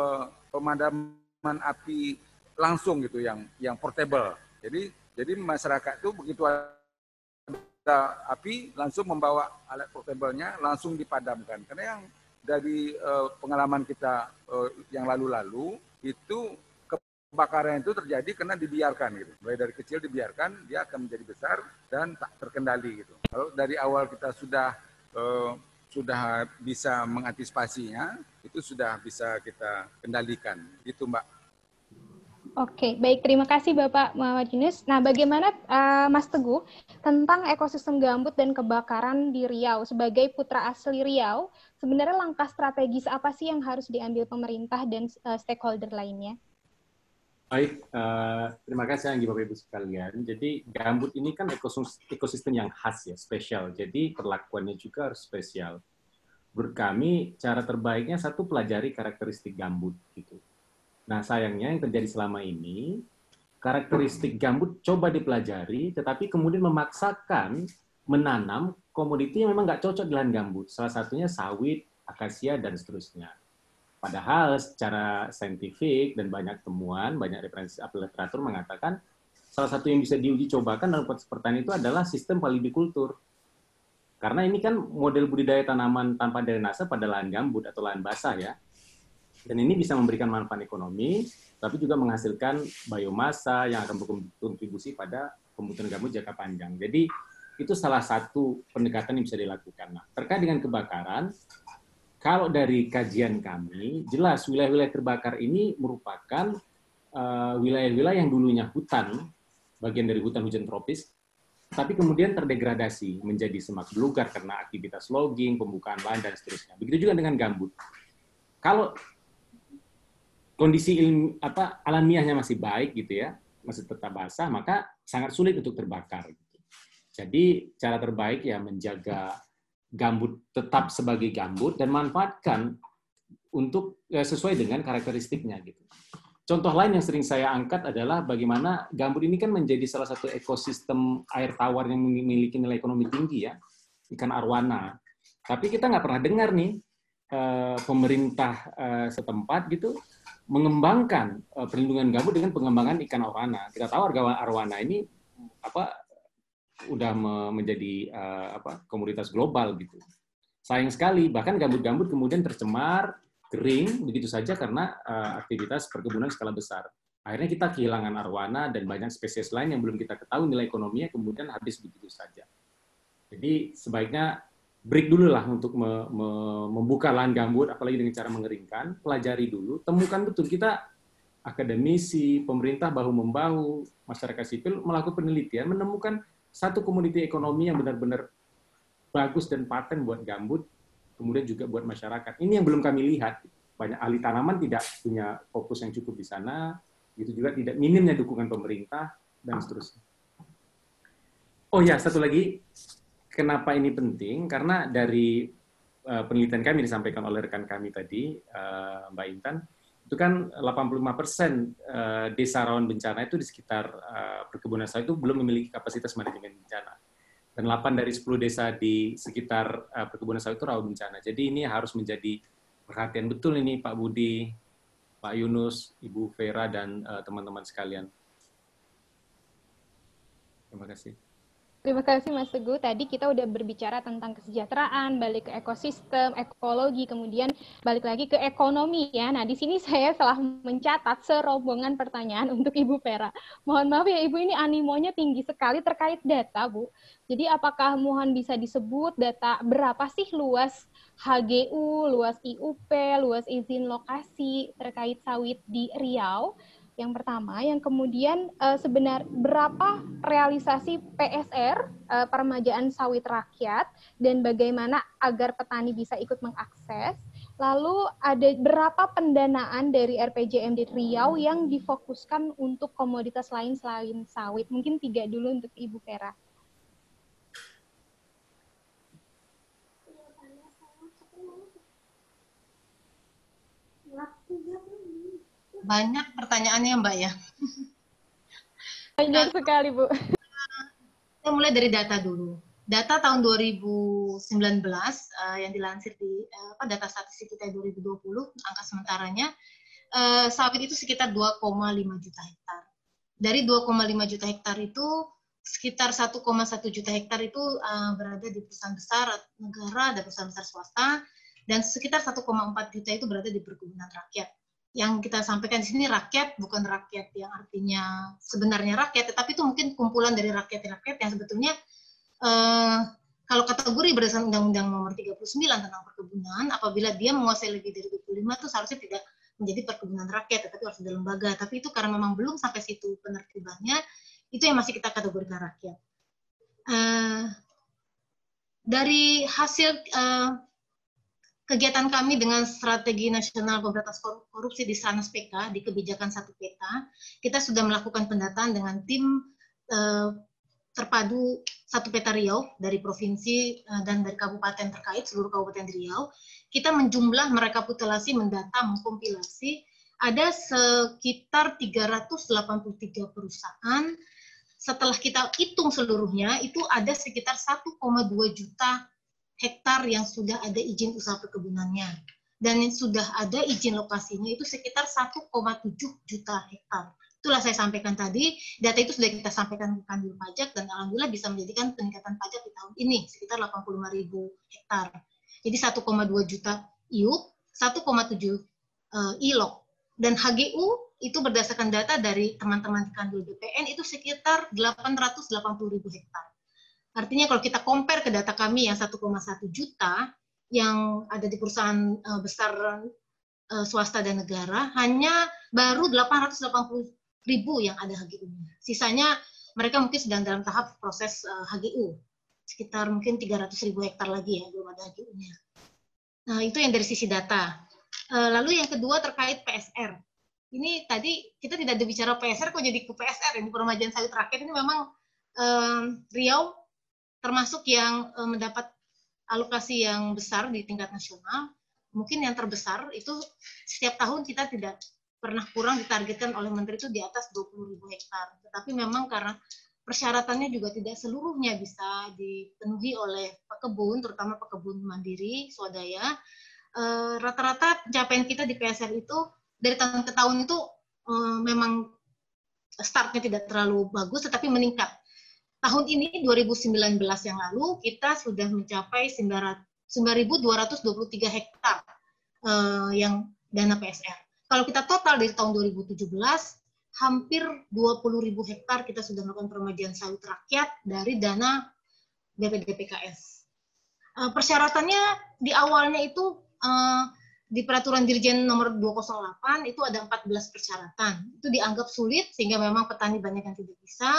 pemadaman api langsung gitu yang yang portable. Jadi jadi masyarakat itu begitu ada api langsung membawa alat portable-nya langsung dipadamkan. Karena yang dari uh, pengalaman kita uh, yang lalu-lalu itu kebakaran itu terjadi karena dibiarkan gitu. Mulai dari kecil dibiarkan, dia akan menjadi besar dan tak terkendali gitu. Kalau dari awal kita sudah uh, sudah bisa mengantisipasinya, itu sudah bisa kita kendalikan. Itu Mbak. Oke, baik. Terima kasih Bapak Muhammad Yunus. Nah, bagaimana uh, Mas Teguh tentang ekosistem gambut dan kebakaran di Riau? Sebagai putra asli Riau, sebenarnya langkah strategis apa sih yang harus diambil pemerintah dan uh, stakeholder lainnya? Baik, uh, terima kasih Anggi Bapak Ibu sekalian. Jadi gambut ini kan ekosistem yang khas ya, spesial. Jadi perlakuannya juga harus spesial. Menurut kami, cara terbaiknya satu pelajari karakteristik gambut gitu Nah, sayangnya yang terjadi selama ini, karakteristik gambut coba dipelajari, tetapi kemudian memaksakan menanam komoditi yang memang nggak cocok dengan gambut. Salah satunya sawit, akasia, dan seterusnya. Padahal secara saintifik dan banyak temuan, banyak referensi literatur mengatakan salah satu yang bisa diuji cobakan dalam proses pertanian itu adalah sistem palibikultur. Karena ini kan model budidaya tanaman tanpa drainase pada lahan gambut atau lahan basah ya. Dan ini bisa memberikan manfaat ekonomi, tapi juga menghasilkan biomasa yang akan berkontribusi pada pembutuhan gambut jangka panjang. Jadi itu salah satu pendekatan yang bisa dilakukan. Nah, terkait dengan kebakaran, kalau dari kajian kami, jelas wilayah-wilayah terbakar ini merupakan eh, wilayah-wilayah uh, yang dulunya hutan, bagian dari hutan hujan tropis, tapi kemudian terdegradasi menjadi semak belukar karena aktivitas logging, pembukaan lahan, dan seterusnya. Begitu juga dengan gambut. Kalau kondisi ilmu apa alamiahnya masih baik gitu ya, masih tetap basah, maka sangat sulit untuk terbakar. Gitu. Jadi cara terbaik ya menjaga gambut tetap sebagai gambut dan manfaatkan untuk ya, sesuai dengan karakteristiknya gitu. Contoh lain yang sering saya angkat adalah bagaimana gambut ini kan menjadi salah satu ekosistem air tawar yang memiliki nilai ekonomi tinggi ya, ikan arwana. Tapi kita nggak pernah dengar nih eh, pemerintah eh, setempat gitu mengembangkan uh, perlindungan gambut dengan pengembangan ikan arwana. Kita tahu harga arwana ini apa udah me menjadi uh, apa komoditas global gitu. Sayang sekali bahkan gambut-gambut kemudian tercemar, kering begitu saja karena uh, aktivitas perkebunan skala besar. Akhirnya kita kehilangan arwana dan banyak spesies lain yang belum kita ketahui nilai ekonominya kemudian habis begitu saja. Jadi sebaiknya break dulu lah untuk me, me, membuka lahan gambut, apalagi dengan cara mengeringkan, pelajari dulu, temukan betul kita akademisi, pemerintah bahu membahu, masyarakat sipil melakukan penelitian, menemukan satu komoditi ekonomi yang benar-benar bagus dan paten buat gambut, kemudian juga buat masyarakat. Ini yang belum kami lihat. Banyak ahli tanaman tidak punya fokus yang cukup di sana, itu juga tidak minimnya dukungan pemerintah dan seterusnya. Oh ya, satu lagi kenapa ini penting? Karena dari uh, penelitian kami disampaikan oleh rekan kami tadi, uh, Mbak Intan, itu kan 85 persen uh, desa rawan bencana itu di sekitar perkebunan sawit itu belum memiliki kapasitas manajemen bencana. Dan 8 dari 10 desa di sekitar perkebunan sawit itu rawan bencana. Jadi ini harus menjadi perhatian betul ini Pak Budi, Pak Yunus, Ibu Vera, dan teman-teman uh, sekalian. Terima kasih. Terima kasih Mas Teguh. Tadi kita udah berbicara tentang kesejahteraan, balik ke ekosistem, ekologi, kemudian balik lagi ke ekonomi ya. Nah, di sini saya telah mencatat serombongan pertanyaan untuk Ibu Vera. Mohon maaf ya Ibu, ini animonya tinggi sekali terkait data, Bu. Jadi apakah mohon bisa disebut data berapa sih luas HGU, luas IUP, luas izin lokasi terkait sawit di Riau? Yang pertama, yang kemudian uh, sebenar berapa realisasi PSR uh, eh, peremajaan sawit rakyat dan bagaimana agar petani bisa ikut mengakses. Lalu ada berapa pendanaan dari RPJMD Riau yang difokuskan untuk komoditas lain selain sawit? Mungkin tiga dulu untuk Ibu Vera. Banyak pertanyaannya Mbak ya. Banyak sekali Bu. Kita mulai dari data dulu. Data tahun 2019 uh, eh, yang dilansir di uh, apa data statistik kita 2020 angka sementaranya uh, sawit itu sekitar 2,5 juta hektar. Dari 2,5 juta hektar itu sekitar 1,1 juta hektar itu uh, berada di perusahaan besar negara dan perusahaan besar swasta dan sekitar 1,4 juta itu berada di perkebunan rakyat. Yang kita sampaikan di sini rakyat bukan rakyat yang artinya sebenarnya rakyat, tetapi itu mungkin kumpulan dari rakyat-rakyat yang sebetulnya eh, kalau kategori berdasarkan Undang-Undang Nomor 39 tentang perkebunan, apabila dia menguasai lebih dari 25 itu seharusnya tidak menjadi perkebunan rakyat, tetapi harus ada lembaga. Tapi itu karena memang belum sampai situ penertibannya, itu yang masih kita kategorikan rakyat. Uh, dari hasil uh, kegiatan kami dengan strategi nasional pemberantasan korupsi di Sanas PK di kebijakan satu peta, kita sudah melakukan pendataan dengan tim uh, terpadu satu peta Riau dari provinsi dan dari kabupaten terkait seluruh kabupaten Riau. Kita menjumlah, merekapitulasi, mendata, mengkompilasi ada sekitar 383 perusahaan setelah kita hitung seluruhnya itu ada sekitar 1,2 juta hektar yang sudah ada izin usaha perkebunannya dan yang sudah ada izin lokasinya itu sekitar 1,7 juta hektar. Itulah saya sampaikan tadi, data itu sudah kita sampaikan ke kanwil pajak dan alhamdulillah bisa menjadikan peningkatan pajak di tahun ini sekitar 85 ribu hektar. Jadi 1,2 juta IUP, 1,7 uh, ILOK. Dan HGU itu berdasarkan data dari teman-teman di Kanwil BPN itu sekitar 880 ribu hektar. Artinya kalau kita compare ke data kami yang 1,1 juta yang ada di perusahaan uh, besar uh, swasta dan negara, hanya baru 880 ribu yang ada HGU-nya. Sisanya mereka mungkin sedang dalam tahap proses uh, eh, HGU. Sekitar mungkin 300 ribu hektar lagi ya, belum ada HGU-nya. Nah, itu yang dari sisi data. Lalu yang kedua terkait PSR ini tadi kita tidak ada bicara PSR kok jadi ke PSR ini peremajaan sawit rakyat ini memang um, Riau termasuk yang um, mendapat alokasi yang besar di tingkat nasional mungkin yang terbesar itu setiap tahun kita tidak pernah kurang ditargetkan oleh menteri itu di atas 20 ribu hektar tetapi memang karena persyaratannya juga tidak seluruhnya bisa dipenuhi oleh pekebun terutama pekebun mandiri swadaya eh, rata-rata pencapaian kita di PSR itu dari tahun ke tahun itu um, memang startnya tidak terlalu bagus, tetapi meningkat. Tahun ini 2019 yang lalu kita sudah mencapai 9.223 hektar uh, yang dana PSR. Kalau kita total dari tahun 2017, hampir 20.000 hektar kita sudah melakukan peremajaan sawit rakyat dari dana BPDPKS. Uh, persyaratannya di awalnya itu uh, di peraturan dirjen nomor 208 itu ada 14 persyaratan. Itu dianggap sulit sehingga memang petani banyak yang tidak bisa.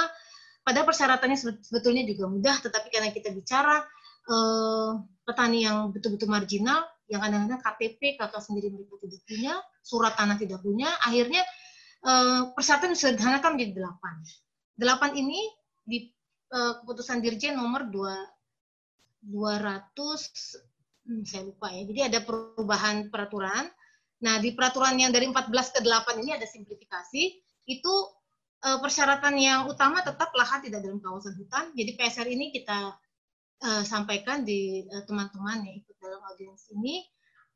Padahal persyaratannya sebetulnya juga mudah, tetapi karena kita bicara eh, petani yang betul-betul marginal, yang kadang-kadang KTP kakak sendiri mereka tidak punya, surat tanah tidak punya, akhirnya eh, persyaratan disederhanakan menjadi delapan. Delapan ini di eh, keputusan dirjen nomor 2 200 hmm, saya lupa ya. Jadi ada perubahan peraturan. Nah, di peraturan yang dari 14 ke 8 ini ada simplifikasi. Itu uh, persyaratan yang utama tetap lahan tidak dalam kawasan hutan. Jadi PSR ini kita uh, sampaikan di uh, teman-teman yang ikut dalam audiens ini.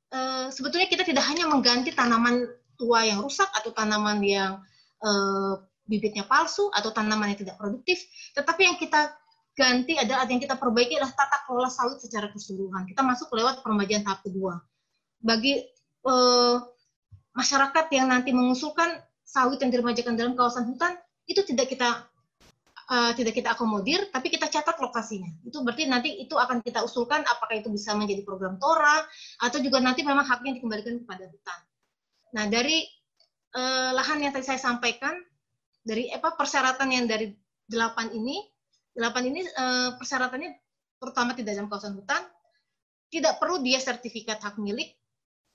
Uh, sebetulnya kita tidak hanya mengganti tanaman tua yang rusak atau tanaman yang uh, bibitnya palsu atau tanaman yang tidak produktif, tetapi yang kita ganti adalah yang kita perbaiki adalah tata kelola sawit secara keseluruhan. Kita masuk lewat peremajaan tahap kedua. Bagi eh, masyarakat yang nanti mengusulkan sawit yang diremajakan dalam kawasan hutan itu tidak kita uh, tidak kita akomodir, tapi kita catat lokasinya. Itu berarti nanti itu akan kita usulkan apakah itu bisa menjadi program Tora atau juga nanti memang haknya dikembalikan kepada hutan. Nah dari uh, lahan yang tadi saya sampaikan dari apa persyaratan yang dari delapan ini 8 ini uh, persyaratannya terutama tidak dalam kawasan hutan, tidak perlu dia sertifikat hak milik,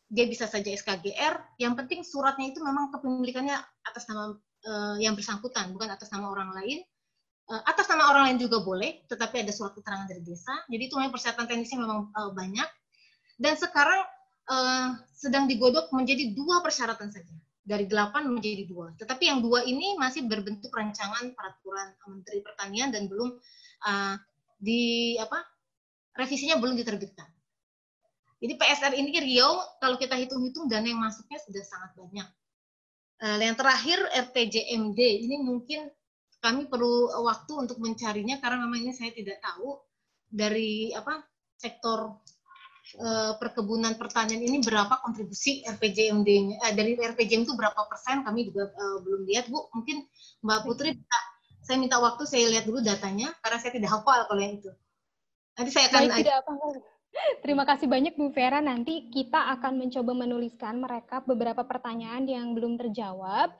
dia bisa saja SKGR, yang penting suratnya itu memang kepemilikannya atas nama uh, yang bersangkutan, bukan atas nama orang lain. Uh, atas nama orang lain juga boleh, tetapi ada surat keterangan dari desa. Jadi itu memang persyaratan teknisnya memang uh, banyak. Dan sekarang uh, sedang digodok menjadi dua persyaratan saja dari delapan menjadi dua. Tetapi yang dua ini masih berbentuk rancangan peraturan Menteri Pertanian dan belum uh, di apa revisinya belum diterbitkan. Jadi PSR ini Riau kalau kita hitung-hitung dana yang masuknya sudah sangat banyak. Uh, yang terakhir RTJMD ini mungkin kami perlu waktu untuk mencarinya karena memang ini saya tidak tahu dari apa sektor uh, perkebunan pertanian ini berapa kontribusi RPJMD-nya uh, dari RPJM itu berapa persen kami juga belum lihat. Bu mungkin Mbak Putri bisa saya minta waktu saya lihat dulu datanya karena saya tidak hafal kalau yang itu. Nanti saya akan Baik, tidak apa Terima kasih banyak Bu Vera. Nanti kita akan mencoba menuliskan mereka beberapa pertanyaan yang belum terjawab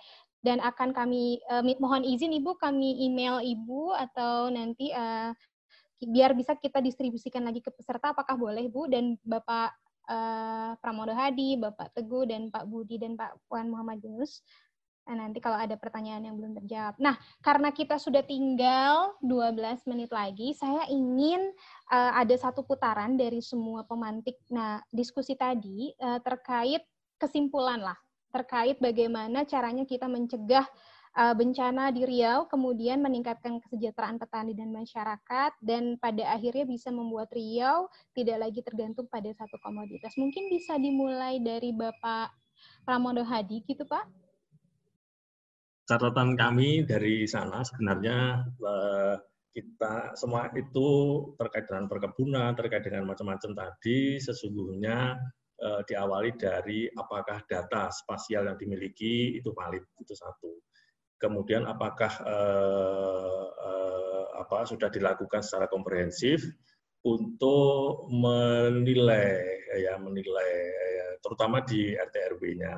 dan akan kami uh, mohon izin Ibu kami email Ibu atau nanti uh, biar bisa kita distribusikan lagi ke peserta apakah boleh Bu dan Bapak uh, Pramodo Hadi, Bapak Teguh dan Pak Budi dan Pak Puan Muhammad Yunus. Nah, nanti kalau ada pertanyaan yang belum terjawab. Nah, karena kita sudah tinggal 12 menit lagi, saya ingin uh, ada satu putaran dari semua pemantik. Nah, diskusi tadi uh, terkait kesimpulan lah, terkait bagaimana caranya kita mencegah uh, bencana di Riau, kemudian meningkatkan kesejahteraan petani dan masyarakat, dan pada akhirnya bisa membuat Riau tidak lagi tergantung pada satu komoditas. Mungkin bisa dimulai dari Bapak Pramodo Hadi, gitu Pak? Catatan kami dari sana sebenarnya uh, kita semua itu terkait dengan perkebunan, terkait dengan macam-macam tadi, sesungguhnya uh, diawali dari apakah data spasial yang dimiliki itu valid, itu satu. Kemudian apakah eh, eh, apa sudah dilakukan secara komprehensif untuk menilai ya menilai ya, terutama di RT RW-nya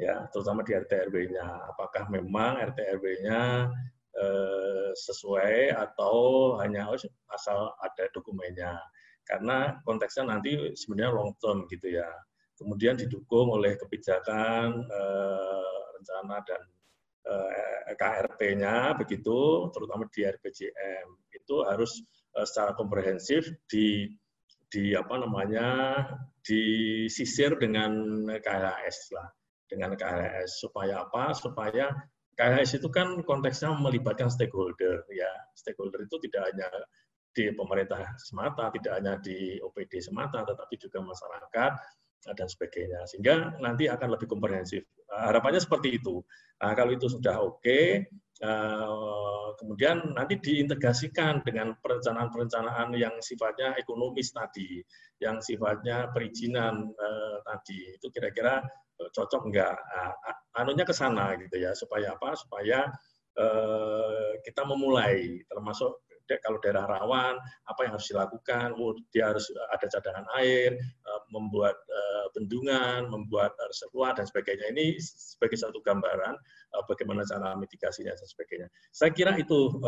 ya terutama di RT RW-nya apakah memang RT RW-nya eh, sesuai atau hanya oh, asal ada dokumennya? Karena konteksnya nanti sebenarnya long term gitu ya. Kemudian didukung oleh kebijakan eh, rencana dan Eh, KRP-nya begitu, terutama di RPJM itu harus eh, secara komprehensif di di apa namanya disisir dengan KLHS lah, dengan KLHS supaya apa? Supaya KLHS itu kan konteksnya melibatkan stakeholder ya. Stakeholder itu tidak hanya di pemerintah semata, tidak hanya di OPD semata, tetapi juga masyarakat, dan sebagainya. Sehingga nanti akan lebih komprehensif. Harapannya seperti itu. Nah, kalau itu sudah oke, okay, eh, kemudian nanti diintegrasikan dengan perencanaan-perencanaan yang sifatnya ekonomis tadi, yang sifatnya perizinan eh, tadi. Itu kira-kira eh, cocok enggak? Nah, anunya ke sana gitu ya, supaya apa? Supaya kita memulai termasuk kalau daerah rawan apa yang harus dilakukan oh, dia harus ada cadangan air eh, membuat eh, bendungan membuat reservoir dan sebagainya ini sebagai satu gambaran eh, bagaimana cara mitigasinya dan sebagainya saya kira itu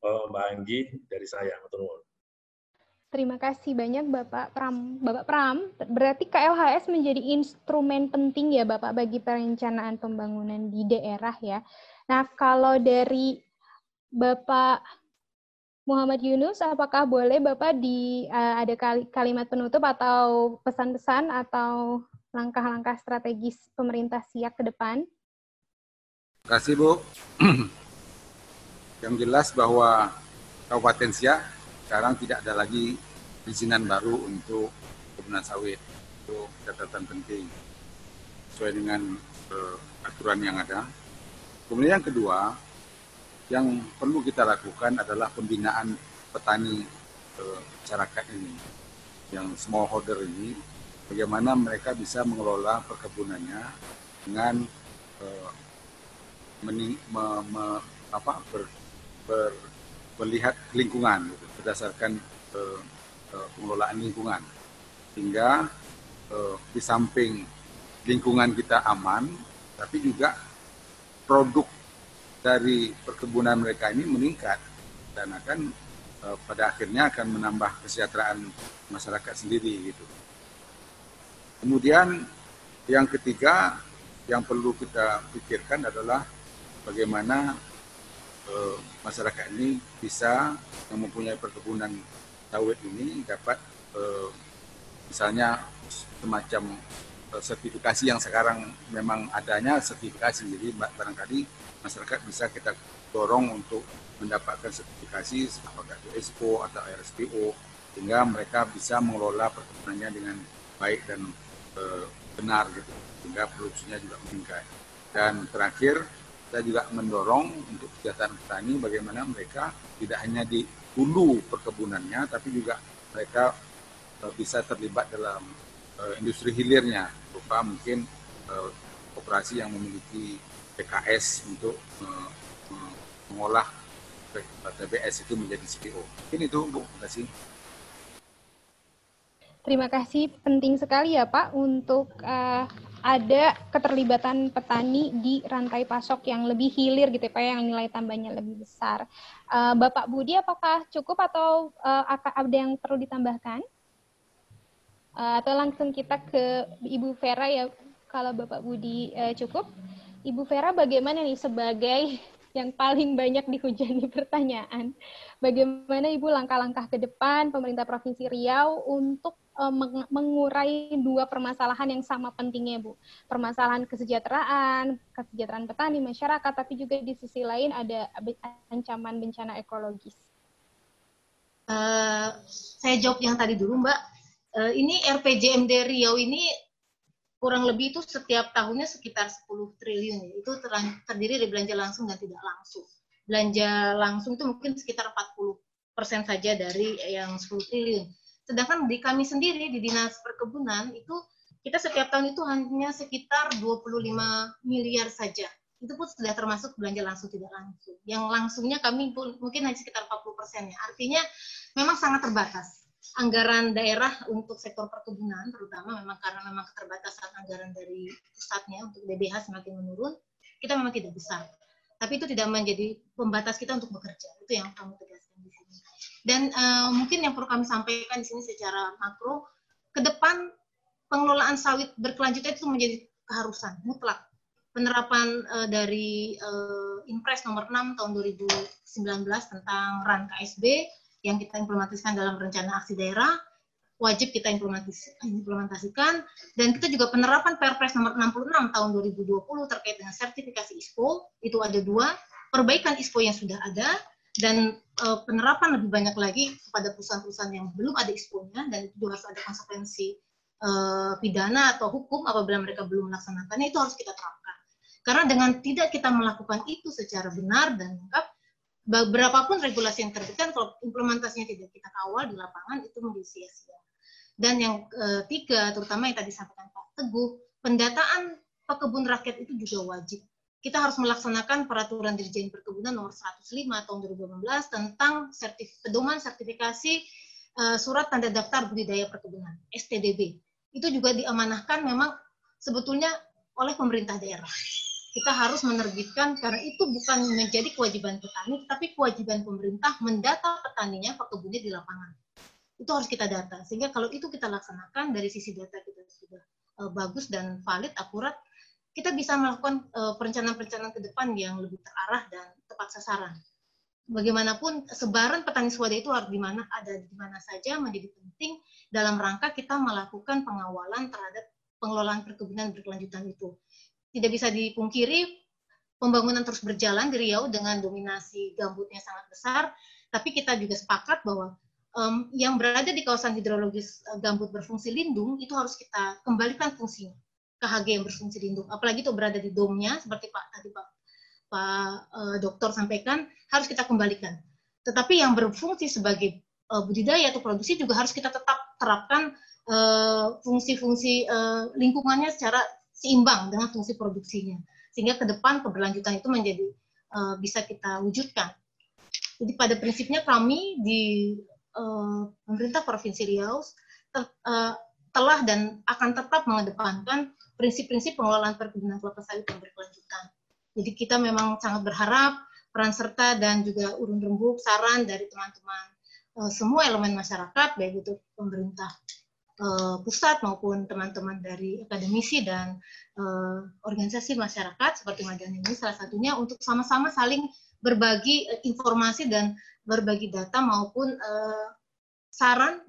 Mbak Anggi dari saya Terima kasih banyak Bapak Pram. Bapak Pram, berarti KLHS menjadi instrumen penting ya Bapak bagi perencanaan pembangunan di daerah ya. Nah, kalau dari Bapak Muhammad Yunus, apakah boleh Bapak di uh, ada kalimat penutup atau pesan-pesan atau langkah-langkah strategis pemerintah Siak ke depan? Terima kasih Bu. Yang jelas bahwa Kabupaten Siak sekarang tidak ada lagi perizinan baru untuk kebunan sawit. Itu catatan penting sesuai dengan uh, aturan yang ada. Kemudian yang kedua, yang perlu kita lakukan adalah pembinaan petani eh, masyarakat ini, yang smallholder ini, bagaimana mereka bisa mengelola perkebunannya dengan eh, meni, me, me, apa, ber, ber, melihat lingkungan gitu, berdasarkan eh, pengelolaan lingkungan, hingga eh, di samping lingkungan kita aman, tapi juga produk dari perkebunan mereka ini meningkat dan akan uh, pada akhirnya akan menambah kesejahteraan masyarakat sendiri gitu. Kemudian yang ketiga yang perlu kita pikirkan adalah bagaimana uh, masyarakat ini bisa yang mempunyai perkebunan sawit ini dapat uh, misalnya semacam sertifikasi yang sekarang memang adanya sertifikasi jadi barangkali masyarakat bisa kita dorong untuk mendapatkan sertifikasi apakah itu ESPO atau RSPO sehingga mereka bisa mengelola perkebunannya dengan baik dan e, benar gitu sehingga produksinya juga meningkat. Dan terakhir kita juga mendorong untuk kesejahteraan petani bagaimana mereka tidak hanya di hulu perkebunannya tapi juga mereka bisa terlibat dalam industri hilirnya, berupa mungkin operasi yang memiliki PKS untuk mengolah TBS itu menjadi CPO. Ini itu Bu, terima kasih. Terima kasih, penting sekali ya Pak untuk uh, ada keterlibatan petani di rantai pasok yang lebih hilir gitu ya Pak, yang nilai tambahnya lebih besar. Uh, Bapak Budi, apakah cukup atau ada yang perlu ditambahkan? Uh, atau langsung kita ke Ibu Vera ya, kalau Bapak Budi uh, cukup. Ibu Vera bagaimana nih sebagai yang paling banyak dihujani pertanyaan. Bagaimana Ibu langkah-langkah ke depan pemerintah Provinsi Riau untuk uh, mengurai dua permasalahan yang sama pentingnya, Bu. Permasalahan kesejahteraan, kesejahteraan petani, masyarakat, tapi juga di sisi lain ada ancaman bencana ekologis. Uh, saya jawab yang tadi dulu, Mbak. Uh, ini RPJMD Riau ini kurang lebih itu setiap tahunnya sekitar 10 triliun. Itu terdiri dari belanja langsung dan tidak langsung. Belanja langsung itu mungkin sekitar 40 persen saja dari yang 10 triliun Sedangkan di kami sendiri di Dinas Perkebunan itu kita setiap tahun itu hanya sekitar 25 miliar saja. Itu pun sudah termasuk belanja langsung tidak langsung. Yang langsungnya kami pun mungkin hanya sekitar 40 persen ya. Artinya memang sangat terbatas. Anggaran daerah untuk sektor perkebunan terutama memang karena memang keterbatasan anggaran dari pusatnya untuk DBH semakin menurun, kita memang tidak besar. Tapi itu tidak menjadi pembatas kita untuk bekerja. Itu yang kami tegaskan di sini. Dan uh, mungkin yang perlu kami sampaikan di sini secara makro, ke depan pengelolaan sawit berkelanjutan itu menjadi keharusan mutlak. Penerapan uh, dari uh, Impres nomor 6 tahun 2019 tentang RAN KSB yang kita implementasikan dalam rencana aksi daerah wajib kita implementasikan dan kita juga penerapan Perpres nomor 66 tahun 2020 terkait dengan sertifikasi ISPO itu ada dua perbaikan ISPO yang sudah ada dan uh, penerapan lebih banyak lagi kepada perusahaan-perusahaan yang belum ada ispo-nya dan itu juga harus ada konsekuensi uh, pidana atau hukum apabila mereka belum melaksanakannya itu harus kita terapkan. Karena dengan tidak kita melakukan itu secara benar dan lengkap, berapapun regulasi yang terbitkan kalau implementasinya tidak kita kawal di lapangan itu menjadi sia-sia. Dan yang ketiga, eh, terutama yang tadi sampaikan Pak Teguh, pendataan pekebun rakyat itu juga wajib kita harus melaksanakan peraturan Dirjen Perkebunan nomor 105 tahun 2018 tentang sertif, pedoman sertifikasi uh, surat tanda daftar budidaya perkebunan STDB. Itu juga diamanahkan memang sebetulnya oleh pemerintah daerah. Kita harus menerbitkan karena itu bukan menjadi kewajiban petani, tapi kewajiban pemerintah mendata petaninya, pekebunnya di lapangan. Itu harus kita data. Sehingga kalau itu kita laksanakan dari sisi data kita sudah uh, bagus dan valid, akurat, kita bisa melakukan uh, perencanaan-perencanaan ke depan yang lebih terarah dan tepat sasaran. Bagaimanapun sebaran petani swadaya itu harus di mana ada di mana saja menjadi penting dalam rangka kita melakukan pengawalan terhadap pengelolaan perkebunan berkelanjutan itu. Tidak bisa dipungkiri pembangunan terus berjalan di Riau dengan dominasi gambutnya sangat besar, tapi kita juga sepakat bahwa um, yang berada di kawasan hidrologis uh, gambut berfungsi lindung itu harus kita kembalikan fungsinya KHG yang berfungsi lindung. Apalagi itu berada di domnya, seperti Pak tadi Pak Pak uh, Dokter sampaikan, harus kita kembalikan. Tetapi yang berfungsi sebagai uh, budidaya atau produksi juga harus kita tetap terapkan fungsi-fungsi uh, uh, lingkungannya secara seimbang dengan fungsi produksinya. Sehingga ke depan keberlanjutan itu menjadi uh, bisa kita wujudkan. Jadi pada prinsipnya kami di uh, pemerintah Provinsi Riau ter, uh, telah dan akan tetap mengedepankan prinsip-prinsip pengelolaan perkebunan kelapa sawit yang berkelanjutan. Jadi kita memang sangat berharap peran serta dan juga urun rembuk saran dari teman-teman semua elemen masyarakat baik itu pemerintah uh, pusat maupun teman-teman dari akademisi dan uh, organisasi masyarakat seperti Madani ini salah satunya untuk sama-sama saling berbagi informasi dan berbagi data maupun uh, saran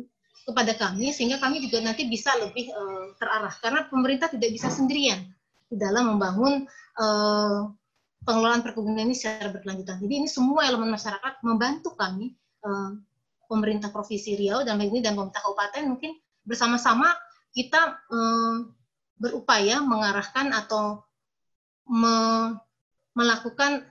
kepada kami sehingga kami juga nanti bisa lebih uh, terarah karena pemerintah tidak bisa sendirian di dalam membangun uh, pengelolaan perkebunan ini secara berkelanjutan. Jadi ini semua elemen masyarakat membantu kami uh, pemerintah provinsi Riau dan ini dan pemerintah kabupaten mungkin bersama-sama kita uh, berupaya mengarahkan atau me melakukan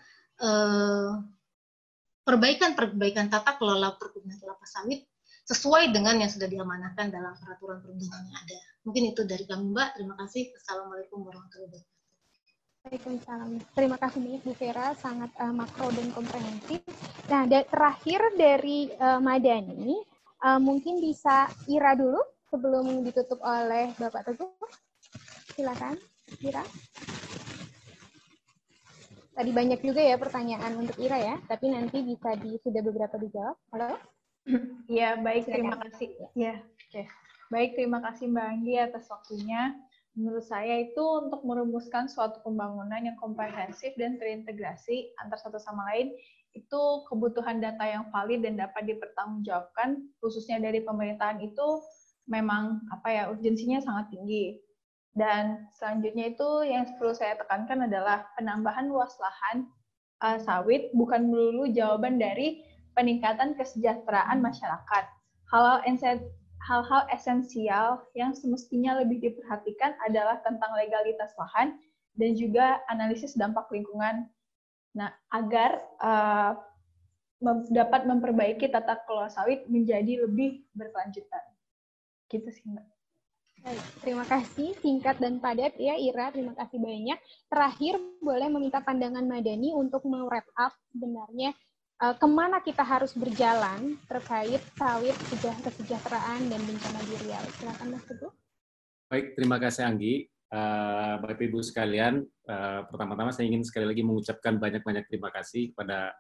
perbaikan-perbaikan tata kelola perkebunan kelapa sawit sesuai dengan yang sudah diamanahkan dalam peraturan perundangan yang ada. Mungkin itu dari kami Mbak. Terima kasih. Assalamualaikum warahmatullahi wabarakatuh. Waalaikumsalam. Terima kasih banyak Bu Vera, sangat uh, makro dan komprehensif. Nah, terakhir dari uh, Madani, uh, mungkin bisa Ira dulu sebelum ditutup oleh Bapak Teguh. Silakan, Ira. Tadi banyak juga ya pertanyaan untuk Ira ya, tapi nanti bisa di sudah beberapa dijawab. Halo? Iya, baik. Terima kasih. Ya, oke. Okay. Baik, terima kasih Mbak Anggi atas waktunya menurut saya itu untuk merumuskan suatu pembangunan yang komprehensif dan terintegrasi antar satu sama lain itu kebutuhan data yang valid dan dapat dipertanggungjawabkan khususnya dari pemerintahan itu memang apa ya urgensinya sangat tinggi dan selanjutnya itu yang perlu saya tekankan adalah penambahan luas lahan uh, sawit bukan melulu jawaban dari peningkatan kesejahteraan masyarakat hal-hal hal-hal esensial yang semestinya lebih diperhatikan adalah tentang legalitas lahan dan juga analisis dampak lingkungan. Nah, agar uh, dapat memperbaiki tata kelola sawit menjadi lebih berkelanjutan. Gitu sih, Mbak. Baik, terima kasih singkat dan padat ya Ira, terima kasih banyak. Terakhir boleh meminta pandangan Madani untuk mewrap up sebenarnya uh, ke mana kita harus berjalan terkait sawit kesejahteraan dan bencana di Riau. Silakan Mas Teguh. Baik, terima kasih Anggi. Uh, Bapak Ibu sekalian, uh, pertama-tama saya ingin sekali lagi mengucapkan banyak-banyak terima kasih kepada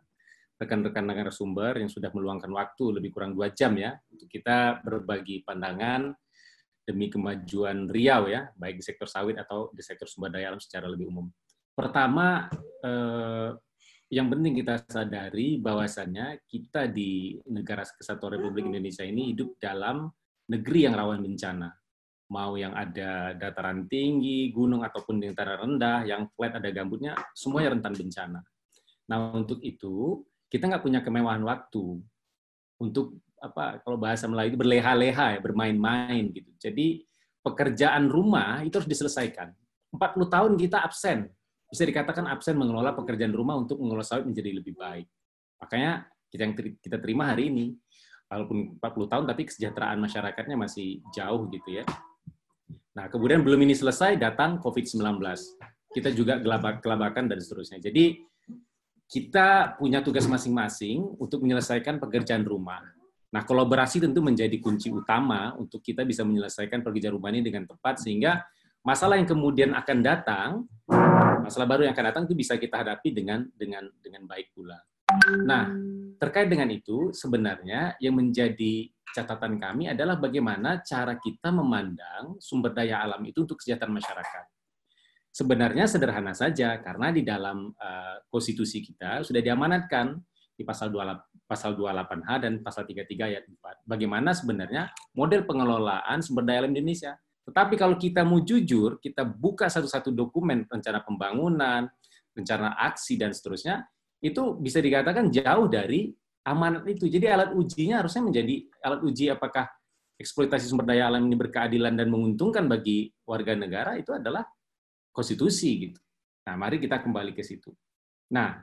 rekan-rekan narasumber yang sudah meluangkan waktu lebih kurang dua jam ya untuk kita berbagi pandangan demi kemajuan Riau ya, baik di sektor sawit atau di sektor sumber daya alam secara lebih umum. Pertama, eh, yang penting kita sadari bahwasannya kita di negara kesatuan Republik Indonesia ini hidup dalam negeri yang rawan bencana. Mau yang ada dataran tinggi, gunung ataupun dataran rendah, yang flat ada gambutnya, semuanya rentan bencana. Nah untuk itu kita nggak punya kemewahan waktu untuk apa kalau bahasa Melayu itu berleha-leha ya, bermain-main gitu. Jadi pekerjaan rumah itu harus diselesaikan. 40 tahun kita absen bisa dikatakan absen mengelola pekerjaan rumah untuk mengelola sawit menjadi lebih baik. Makanya kita yang kita terima hari ini, walaupun 40 tahun, tapi kesejahteraan masyarakatnya masih jauh gitu ya. Nah, kemudian belum ini selesai, datang COVID-19. Kita juga gelabak kelabakan dan seterusnya. Jadi, kita punya tugas masing-masing untuk menyelesaikan pekerjaan rumah. Nah, kolaborasi tentu menjadi kunci utama untuk kita bisa menyelesaikan pekerjaan rumah ini dengan tepat, sehingga masalah yang kemudian akan datang masalah baru yang akan datang itu bisa kita hadapi dengan dengan dengan baik pula. Nah, terkait dengan itu sebenarnya yang menjadi catatan kami adalah bagaimana cara kita memandang sumber daya alam itu untuk kesejahteraan masyarakat. Sebenarnya sederhana saja karena di dalam uh, konstitusi kita sudah diamanatkan di pasal 28 pasal 28H dan pasal 33 ayat 4. Bagaimana sebenarnya model pengelolaan sumber daya alam Indonesia tetapi kalau kita mau jujur, kita buka satu-satu dokumen rencana pembangunan, rencana aksi, dan seterusnya, itu bisa dikatakan jauh dari amanat itu. Jadi alat ujinya harusnya menjadi alat uji apakah eksploitasi sumber daya alam ini berkeadilan dan menguntungkan bagi warga negara itu adalah konstitusi gitu. Nah, mari kita kembali ke situ. Nah,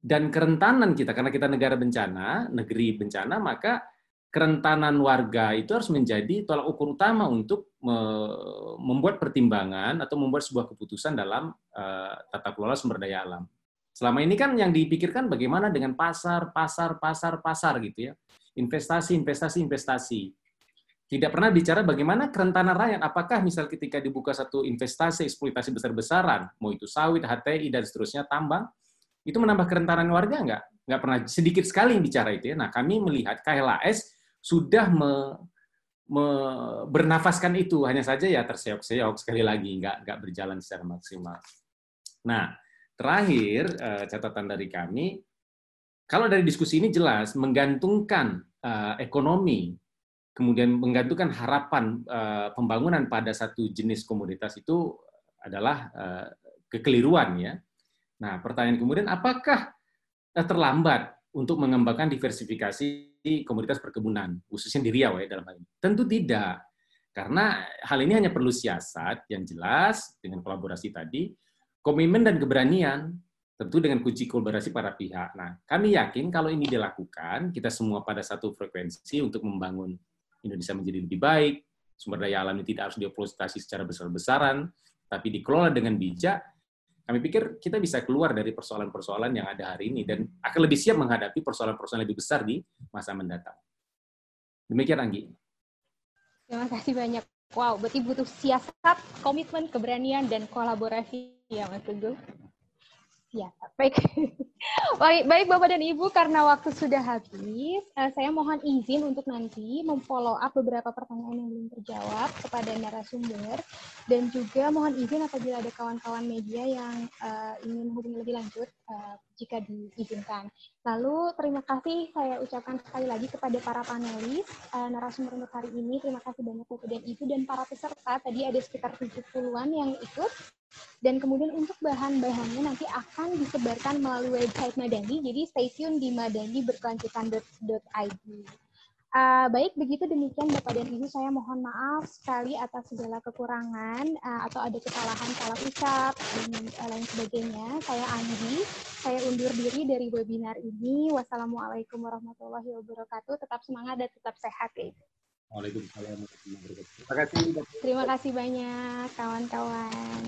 dan kerentanan kita karena kita negara bencana, negeri bencana, maka kerentanan warga itu harus menjadi tolak ukur utama untuk membuat pertimbangan atau membuat sebuah keputusan dalam uh, tata kelola sumber daya alam. Selama ini kan yang dipikirkan bagaimana dengan pasar, pasar, pasar, pasar gitu ya. Investasi, investasi, investasi. Tidak pernah bicara bagaimana kerentanan rakyat. Apakah misal ketika dibuka satu investasi eksploitasi besar-besaran, mau itu sawit, HTI, dan seterusnya, tambang, itu menambah kerentanan warga nggak? Nggak pernah, sedikit sekali bicara itu ya. Nah, kami melihat KLAS sudah me, me, bernafaskan itu hanya saja ya terseok-seok sekali lagi nggak nggak berjalan secara maksimal. Nah terakhir eh, catatan dari kami kalau dari diskusi ini jelas menggantungkan uh, ekonomi kemudian menggantungkan harapan uh, pembangunan pada satu jenis komoditas itu adalah uh, kekeliruan ya. Nah pertanyaan kemudian apakah terlambat untuk mengembangkan diversifikasi komoditas perkebunan, khususnya di Riau ya dalam hal ini? Tentu tidak. Karena hal ini hanya perlu siasat yang jelas dengan kolaborasi tadi, komitmen dan keberanian. tentu dengan kunci kolaborasi para pihak. Nah, kami yakin kalau ini dilakukan, kita semua pada satu frekuensi untuk membangun Indonesia menjadi lebih baik, sumber daya alam ini tidak harus dieksploitasi secara besar-besaran, tapi dikelola dengan bijak, kami pikir kita bisa keluar dari persoalan-persoalan yang ada hari ini dan akan lebih siap menghadapi persoalan-persoalan lebih besar di masa mendatang. Demikian Anggi. Terima kasih banyak. Wow, berarti butuh siasat, komitmen, keberanian, dan kolaborasi ya Mas Teguh. Ya, baik. baik, baik Bapak dan Ibu, karena waktu sudah habis, uh, saya mohon izin untuk nanti memfollow up beberapa pertanyaan yang belum terjawab kepada narasumber, dan juga mohon izin apabila ada kawan-kawan media yang uh, ingin hubungi lebih lanjut uh, jika diizinkan. Lalu terima kasih saya ucapkan sekali lagi kepada para panelis uh, narasumber untuk hari ini. Terima kasih banyak Bapak dan Ibu dan para peserta. Tadi ada sekitar 70-an yang ikut dan kemudian untuk bahan-bahannya nanti akan disebarkan melalui website Madani, jadi stay tune di madani berkelanjutan.id. Uh, baik, begitu demikian Bapak dan Ibu, saya mohon maaf sekali atas segala kekurangan uh, atau ada kesalahan salah ucap dan uh, lain sebagainya. Saya Andi, saya undur diri dari webinar ini. Wassalamualaikum warahmatullahi wabarakatuh. Tetap semangat dan tetap sehat ya. Waalaikumsalam Terima kasih. Terima kasih banyak kawan-kawan.